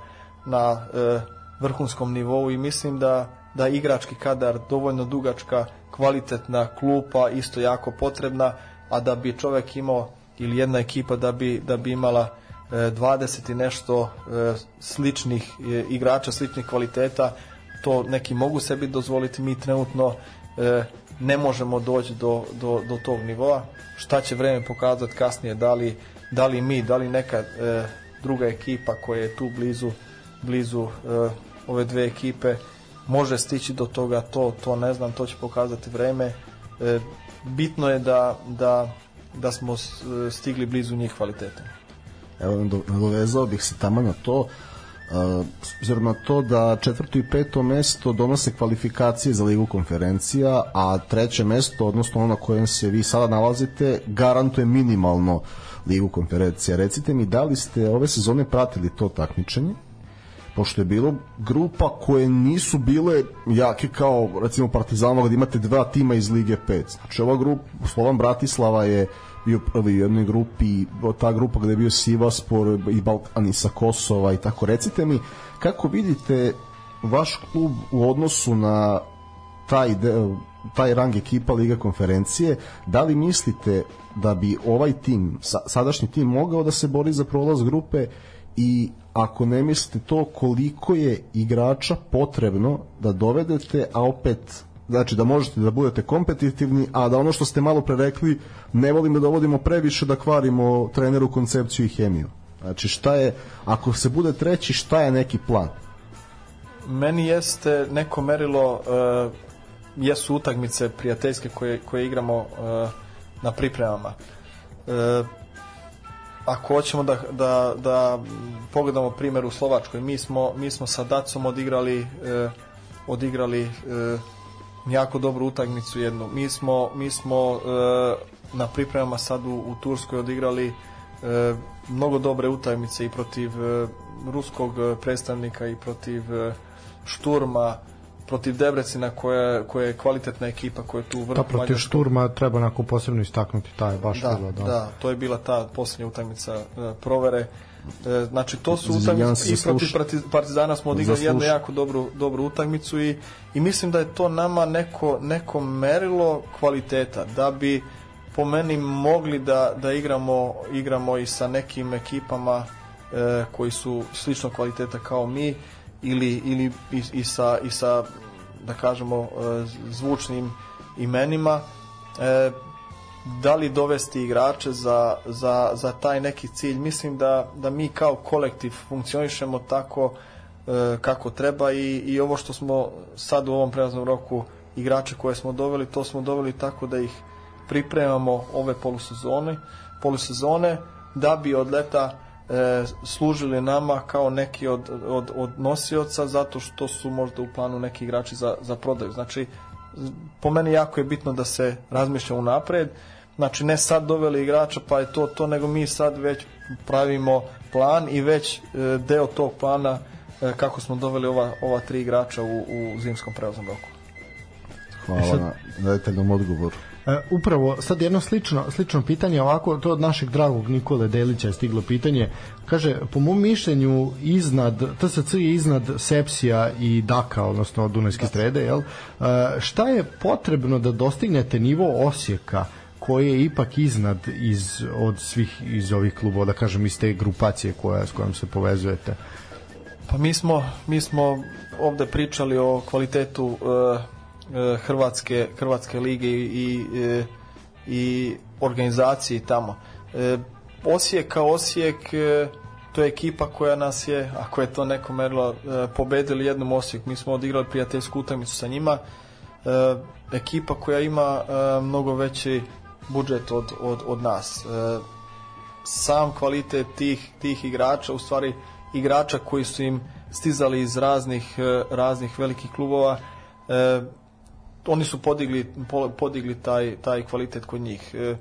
na e, vrhunskom nivou i mislim da da igrački kadar dovoljno dugačka kvalitetna klupa isto jako potrebna, a da bi čovek imao ili jedna ekipa da bi, da bi imala 20 e, i nešto e, sličnih e, igrača, sličnih kvaliteta, to neki mogu sebi dozvoliti, mi trenutno ne možemo doći do, do, do tog nivoa. Šta će vreme pokazati kasnije, da li, da li mi, da li neka druga ekipa koja je tu blizu, blizu ove dve ekipe, može stići do toga, to, to ne znam, to će pokazati vreme. E, bitno je da, da, da smo e, stigli blizu njih kvalitete. Evo, dovezao bih se tamo na to, e, obzirom na to da četvrto i peto mesto donose kvalifikacije za ligu konferencija, a treće mesto, odnosno ono na kojem se vi sada nalazite, garantuje minimalno ligu konferencija. Recite mi, da li ste ove sezone pratili to takmičenje? pošto je bilo grupa koje nisu bile jake kao recimo Partizan gde imate dva tima iz Lige 5. Znači ova grupa, Slovan Bratislava je bio prvi u jednoj grupi, ta grupa gde je bio Sivaspor i Balkani sa Kosova i tako. Recite mi, kako vidite vaš klub u odnosu na taj, taj rang ekipa Liga konferencije, da li mislite da bi ovaj tim, sadašnji tim mogao da se bori za prolaz grupe i ako ne mislite to koliko je igrača potrebno da dovedete, a opet znači da možete da budete kompetitivni, a da ono što ste malo pre rekli, ne volim da dovodimo previše da kvarimo treneru koncepciju i hemiju. Znači šta je, ako se bude treći, šta je neki plan? Meni jeste neko merilo, uh, jesu utakmice prijateljske koje, koje igramo uh, na pripremama. Uh, ako hoćemo da, da, da pogledamo primjer u Slovačkoj, mi smo, mi smo sa Dacom odigrali e, odigrali e, jako dobru utakmicu jednu. Mi smo, mi smo e, na pripremama sad u, u Turskoj odigrali mnogo dobre utakmice i protiv ruskog predstavnika i protiv Šturma protiv Debrecina koja, koja je kvalitetna ekipa koja je tu vrhu da, protiv Mađarska. Šturma treba onako posebno istaknuti taj baš da, bilo, da. da, to je bila ta poslednja utakmica uh, provere E, znači to su utakmice i protiv Partizana smo odigrali jednu jako dobru, dobru utakmicu i, i mislim da je to nama neko, neko merilo kvaliteta da bi po meni mogli da, da igramo, igramo i sa nekim ekipama e, koji su slično kvaliteta kao mi ili, ili i, i, sa, i sa, da kažemo, e, zvučnim imenima, e, da li dovesti igrače za, za, za taj neki cilj. Mislim da, da mi kao kolektiv funkcionišemo tako e, kako treba i, i ovo što smo sad u ovom prelaznom roku igrače koje smo doveli, to smo doveli tako da ih pripremamo ove polusezone, polusezone da bi od leta e, služili nama kao neki od, od, od nosioca zato što su možda u planu neki igrači za, za prodaju. Znači, po meni jako je bitno da se razmišlja unapred. Znači, ne sad doveli igrača pa je to to, nego mi sad već pravimo plan i već e, deo tog plana e, kako smo doveli ova, ova tri igrača u, u zimskom prelaznom roku. Hvala e sad... na detaljnom odgovoru. E, upravo, sad jedno slično, slično pitanje, ovako, to od našeg dragog Nikole Delića je stiglo pitanje. Kaže, po mom mišljenju, iznad, TSC je iznad Sepsija i Daka, odnosno Dunajske strede, jel? E, šta je potrebno da dostignete nivo Osijeka? koji je ipak iznad iz od svih iz ovih klubova da kažem iz te grupacije koja s kojom se povezujete. Pa mi smo mi smo ovde pričali o kvalitetu e, Eh, Hrvatske, Hrvatske lige i, i eh, organizaciji tamo. Eh, Osijek kao Osijek to je ekipa koja nas je, ako je to neko merilo, pobedili jednom Osijek. Mi smo odigrali prijateljsku utakmicu sa njima. Ekipa koja ima mnogo veći budžet od, od, od nas. Sam kvalitet tih, tih igrača, u stvari igrača koji su im stizali iz raznih, raznih velikih klubova, oni su podigli, podigli taj, taj kvalitet kod njih. E,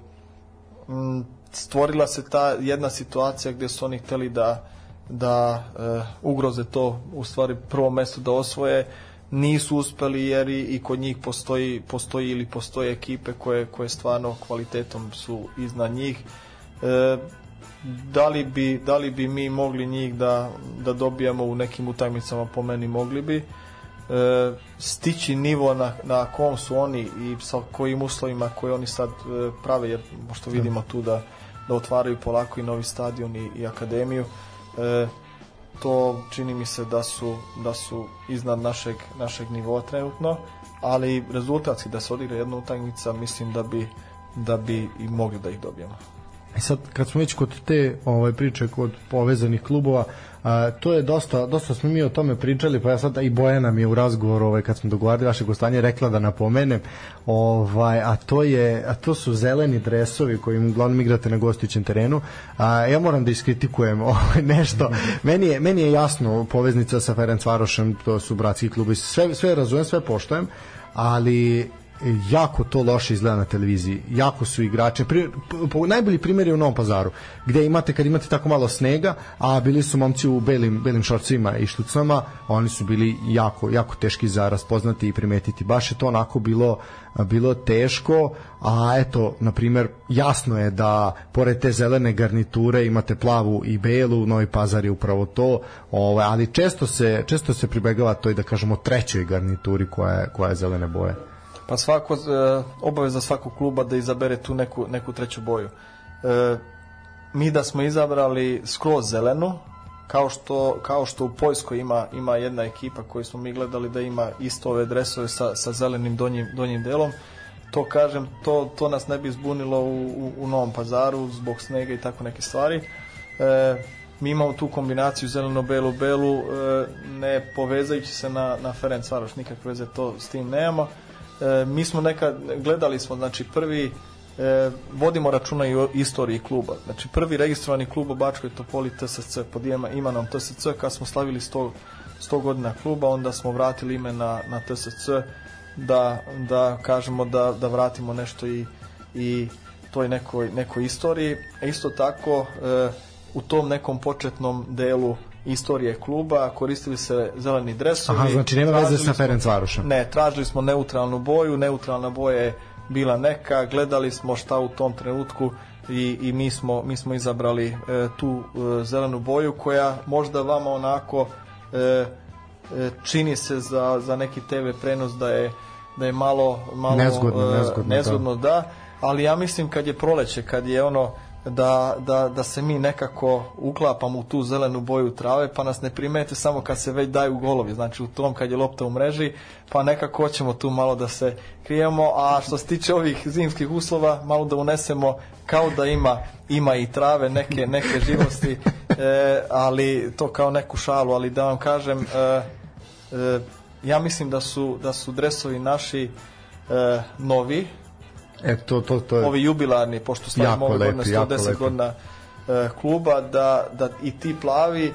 stvorila se ta jedna situacija gdje su oni hteli da, da e, ugroze to u stvari prvo mjesto da osvoje nisu uspeli jer i, i kod njih postoji, postoji ili postoje ekipe koje, koje stvarno kvalitetom su iznad njih. E, da, li bi, da li bi mi mogli njih da, da dobijamo u nekim utakmicama po meni mogli bi e, stići nivo na, na kom su oni i sa kojim uslovima koje oni sad e, prave, jer pošto da. vidimo tu da, da otvaraju polako i novi stadion i, i akademiju. E, to čini mi se da su, da su iznad našeg, našeg nivoa trenutno, ali rezultatski da se odigra jedna utakmica mislim da bi, da bi i mogli da ih dobijemo. E sad, kad smo već kod te ove, ovaj, priče kod povezanih klubova, A, to je dosta, dosta smo mi o tome pričali, pa ja sad i Bojana mi je u razgovoru ovaj, kad smo dogovarali vaše gostanje rekla da napomenem, ovaj, a, to je, a to su zeleni dresovi kojim uglavnom igrate na gostićem terenu. A, ja moram da iskritikujem ovaj, nešto. Meni je, meni je jasno poveznica sa Ferencvarošem, to su bratski klubi, sve, sve razumijem, sve poštojem, ali jako to loše izgleda na televiziji. Jako su igrače. Pri, po, najbolji primjer je u Novom Pazaru, gde imate kad imate tako malo snega, a bili su momci u belim belim šorcima i štucama, oni su bili jako jako teški za raspoznati i primetiti. Baš je to onako bilo bilo teško, a eto, na primjer, jasno je da pored te zelene garniture imate plavu i belu, Novi Pazar je upravo to, ovaj, ali često se, često se pribegava toj, da kažemo, trećoj garnituri koja je, koja je zelene boje pa svako, e, obaveza svakog kluba da izabere tu neku, neku treću boju. E, mi da smo izabrali skroz zelenu, kao što, kao što u Poljskoj ima, ima jedna ekipa koju smo mi gledali da ima isto ove dresove sa, sa zelenim donjim, donjim delom, to kažem, to, to nas ne bi zbunilo u, u, u Novom pazaru zbog snega i tako neke stvari. E, mi imamo tu kombinaciju zeleno-belu-belu, e, ne povezajući se na, na Ferenc Varoš, nikakve veze to s tim nemamo. E, mi smo nekad, gledali smo, znači prvi, e, vodimo računa i o istoriji kluba. Znači prvi registrovani klub u Bačkoj Topoli TSC pod imenom TSC, kad smo slavili 100, 100 godina kluba, onda smo vratili ime na, na TSC da, da kažemo da, da vratimo nešto i, i toj nekoj, nekoj istoriji. E, isto tako e, u tom nekom početnom delu istorije kluba, koristili se zeleni dresovi. Aha, znači nema veze sa Ferenc Ne, tražili smo neutralnu boju, neutralna boja je bila neka, gledali smo šta u tom trenutku i, i mi, smo, mi smo izabrali e, tu e, zelenu boju koja možda vama onako e, e čini se za, za neki TV prenos da je, da je malo, malo nezgodno, nezgodno, nezgodno da. da, ali ja mislim kad je proleće, kad je ono da, da, da se mi nekako uklapamo u tu zelenu boju trave pa nas ne primete samo kad se već daju golovi znači u tom kad je lopta u mreži pa nekako hoćemo tu malo da se krijemo a što se tiče ovih zimskih uslova malo da unesemo kao da ima ima i trave neke, neke živosti e, ali to kao neku šalu ali da vam kažem e, e, ja mislim da su, da su dresovi naši e, novi E, to, to, to je... Ovi jubilarni, pošto slavimo ove godine 110 godina e, kluba, da, da i ti plavi e,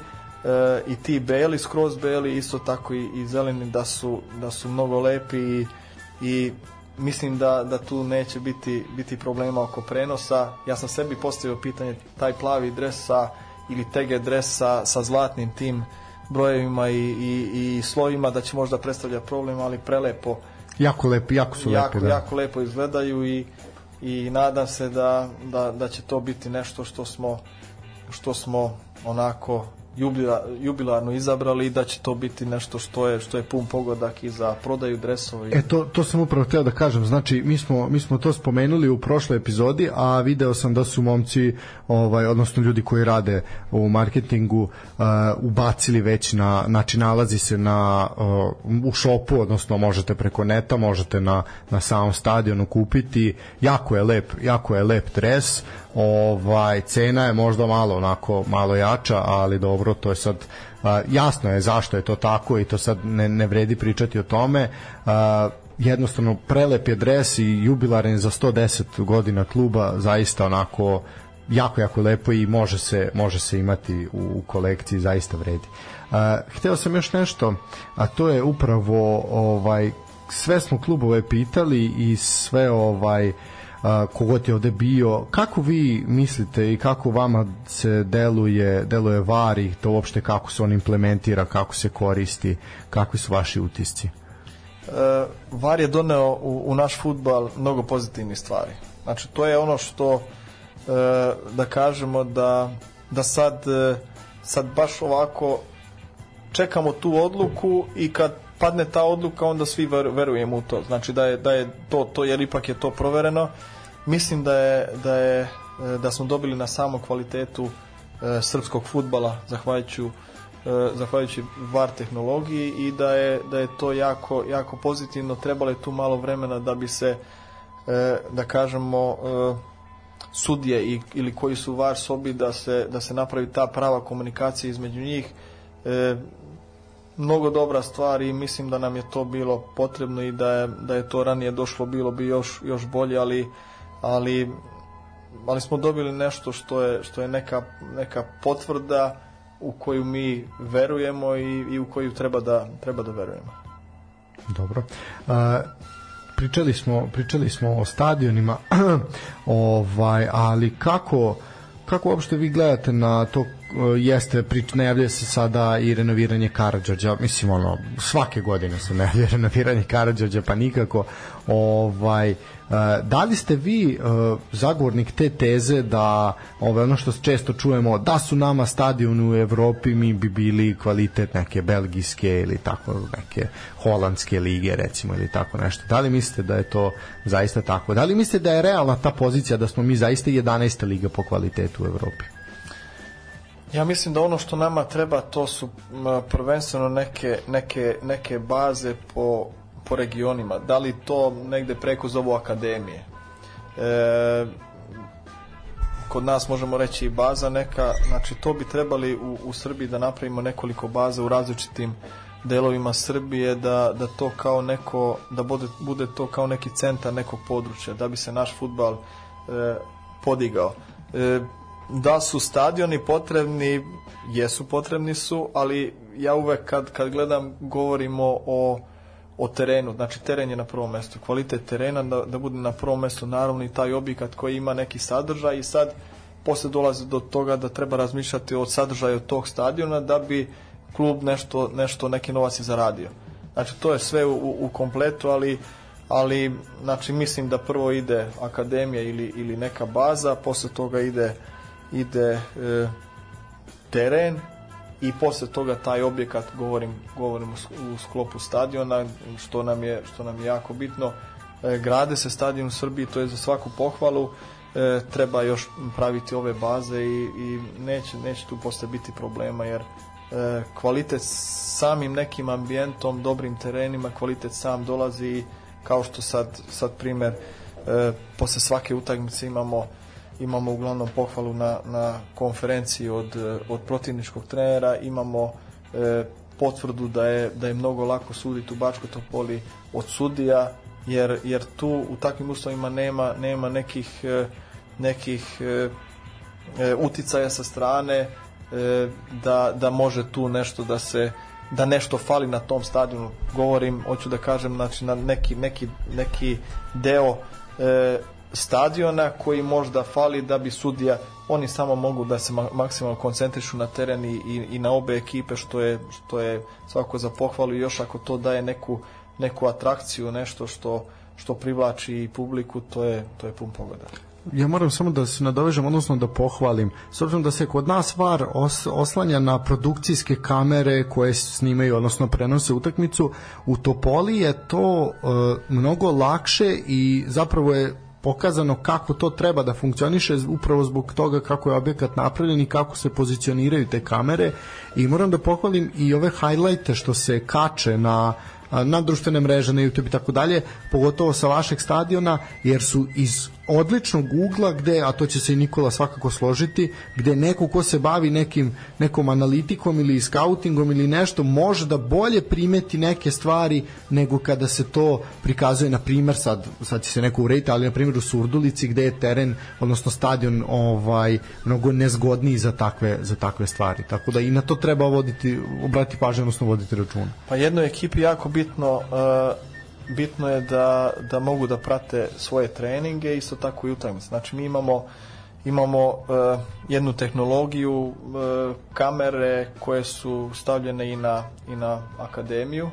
i ti beli, skroz beli, isto tako i, i zeleni, da su, da su mnogo lepi i, i mislim da, da tu neće biti, biti problema oko prenosa. Ja sam sebi postavio pitanje, taj plavi dres sa, ili tege dres sa, sa zlatnim tim brojevima i, i, i slovima, da će možda predstavlja problem, ali prelepo Jako lepo, jako su jako, lepo. Da. Jako lepo izgledaju i, i nadam se da, da, da će to biti nešto što smo što smo onako jubila, jubilarno izabrali i da će to biti nešto što je što je pun pogodak i za prodaju dresova. E to, to sam upravo hteo da kažem. Znači mi smo, mi smo to spomenuli u prošloj epizodi, a video sam da su momci ovaj odnosno ljudi koji rade u marketingu uh, ubacili već na znači nalazi se na uh, u šopu, odnosno možete preko neta, možete na na samom stadionu kupiti. Jako je lep, jako je lep dres. Ovaj cena je možda malo onako malo jača, ali dobro dobro, to je sad a, jasno je zašto je to tako i to sad ne, ne vredi pričati o tome. A, jednostavno prelep je dres i jubilaren za 110 godina kluba, zaista onako jako, jako lepo i može se, može se imati u, u kolekciji, zaista vredi. A, hteo sam još nešto, a to je upravo ovaj sve smo klubove pitali i sve ovaj uh, a, kogod je ovde bio, kako vi mislite i kako vama se deluje, deluje VAR i to uopšte kako se on implementira, kako se koristi, kakvi su vaši utisci? E, VAR je doneo u, u naš futbal mnogo pozitivnih stvari. Znači, to je ono što e, da kažemo da, da sad, e, sad baš ovako čekamo tu odluku i kad padne ta odluka onda svi verujemo u to. Znači da je, da je to, to jer ipak je to provereno. Mislim da je, da je e, da smo dobili na samom kvalitetu e, srpskog futbala zahvaljujući e, zahvaljujući VAR tehnologiji i da je, da je to jako, jako pozitivno. Trebalo je tu malo vremena da bi se, da kažemo, sudije ili koji su VAR sobi da se, da se napravi ta prava komunikacija između njih. Mnogo dobra stvar i mislim da nam je to bilo potrebno i da je, da je to ranije došlo bilo bi još, još bolje, ali ali ali smo dobili nešto što je što je neka neka potvrda u koju mi verujemo i, i u koju treba da treba da verujemo. Dobro. A, pričali smo pričali smo o stadionima. ovaj, ali kako kako uopšte vi gledate na to e, jeste prič najavljuje se sada i renoviranje Karađorđa mislim ono svake godine se najavljuje renoviranje Karađorđa pa nikako ovaj Eh, da li ste vi eh, zagovornik te teze da ove, ono što često čujemo, da su nama stadion u Evropi, mi bi bili kvalitet neke belgijske ili tako neke holandske lige recimo ili tako nešto. Da li mislite da je to zaista tako? Da li mislite da je realna ta pozicija da smo mi zaista 11. liga po kvalitetu u Evropi? Ja mislim da ono što nama treba to su prvenstveno neke, neke, neke baze po po regionima, da li to negde preko zovu akademije. E, kod nas možemo reći i baza neka, znači to bi trebali u, u Srbiji da napravimo nekoliko baza u različitim delovima Srbije da, da to kao neko da bude, bude to kao neki centar nekog područja da bi se naš futbal e, podigao e, da su stadioni potrebni jesu potrebni su ali ja uvek kad, kad gledam govorimo o o terenu, znači teren je na prvom mestu, kvalitet terena da, da bude na prvom mestu, naravno i taj objekat koji ima neki sadržaj i sad posle dolazi do toga da treba razmišljati o sadržaju tog stadiona da bi klub nešto, nešto neki novac je zaradio. Znači to je sve u, u kompletu, ali ali znači mislim da prvo ide akademija ili, ili neka baza, posle toga ide ide e, teren, i posle toga taj objekat govorim govorimo u sklopu stadiona što nam je što nam je jako bitno e, grade se stadion u Srbiji to je za svaku pohvalu e, treba još praviti ove baze i, i neće, neće tu posle biti problema jer e, kvalitet samim nekim ambijentom dobrim terenima kvalitet sam dolazi kao što sad, sad primer posle svake utakmice imamo imamo uglavnom pohvalu na, na konferenciji od, od protivničkog trenera, imamo e, potvrdu da je, da je mnogo lako suditi u Bačkoj Topoli od sudija, jer, jer tu u takvim uslovima nema, nema nekih, e, nekih e, e, uticaja sa strane e, da, da može tu nešto da se da nešto fali na tom stadionu govorim, hoću da kažem znači na neki, neki, neki deo e, stadiona koji možda fali da bi sudija oni samo mogu da se maksimalno koncentrišu na teren i, i na obe ekipe što je, što je svako za pohvalu još ako to daje neku, neku atrakciju, nešto što, što privlači i publiku, to je, to je pun pogodak Ja moram samo da se nadovežem, odnosno da pohvalim. S obzirom da se kod nas VAR os, oslanja na produkcijske kamere koje snimaju, odnosno prenose utakmicu, u Topoli je to e, mnogo lakše i zapravo je pokazano kako to treba da funkcioniše upravo zbog toga kako je objekat napravljen i kako se pozicioniraju te kamere i moram da pohvalim i ove highlighte što se kače na na društvene mreže, na YouTube i tako dalje, pogotovo sa vašeg stadiona, jer su iz odličnog ugla gde, a to će se i Nikola svakako složiti, gde neko ko se bavi nekim, nekom analitikom ili skautingom ili nešto može da bolje primeti neke stvari nego kada se to prikazuje na primer sad, sad će se neko urediti, ali na primjer u Surdulici gde je teren, odnosno stadion ovaj mnogo nezgodniji za takve, za takve stvari. Tako da i na to treba voditi, obrati pažnju, odnosno voditi računa. Pa jednoj ekipi jako bitno uh bitno je da, da mogu da prate svoje treninge isto tako i utakmice. Znači mi imamo imamo uh, jednu tehnologiju uh, kamere koje su stavljene i na, i na akademiju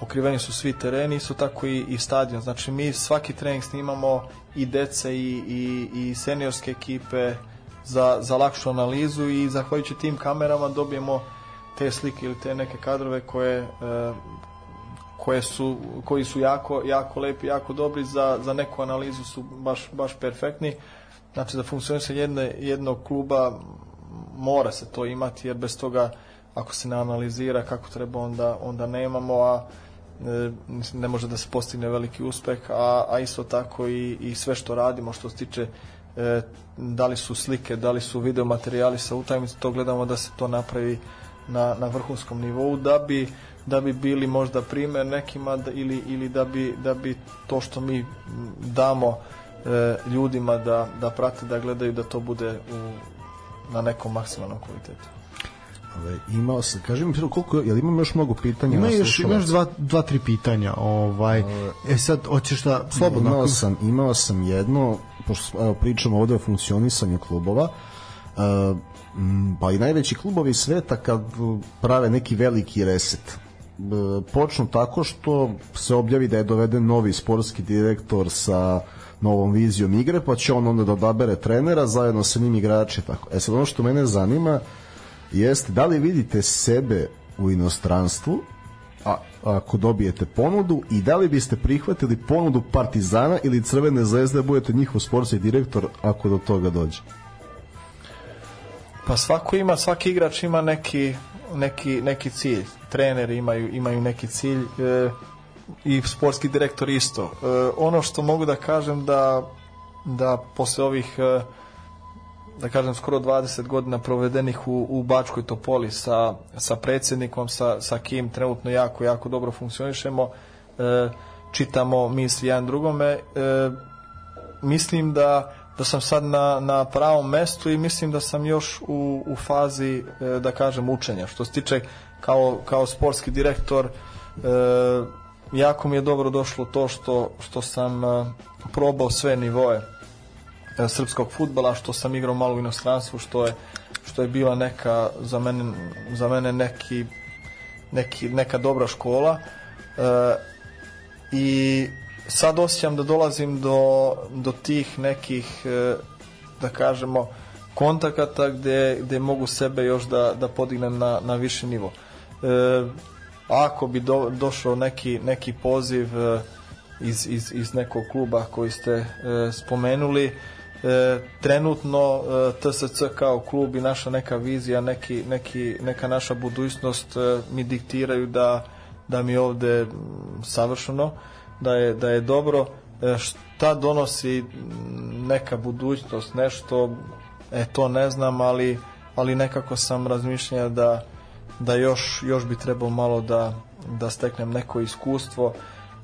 pokriveni su svi tereni, isto tako i, i stadion. Znači mi svaki trening snimamo i dece i, i, i seniorske ekipe za, za lakšu analizu i zahvaljujući tim kamerama dobijemo te slike ili te neke kadrove koje, e, koje su, koji su jako, jako lepi, jako dobri, za, za neku analizu su baš, baš perfektni. Znači, da funkcioniranje jedne, jednog kluba mora se to imati, jer bez toga ako se ne analizira kako treba, onda, onda nemamo, a e, ne može da se postigne veliki uspeh, a, a isto tako i, i sve što radimo što se tiče e, da li su slike, da li su video materijali sa utajmice, to gledamo da se to napravi na, na vrhunskom nivou, da bi da bi bili možda primer nekima da, ili, ili da, bi, da bi to što mi damo e, ljudima da, da prate, da gledaju, da to bude u, na nekom maksimalnom kvalitetu. Ove, imao sam, kaži mi koliko, jel imam još mnogo pitanja? Ima još, ima još dva, dva, tri pitanja. Ovaj. Ove, e sad, hoćeš da slobodno? Imao sam, imao sam jedno, pošto evo, pričamo ovde o funkcionisanju klubova, e, pa i najveći klubovi sveta kad e, prave neki veliki reset počnu tako što se objavi da je doveden novi sportski direktor sa novom vizijom igre, pa će on onda da odabere trenera, zajedno sa njim igrači. Tako. E sad, ono što mene zanima jeste da li vidite sebe u inostranstvu a, ako dobijete ponudu i da li biste prihvatili ponudu Partizana ili Crvene zvezde da budete njihov sportski direktor ako do toga dođe? Pa svako ima, svaki igrač ima neki neki, neki cilj. Treneri imaju, imaju neki cilj e, i sportski direktor isto. E, ono što mogu da kažem da, da posle ovih e, da kažem skoro 20 godina provedenih u, u Bačkoj Topoli sa, sa predsjednikom, sa, sa kim trenutno jako, jako dobro funkcionišemo e, čitamo misli jedan drugome e, mislim da da sam sad na, na pravom mestu i mislim da sam još u, u fazi, e, da kažem, učenja. Što se tiče kao, kao sportski direktor, e, jako mi je dobro došlo to što, što sam e, probao sve nivoje e, srpskog futbala, što sam igrao malo u inostranstvu, što je, što je bila neka, za mene, za mene neki, neki, neka dobra škola. E, I sad osjećam da dolazim do, do tih nekih, e, da kažemo, kontakata gde, gde mogu sebe još da, da podignem na, na više nivo. E, ako bi do, došao neki, neki poziv e, iz, iz, iz nekog kluba koji ste e, spomenuli, e, trenutno e, TSC kao klub i naša neka vizija, neki, neki, neka naša budućnost e, mi diktiraju da, da mi ovde savršeno da je, da je dobro e, šta donosi neka budućnost, nešto e to ne znam, ali ali nekako sam razmišljao da da još, još bi trebao malo da, da steknem neko iskustvo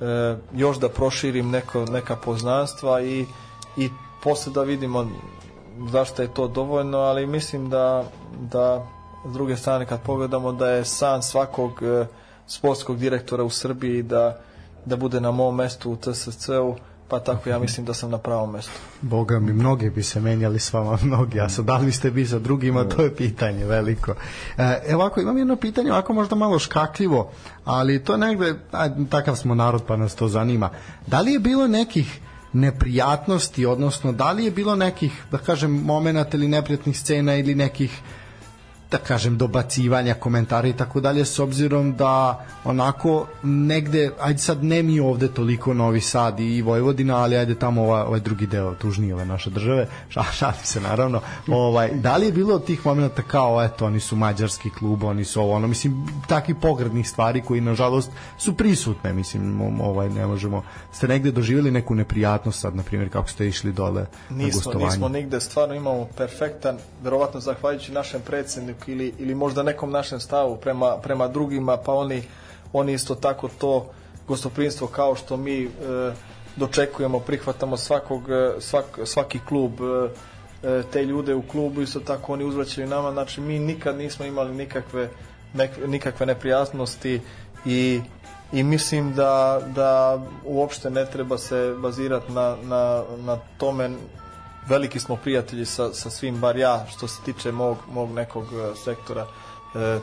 e, još da proširim neko, neka poznanstva i, i posle da vidimo zašto je to dovoljno, ali mislim da, da s druge strane kad pogledamo da je san svakog e, sportskog direktora u Srbiji da da bude na mom mestu u TSC-u, pa tako ja mislim da sam na pravom mestu. Boga mi, mnoge bi se menjali s vama, mnogi, a sad da li ste bi sa drugima, da. to je pitanje veliko. E, ovako, imam jedno pitanje, ovako možda malo škakljivo, ali to negde, a, takav smo narod pa nas to zanima. Da li je bilo nekih neprijatnosti, odnosno da li je bilo nekih, da kažem, momenata ili neprijatnih scena ili nekih da kažem dobacivanja komentara i tako dalje s obzirom da onako negde ajde sad ne mi ovde toliko Novi Sad i Vojvodina ali ajde tamo ovaj, ovaj drugi deo tužnije ove naše države šalim se naravno ovaj da li je bilo od tih momenata kao eto oni su mađarski klub oni su ovo ono mislim takvi pogradnih stvari koji nažalost su prisutne mislim ovaj ne možemo ste negde doživeli neku neprijatnost sad na primjer kako ste išli dole nismo, na gostovanje nismo nigde stvarno imamo perfektan verovatno zahvaljujući našem predsedniku ili, ili možda nekom našem stavu prema, prema drugima, pa oni, oni isto tako to gostoprinstvo kao što mi e, dočekujemo, prihvatamo svakog, e, svak, svaki klub, e, e, te ljude u klubu, isto tako oni uzvraćaju nama, znači mi nikad nismo imali nikakve, nek, nikakve neprijasnosti i i mislim da, da uopšte ne treba se bazirati na, na, na tome veliki smo prijatelji sa, sa svim, bar ja, što se tiče mog, mog nekog e, sektora e,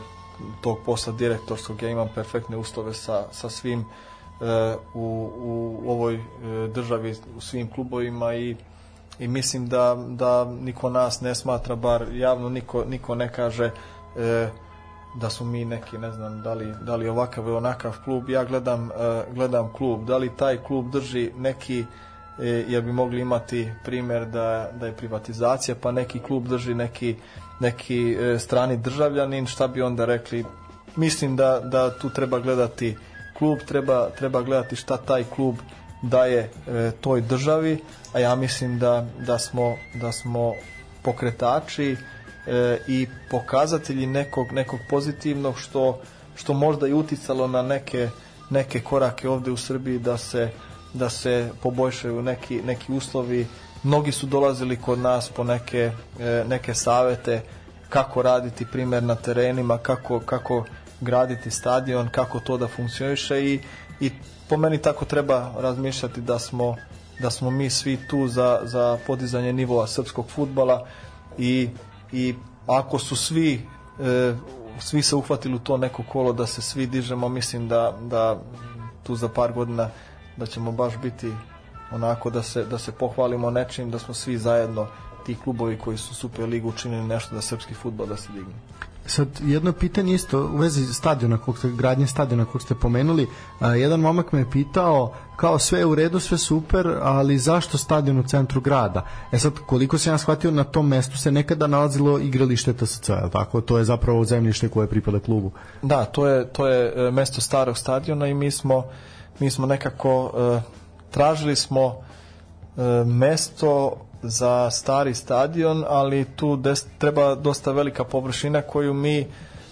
tog posla direktorskog, ja imam perfektne uslove sa, sa svim e, u, u ovoj e, državi, u svim klubovima i i mislim da, da niko nas ne smatra, bar javno niko, niko ne kaže e, da su mi neki, ne znam, da li, da li ovakav ili onakav klub. Ja gledam, e, gledam klub, da li taj klub drži neki e, jer bi mogli imati primer da, da je privatizacija pa neki klub drži neki, neki e, strani državljanin, šta bi onda rekli? Mislim da, da tu treba gledati klub, treba, treba gledati šta taj klub daje e, toj državi, a ja mislim da, da, smo, da smo pokretači e, i pokazatelji nekog, nekog pozitivnog što, što možda i uticalo na neke, neke korake ovde u Srbiji da se da se poboljšaju neki, neki uslovi. Mnogi su dolazili kod nas po neke, e, neke savete kako raditi primer na terenima, kako, kako graditi stadion, kako to da funkcioniše i, i po meni tako treba razmišljati da smo, da smo mi svi tu za, za podizanje nivoa srpskog futbala i, i ako su svi e, svi se uhvatili u to neko kolo da se svi dižemo, mislim da, da tu za par godina da ćemo baš biti onako da se, da se pohvalimo nečim da smo svi zajedno ti klubovi koji su Super Ligu učinili nešto da srpski futbol da se digne. Sad, jedno pitanje isto u vezi stadiona, kog ste, gradnje stadiona kog ste pomenuli. A, jedan momak me je pitao, kao sve je u redu, sve super, ali zašto stadion u centru grada? E sad, koliko se ja shvatio, na tom mestu se nekada nalazilo igralište TSC, je tako? To je zapravo zemljište koje pripada klubu. Da, to je, to je e, mesto starog stadiona i mi smo mi smo nekako e, tražili smo e, mesto za stari stadion, ali tu des, treba dosta velika površina koju mi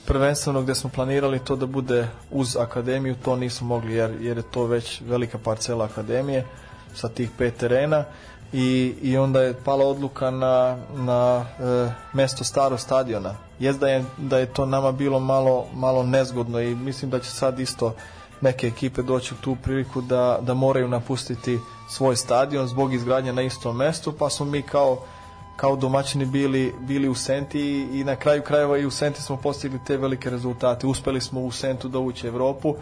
prvenstveno gdje smo planirali to da bude uz akademiju, to nismo mogli jer, jer je to već velika parcela akademije sa tih pet terena i, i onda je pala odluka na, na e, mesto staro stadiona. Jest da je, da je to nama bilo malo, malo nezgodno i mislim da će sad isto neke ekipe doći u tu priliku da, da moraju napustiti svoj stadion zbog izgradnje na istom mestu, pa smo mi kao kao domaćini bili, bili u Senti i i na kraju krajeva i u Senti smo postigli te velike rezultate. Uspeli smo u Sentu da ući Evropu,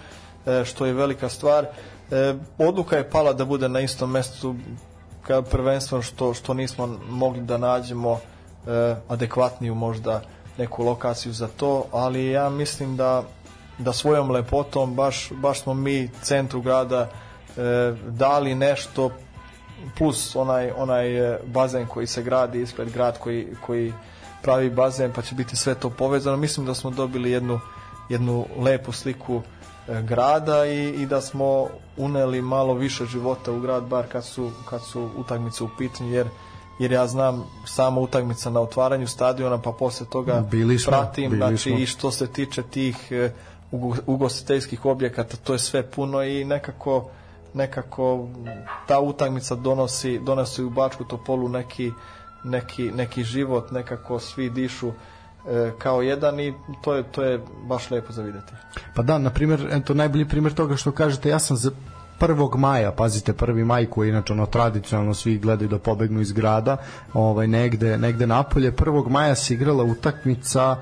e, što je velika stvar. E, odluka je pala da bude na istom mestu kao prvenstvo što, što nismo mogli da nađemo e, adekvatniju možda neku lokaciju za to, ali ja mislim da da svojom lepotom baš, baš smo mi centru grada e, dali nešto plus onaj, onaj e, bazen koji se gradi ispred grad koji, koji pravi bazen pa će biti sve to povezano mislim da smo dobili jednu, jednu lepu sliku e, grada i, i da smo uneli malo više života u grad bar kad su, kad su utakmice u pitanju jer jer ja znam samo utakmica na otvaranju stadiona pa posle toga bili smo, pratim bili znači smo. i što se tiče tih e, ugostiteljskih objekata, to je sve puno i nekako nekako ta utakmica donosi, donosi u Bačku Topolu neki, neki, neki život, nekako svi dišu e, kao jedan i to je, to je baš lepo za videti. Pa da, na primjer, eto najbolji primjer toga što kažete, ja sam za 1. maja, pazite 1. maj koji inače ono tradicionalno svi gledaju da pobegnu iz grada, ovaj negde negde napolje 1. maja se igrala utakmica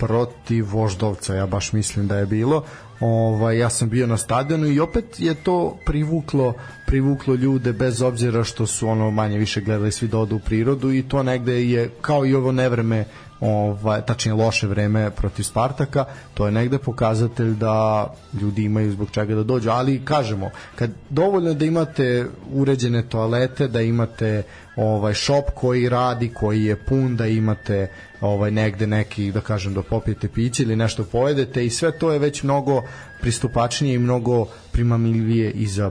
protiv Voždovca, ja baš mislim da je bilo. Ovaj ja sam bio na stadionu i opet je to privuklo privuklo ljude bez obzira što su ono manje više gledali svi da odu u prirodu i to negde je kao i ovo nevreme ovaj, tačnije loše vreme protiv Spartaka, to je negde pokazatelj da ljudi imaju zbog čega da dođu, ali kažemo, kad dovoljno da imate uređene toalete, da imate ovaj shop koji radi, koji je pun da imate ovaj negde neki da kažem da popijete piće ili nešto pojedete i sve to je već mnogo pristupačnije i mnogo primamljivije i za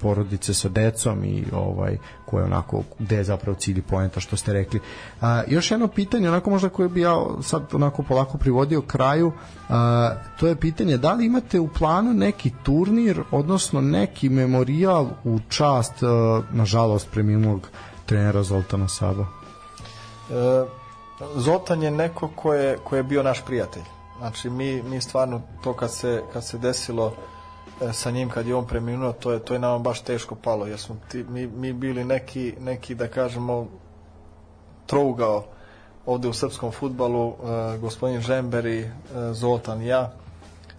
porodice sa decom i ovaj koje onako gde je zapravo cilj poenta što ste rekli. A, još jedno pitanje onako možda koje bi ja sad onako polako privodio kraju, a, to je pitanje da li imate u planu neki turnir, odnosno neki memorijal u čast a, nažalost preminulog trenera Zoltana Saba? E, Zoltan je neko ko je, ko je bio naš prijatelj. Znači, mi, mi stvarno to kad se, kad se desilo e, sa njim, kad je on preminuo, to je, to je nama baš teško palo, jer smo ti, mi, mi bili neki, neki, da kažemo, trougao ovde u srpskom futbalu, e, gospodin Žemberi, e, Zoltan i ja.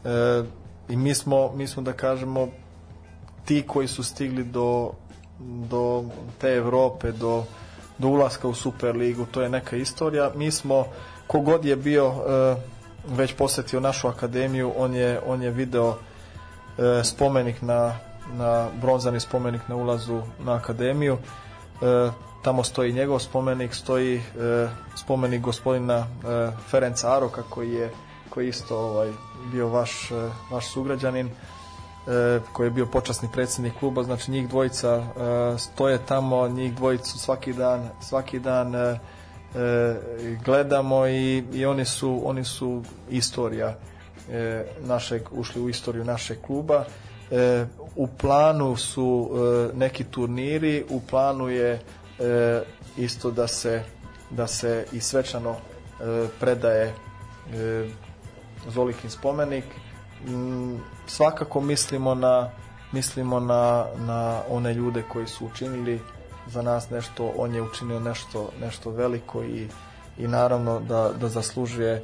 E, I mi smo, mi smo, da kažemo, ti koji su stigli do, do te Evrope, do, do ulaska u Superligu, to je neka istorija. Mi smo, kogod je bio e, već posetio našu akademiju, on je, on je video e, spomenik na, na bronzani spomenik na ulazu na akademiju. E, tamo stoji njegov spomenik, stoji e, spomenik gospodina e, Ferenca Aroka koji je koji isto ovaj bio vaš e, vaš sugrađanin. E, koji je bio počasni predsednik kluba, znači njih dvojica e, stoje tamo, njih dvojicu svaki dan, svaki dan e, gledamo i, i oni, su, oni su istorija našeg, ušli u istoriju našeg kluba. u planu su neki turniri, u planu je isto da se, da se i svečano predaje Zolikin spomenik m, mm, svakako mislimo na mislimo na, na one ljude koji su učinili za nas nešto, on je učinio nešto, nešto veliko i, i naravno da, da zaslužuje e,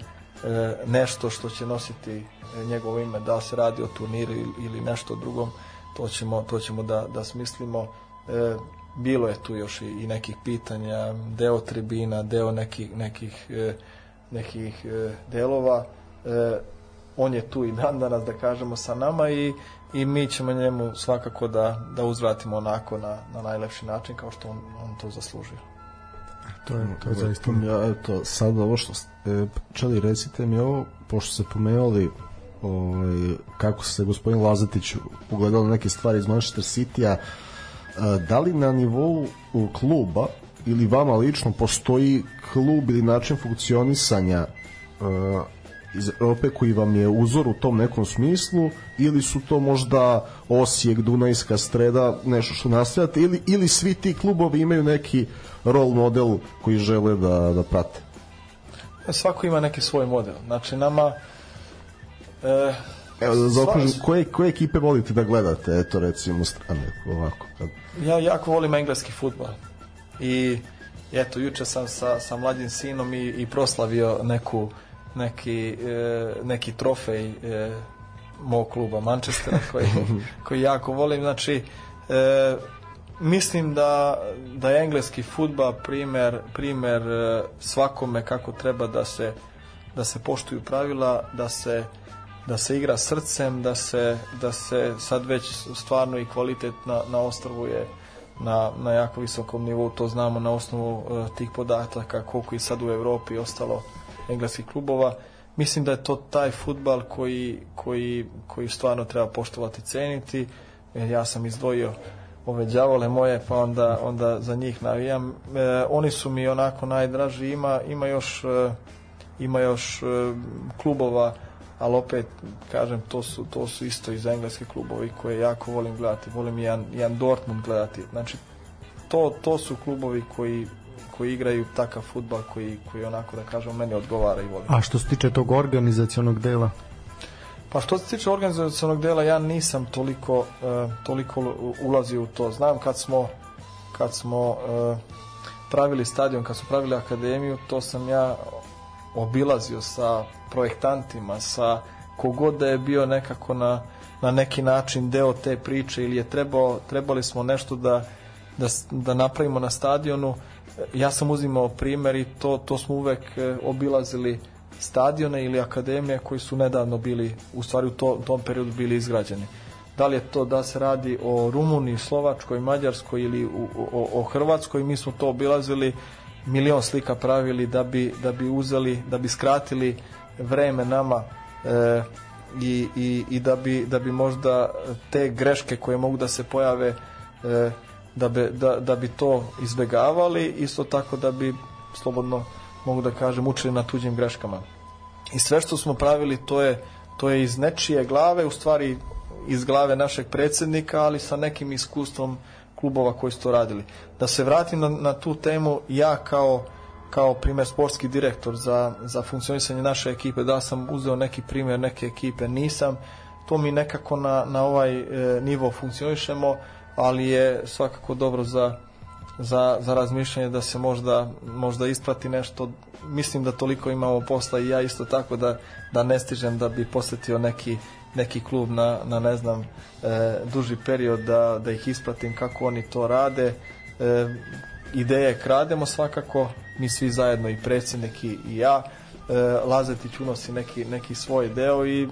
nešto što će nositi e, njegovo ime, da se radi o turniru ili nešto drugom, to ćemo, to ćemo da, da smislimo. E, bilo je tu još i, i nekih pitanja, deo tribina, deo nekih, nekih, e, nekih e, delova. E, on je tu i dan danas da kažemo sa nama i, i mi ćemo njemu svakako da, da uzvratimo onako na, na najlepši način kao što on, on to zaslužio. To je, to je zaista. Ja, eto, sad ovo što ste, čeli, recite mi ovo, pošto ste pomenuli ovaj, kako se gospodin Lazatić ugledao na neke stvari iz Manchester City-a, e, da li na nivou kluba ili vama lično postoji klub ili način funkcionisanja e, iz Europe koji vam je uzor u tom nekom smislu ili su to možda Osijek, Dunajska streda, nešto što nastavljate ili, ili svi ti klubovi imaju neki rol model koji žele da, da prate? Pa svako ima neki svoj model. Znači, nama... E, Evo, da zaokružim, koje, koje ekipe volite da gledate? Eto, recimo, strane, ovako. Ja jako volim engleski futbal. I, eto, juče sam sa, sa mlađim sinom i, i proslavio neku neki, e, neki trofej e, mog kluba Manchestera koji, koji jako volim znači e, mislim da, da je engleski futbal primer, primer e, svakome kako treba da se da se poštuju pravila da se, da se igra srcem da se, da se sad već stvarno i kvalitet na, na ostrvu je na, na jako visokom nivou to znamo na osnovu tih podataka koliko je sad u Evropi ostalo engleskih klubova. Mislim da je to taj futbal koji, koji, koji stvarno treba poštovati i ceniti. E, ja sam izdvojio ove đavole moje, pa onda, onda za njih navijam. E, oni su mi onako najdraži. Ima, ima još, e, ima još e, klubova, ali opet, kažem, to su, to su isto iz engleske klubovi koje jako volim gledati. Volim jedan, jedan Dortmund gledati. Znači, to, to su klubovi koji koji igraju takav futbal koji, koji onako da kažem meni odgovara i volim. A što se tiče tog organizacionog dela? Pa što se tiče organizacionog dela ja nisam toliko, uh, toliko ulazio u to. Znam kad smo kad smo uh, pravili stadion, kad smo pravili akademiju, to sam ja obilazio sa projektantima, sa kogod da je bio nekako na, na neki način deo te priče ili je trebao, trebali smo nešto da, da, da napravimo na stadionu ja sam uzimao primjer i to, to smo uvek e, obilazili stadione ili akademije koji su nedavno bili, u stvari u to, tom periodu bili izgrađeni. Da li je to da se radi o Rumuniji, Slovačkoj, Mađarskoj ili u, o, o Hrvatskoj, mi smo to obilazili, milion slika pravili da bi, da bi uzeli, da bi skratili vreme nama e, i, i, i da, bi, da bi možda te greške koje mogu da se pojave e, da bi, da, da bi to izbegavali, isto tako da bi slobodno mogu da kažem učili na tuđim greškama. I sve što smo pravili to je to je iz nečije glave, u stvari iz glave našeg predsednika, ali sa nekim iskustvom klubova koji su to radili. Da se vratim na, na tu temu, ja kao kao primer sportski direktor za, za funkcionisanje naše ekipe, da sam uzeo neki primer neke ekipe, nisam, to mi nekako na, na ovaj e, nivo funkcionišemo, ali je svakako dobro za za, za razmišljanje da se možda, možda isprati nešto. Mislim da toliko imamo posla i ja isto tako da, da ne stižem da bi posetio neki, neki klub na, na ne znam, e, duži period da, da ih ispratim kako oni to rade. E, ideje krademo svakako, mi svi zajedno i predsednik i, i ja. E, Lazetić unosi neki, neki svoj deo i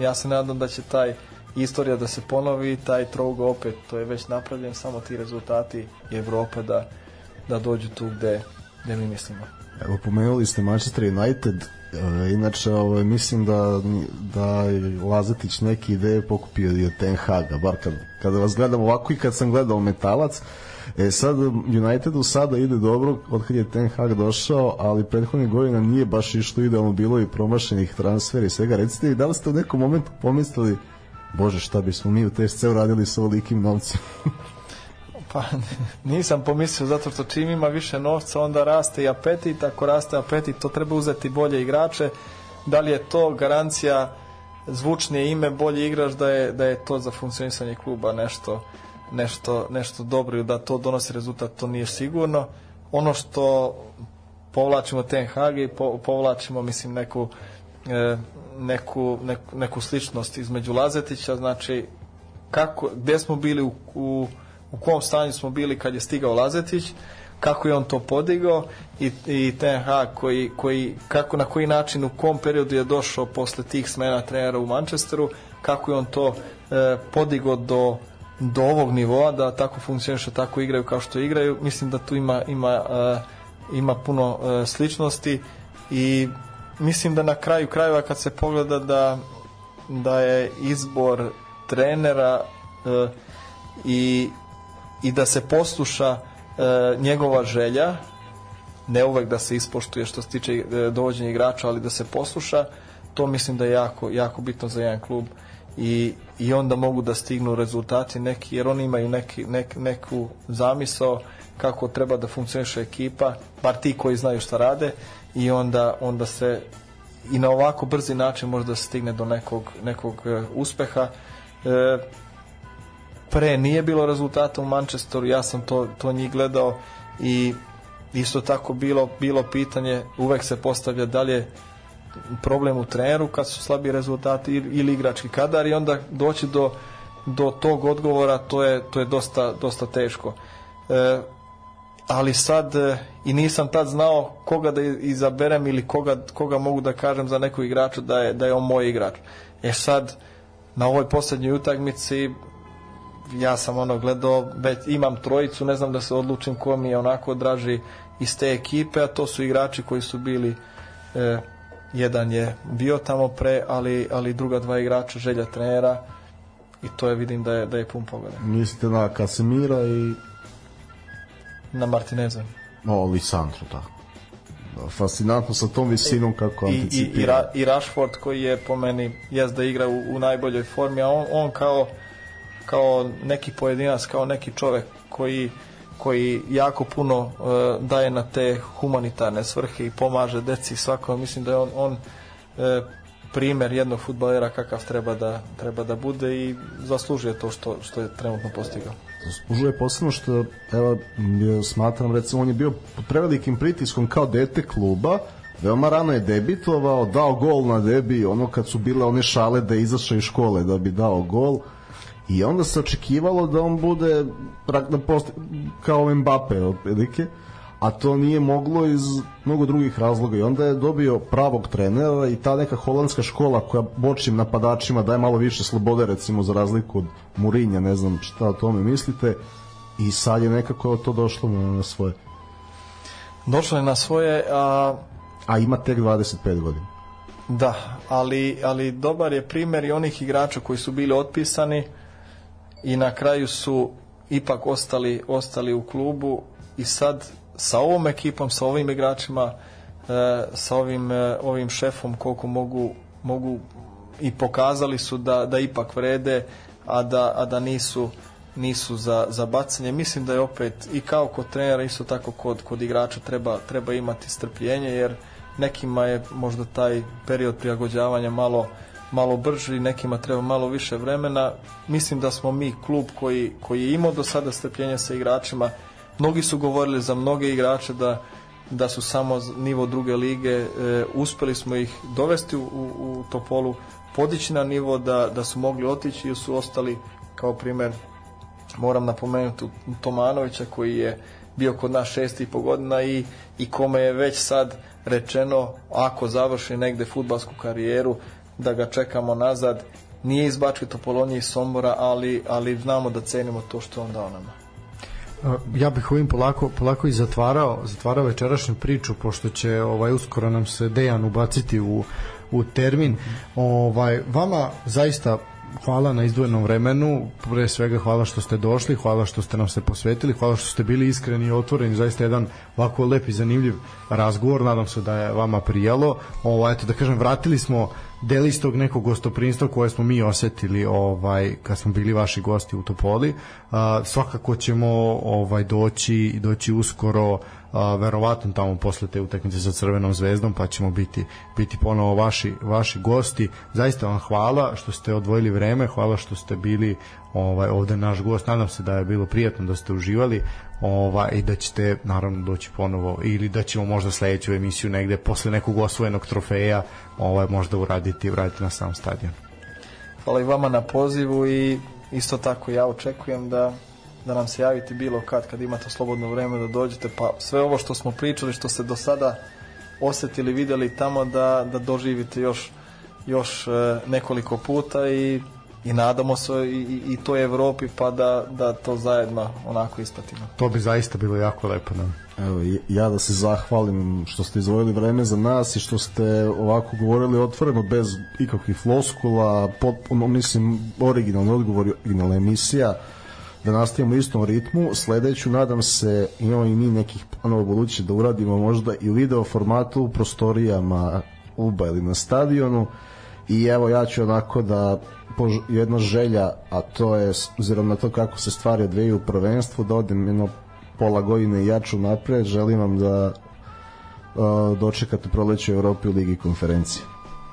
ja se nadam da će taj istorija da se ponovi, taj troug opet, to je već napravljen, samo ti rezultati i Evropa da, da dođu tu gde, gde mi mislimo. Evo, pomenuli ste Manchester United, e, inače, ovo, ovaj, mislim da, da Lazatić neke ideje pokupio i od Ten Haga, bar kad, kada vas gledam ovako i kad sam gledao Metalac, E sad Unitedu sada ide dobro otkad je Ten Hag došao, ali prethodnih godina nije baš išlo idealno bilo i promašenih transfera i svega. Recite da li ste u nekom momentu pomislili bože šta bismo mi u TSC uradili sa ovolikim novcem pa nisam pomislio zato što čim ima više novca onda raste i apetit ako raste apetit to treba uzeti bolje igrače da li je to garancija zvučnije ime bolji igrač da je, da je to za funkcionisanje kluba nešto, nešto, nešto dobro i da to donosi rezultat to nije sigurno ono što povlačimo Ten Hag i po, povlačimo mislim neku e, neku, neku, neku sličnost između Lazetića, znači kako, gde smo bili u, u, u kom stanju smo bili kad je stigao Lazetić, kako je on to podigao i, i Ten koji, koji, kako, na koji način, u kom periodu je došao posle tih smena trenera u Manchesteru, kako je on to e, podigao do, do ovog nivoa, da tako funkcioniše, tako igraju kao što igraju. Mislim da tu ima, ima, e, ima puno e, sličnosti i mislim da na kraju krajeva kad se pogleda da, da je izbor trenera e, i, i da se posluša e, njegova želja ne uvek da se ispoštuje što se tiče e, dovođenja igrača, ali da se posluša, to mislim da je jako, jako bitno za jedan klub i, i onda mogu da stignu rezultati neki, jer oni imaju neki, nek, neku zamisao kako treba da funkcioniše ekipa, bar ti koji znaju šta rade i onda, onda se i na ovako brzi način možda stigne do nekog, nekog e, uspeha. E, pre nije bilo rezultata u Manchesteru, ja sam to, to njih gledao i isto tako bilo, bilo pitanje, uvek se postavlja da li je problem u treneru kad su slabi rezultati ili igrački kadar i onda doći do, do tog odgovora to je, to je dosta, dosta teško. E, ali sad e, i nisam tad znao koga da izaberem ili koga, koga mogu da kažem za nekog igrača da je, da je on moj igrač. E sad, na ovoj poslednjoj utakmici ja sam ono gledao, već imam trojicu, ne znam da se odlučim ko mi je onako draži iz te ekipe, a to su igrači koji su bili eh, jedan je bio tamo pre, ali, ali druga dva igrača želja trenera i to je vidim da je, da je pun pogodan. Mislite na Kasimira i na Martineza. O, Lisandro, da. Fascinantno sa tom visinom kako I, anticipira. I, i, I Rashford koji je po meni jes da igra u, u najboljoj formi, a on, on kao, kao neki pojedinac, kao neki čovek koji koji jako puno uh, daje na te humanitarne svrhe i pomaže deci svako mislim da je on, on uh, primer jednog futbalera kakav treba da, treba da bude i zaslužuje to što, što je trenutno postigao zaslužuje posebno što evo, smatram recimo on je bio pod prevelikim pritiskom kao dete kluba veoma rano je debitovao, dao gol na debi, ono kad su bile one šale da je izašao iz škole da bi dao gol i onda se očekivalo da on bude da post, kao Mbappe otprilike a to nije moglo iz mnogo drugih razloga i onda je dobio pravog trenera i ta neka holandska škola koja bočim napadačima daje malo više slobode recimo za razliku od Murinja, ne znam šta o tome mislite i sad je nekako to došlo na, na svoje. Došlo je na svoje, a... A ima tek 25 godina. Da, ali, ali dobar je primer i onih igrača koji su bili otpisani i na kraju su ipak ostali, ostali u klubu i sad sa ovom ekipom, sa ovim igračima, e, sa ovim, e, ovim šefom koliko mogu, mogu i pokazali su da, da ipak vrede, a da, a da nisu nisu za, za bacanje. Mislim da je opet i kao kod trenera, isto tako kod, kod igrača treba, treba imati strpljenje, jer nekima je možda taj period prilagođavanja malo, malo brži, nekima treba malo više vremena. Mislim da smo mi klub koji, koji je imao do sada strpljenja sa igračima mnogi su govorili za mnoge igrače da da su samo nivo druge lige e, uspeli smo ih dovesti u, u Topolu podići na nivo da, da su mogli otići i su ostali kao primjer moram napomenuti Tomanovića koji je bio kod nas šest i po godina i, i kome je već sad rečeno ako završi negde futbalsku karijeru da ga čekamo nazad nije iz Bačke Topolonije i Sombora ali, ali znamo da cenimo to što on dao nama ja bih ovim polako, polako i zatvarao, zatvarao večerašnju priču, pošto će ovaj uskoro nam se Dejan ubaciti u, u termin. Ovaj, vama zaista hvala na izdvojenom vremenu, pre svega hvala što ste došli, hvala što ste nam se posvetili, hvala što ste bili iskreni i otvoreni, zaista jedan ovako lep i zanimljiv razgovor, nadam se da je vama prijelo. Ovo, eto, da kažem, vratili smo del istog nekog gostoprinstva koje smo mi osetili ovaj kad smo bili vaši gosti u Topoli. A, svakako ćemo ovaj doći i doći uskoro a, verovatno tamo posle te utakmice sa Crvenom zvezdom, pa ćemo biti, biti ponovo vaši, vaši gosti. Zaista vam hvala što ste odvojili vreme, hvala što ste bili ovaj, ovde naš gost. Nadam se da je bilo prijatno, da ste uživali ovaj, i da ćete naravno doći ponovo ili da ćemo možda sledeću emisiju negde posle nekog osvojenog trofeja ovaj, možda uraditi, uraditi na sam stadion. Hvala i vama na pozivu i isto tako ja očekujem da da nam se javite bilo kad, kad imate slobodno vreme da dođete, pa sve ovo što smo pričali, što ste do sada osetili, videli tamo, da, da doživite još, još e, nekoliko puta i, i nadamo se i, i, i toj Evropi pa da, da to zajedno onako isplatimo. To bi zaista bilo jako lepo nam. Da. Evo, ja da se zahvalim što ste izvojili vreme za nas i što ste ovako govorili otvoreno bez ikakvih floskula, potpuno, mislim, originalni odgovor, originalna emisija da nastavimo u istom ritmu. Sledeću, nadam se, imamo i mi nekih planova buduće da uradimo možda i u video formatu u prostorijama UBA ili na stadionu i evo ja ću onako da jedna želja, a to je obzirom na to kako se stvari odvijaju u prvenstvu, da odem jedno pola godine jaču napred, želim vam da uh, dočekate proleće u Europi u Ligi konferencije.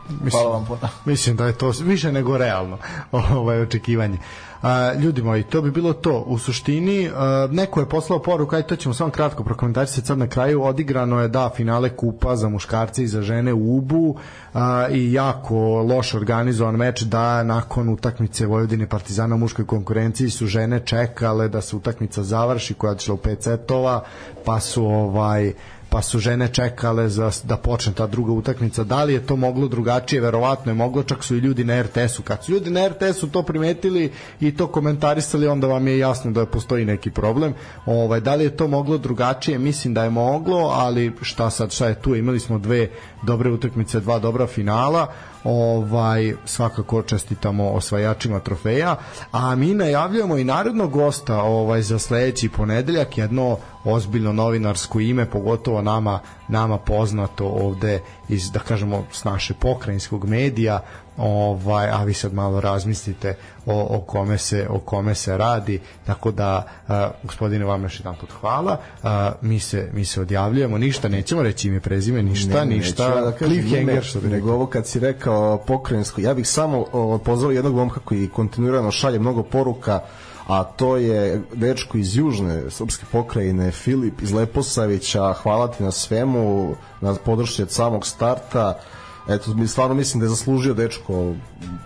Mislim, Hvala vam puno. Mislim da je to više nego realno ovaj očekivanje. Uh, A, ljudi moji, to bi bilo to. U suštini, a, neko je poslao poruku, ajde to ćemo samo kratko prokomentarisati sad na kraju. Odigrano je, da, finale kupa za muškarce i za žene u Ubu a, i jako loš organizovan meč da nakon utakmice Vojvodine Partizana u muškoj konkurenciji su žene čekale da se utakmica završi koja je odšla u pet setova, pa su ovaj pa su žene čekale za, da počne ta druga utakmica. Da li je to moglo drugačije? Verovatno je moglo, čak su i ljudi na RTS-u. Kad su ljudi na RTS-u to primetili i to komentarisali, onda vam je jasno da postoji neki problem. Ovaj, da li je to moglo drugačije? Mislim da je moglo, ali šta sad, šta je tu? Imali smo dve dobre utakmice, dva dobra finala ovaj svakako čestitamo osvajačima trofeja, a mi najavljujemo i narodnog gosta ovaj za sledeći ponedeljak, jedno ozbiljno novinarsko ime, pogotovo nama nama poznato ovde iz da kažemo s naše pokrajinskog medija, ovaj a vi sad malo razmislite o, o kome se o kome se radi tako da a, gospodine vam još put hvala a, mi se mi se odjavljujemo ništa nećemo reći ime prezime ništa ne, ništa neću, ja da kažem, što bi rekao ovo kad si rekao pokrajinsko ja bih samo pozvao jednog momka koji kontinuirano šalje mnogo poruka a to je dečko iz južne srpske pokrajine Filip iz Leposavića hvala ti na svemu na podršci od samog starta eto, mi stvarno mislim da je zaslužio dečko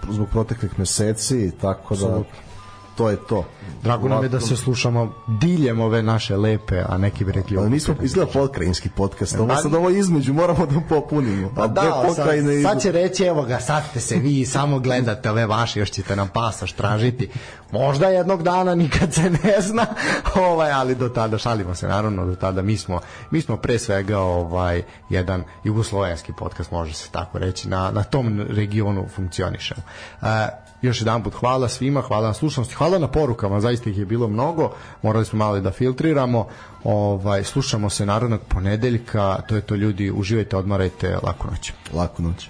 zbog proteklih meseci, tako da... Absolutno to je to. Drago nam je da se slušamo diljem ove naše lepe, a neki bi rekli... mi pa smo izgleda pokrajinski podcast, e, ovo pa- sad ovo između moramo da popunimo. Pa da, sad, sad će reći, evo ga, sad ste se vi samo gledate ove vaše, još ćete nam pasaš tražiti. Možda jednog dana, nikad se ne zna, ovaj, ali do tada, šalimo se naravno, do tada mi smo, mi smo pre svega ovaj jedan jugoslovenski podcast, može se tako reći, na, na tom regionu funkcionišemo. Uh, još jedan put hvala svima, hvala na slušanosti, hvala na porukama, zaista ih je bilo mnogo, morali smo malo da filtriramo, ovaj, slušamo se narodnog ponedeljka, to je to ljudi, uživajte, odmarajte, laku noć. Laku noć.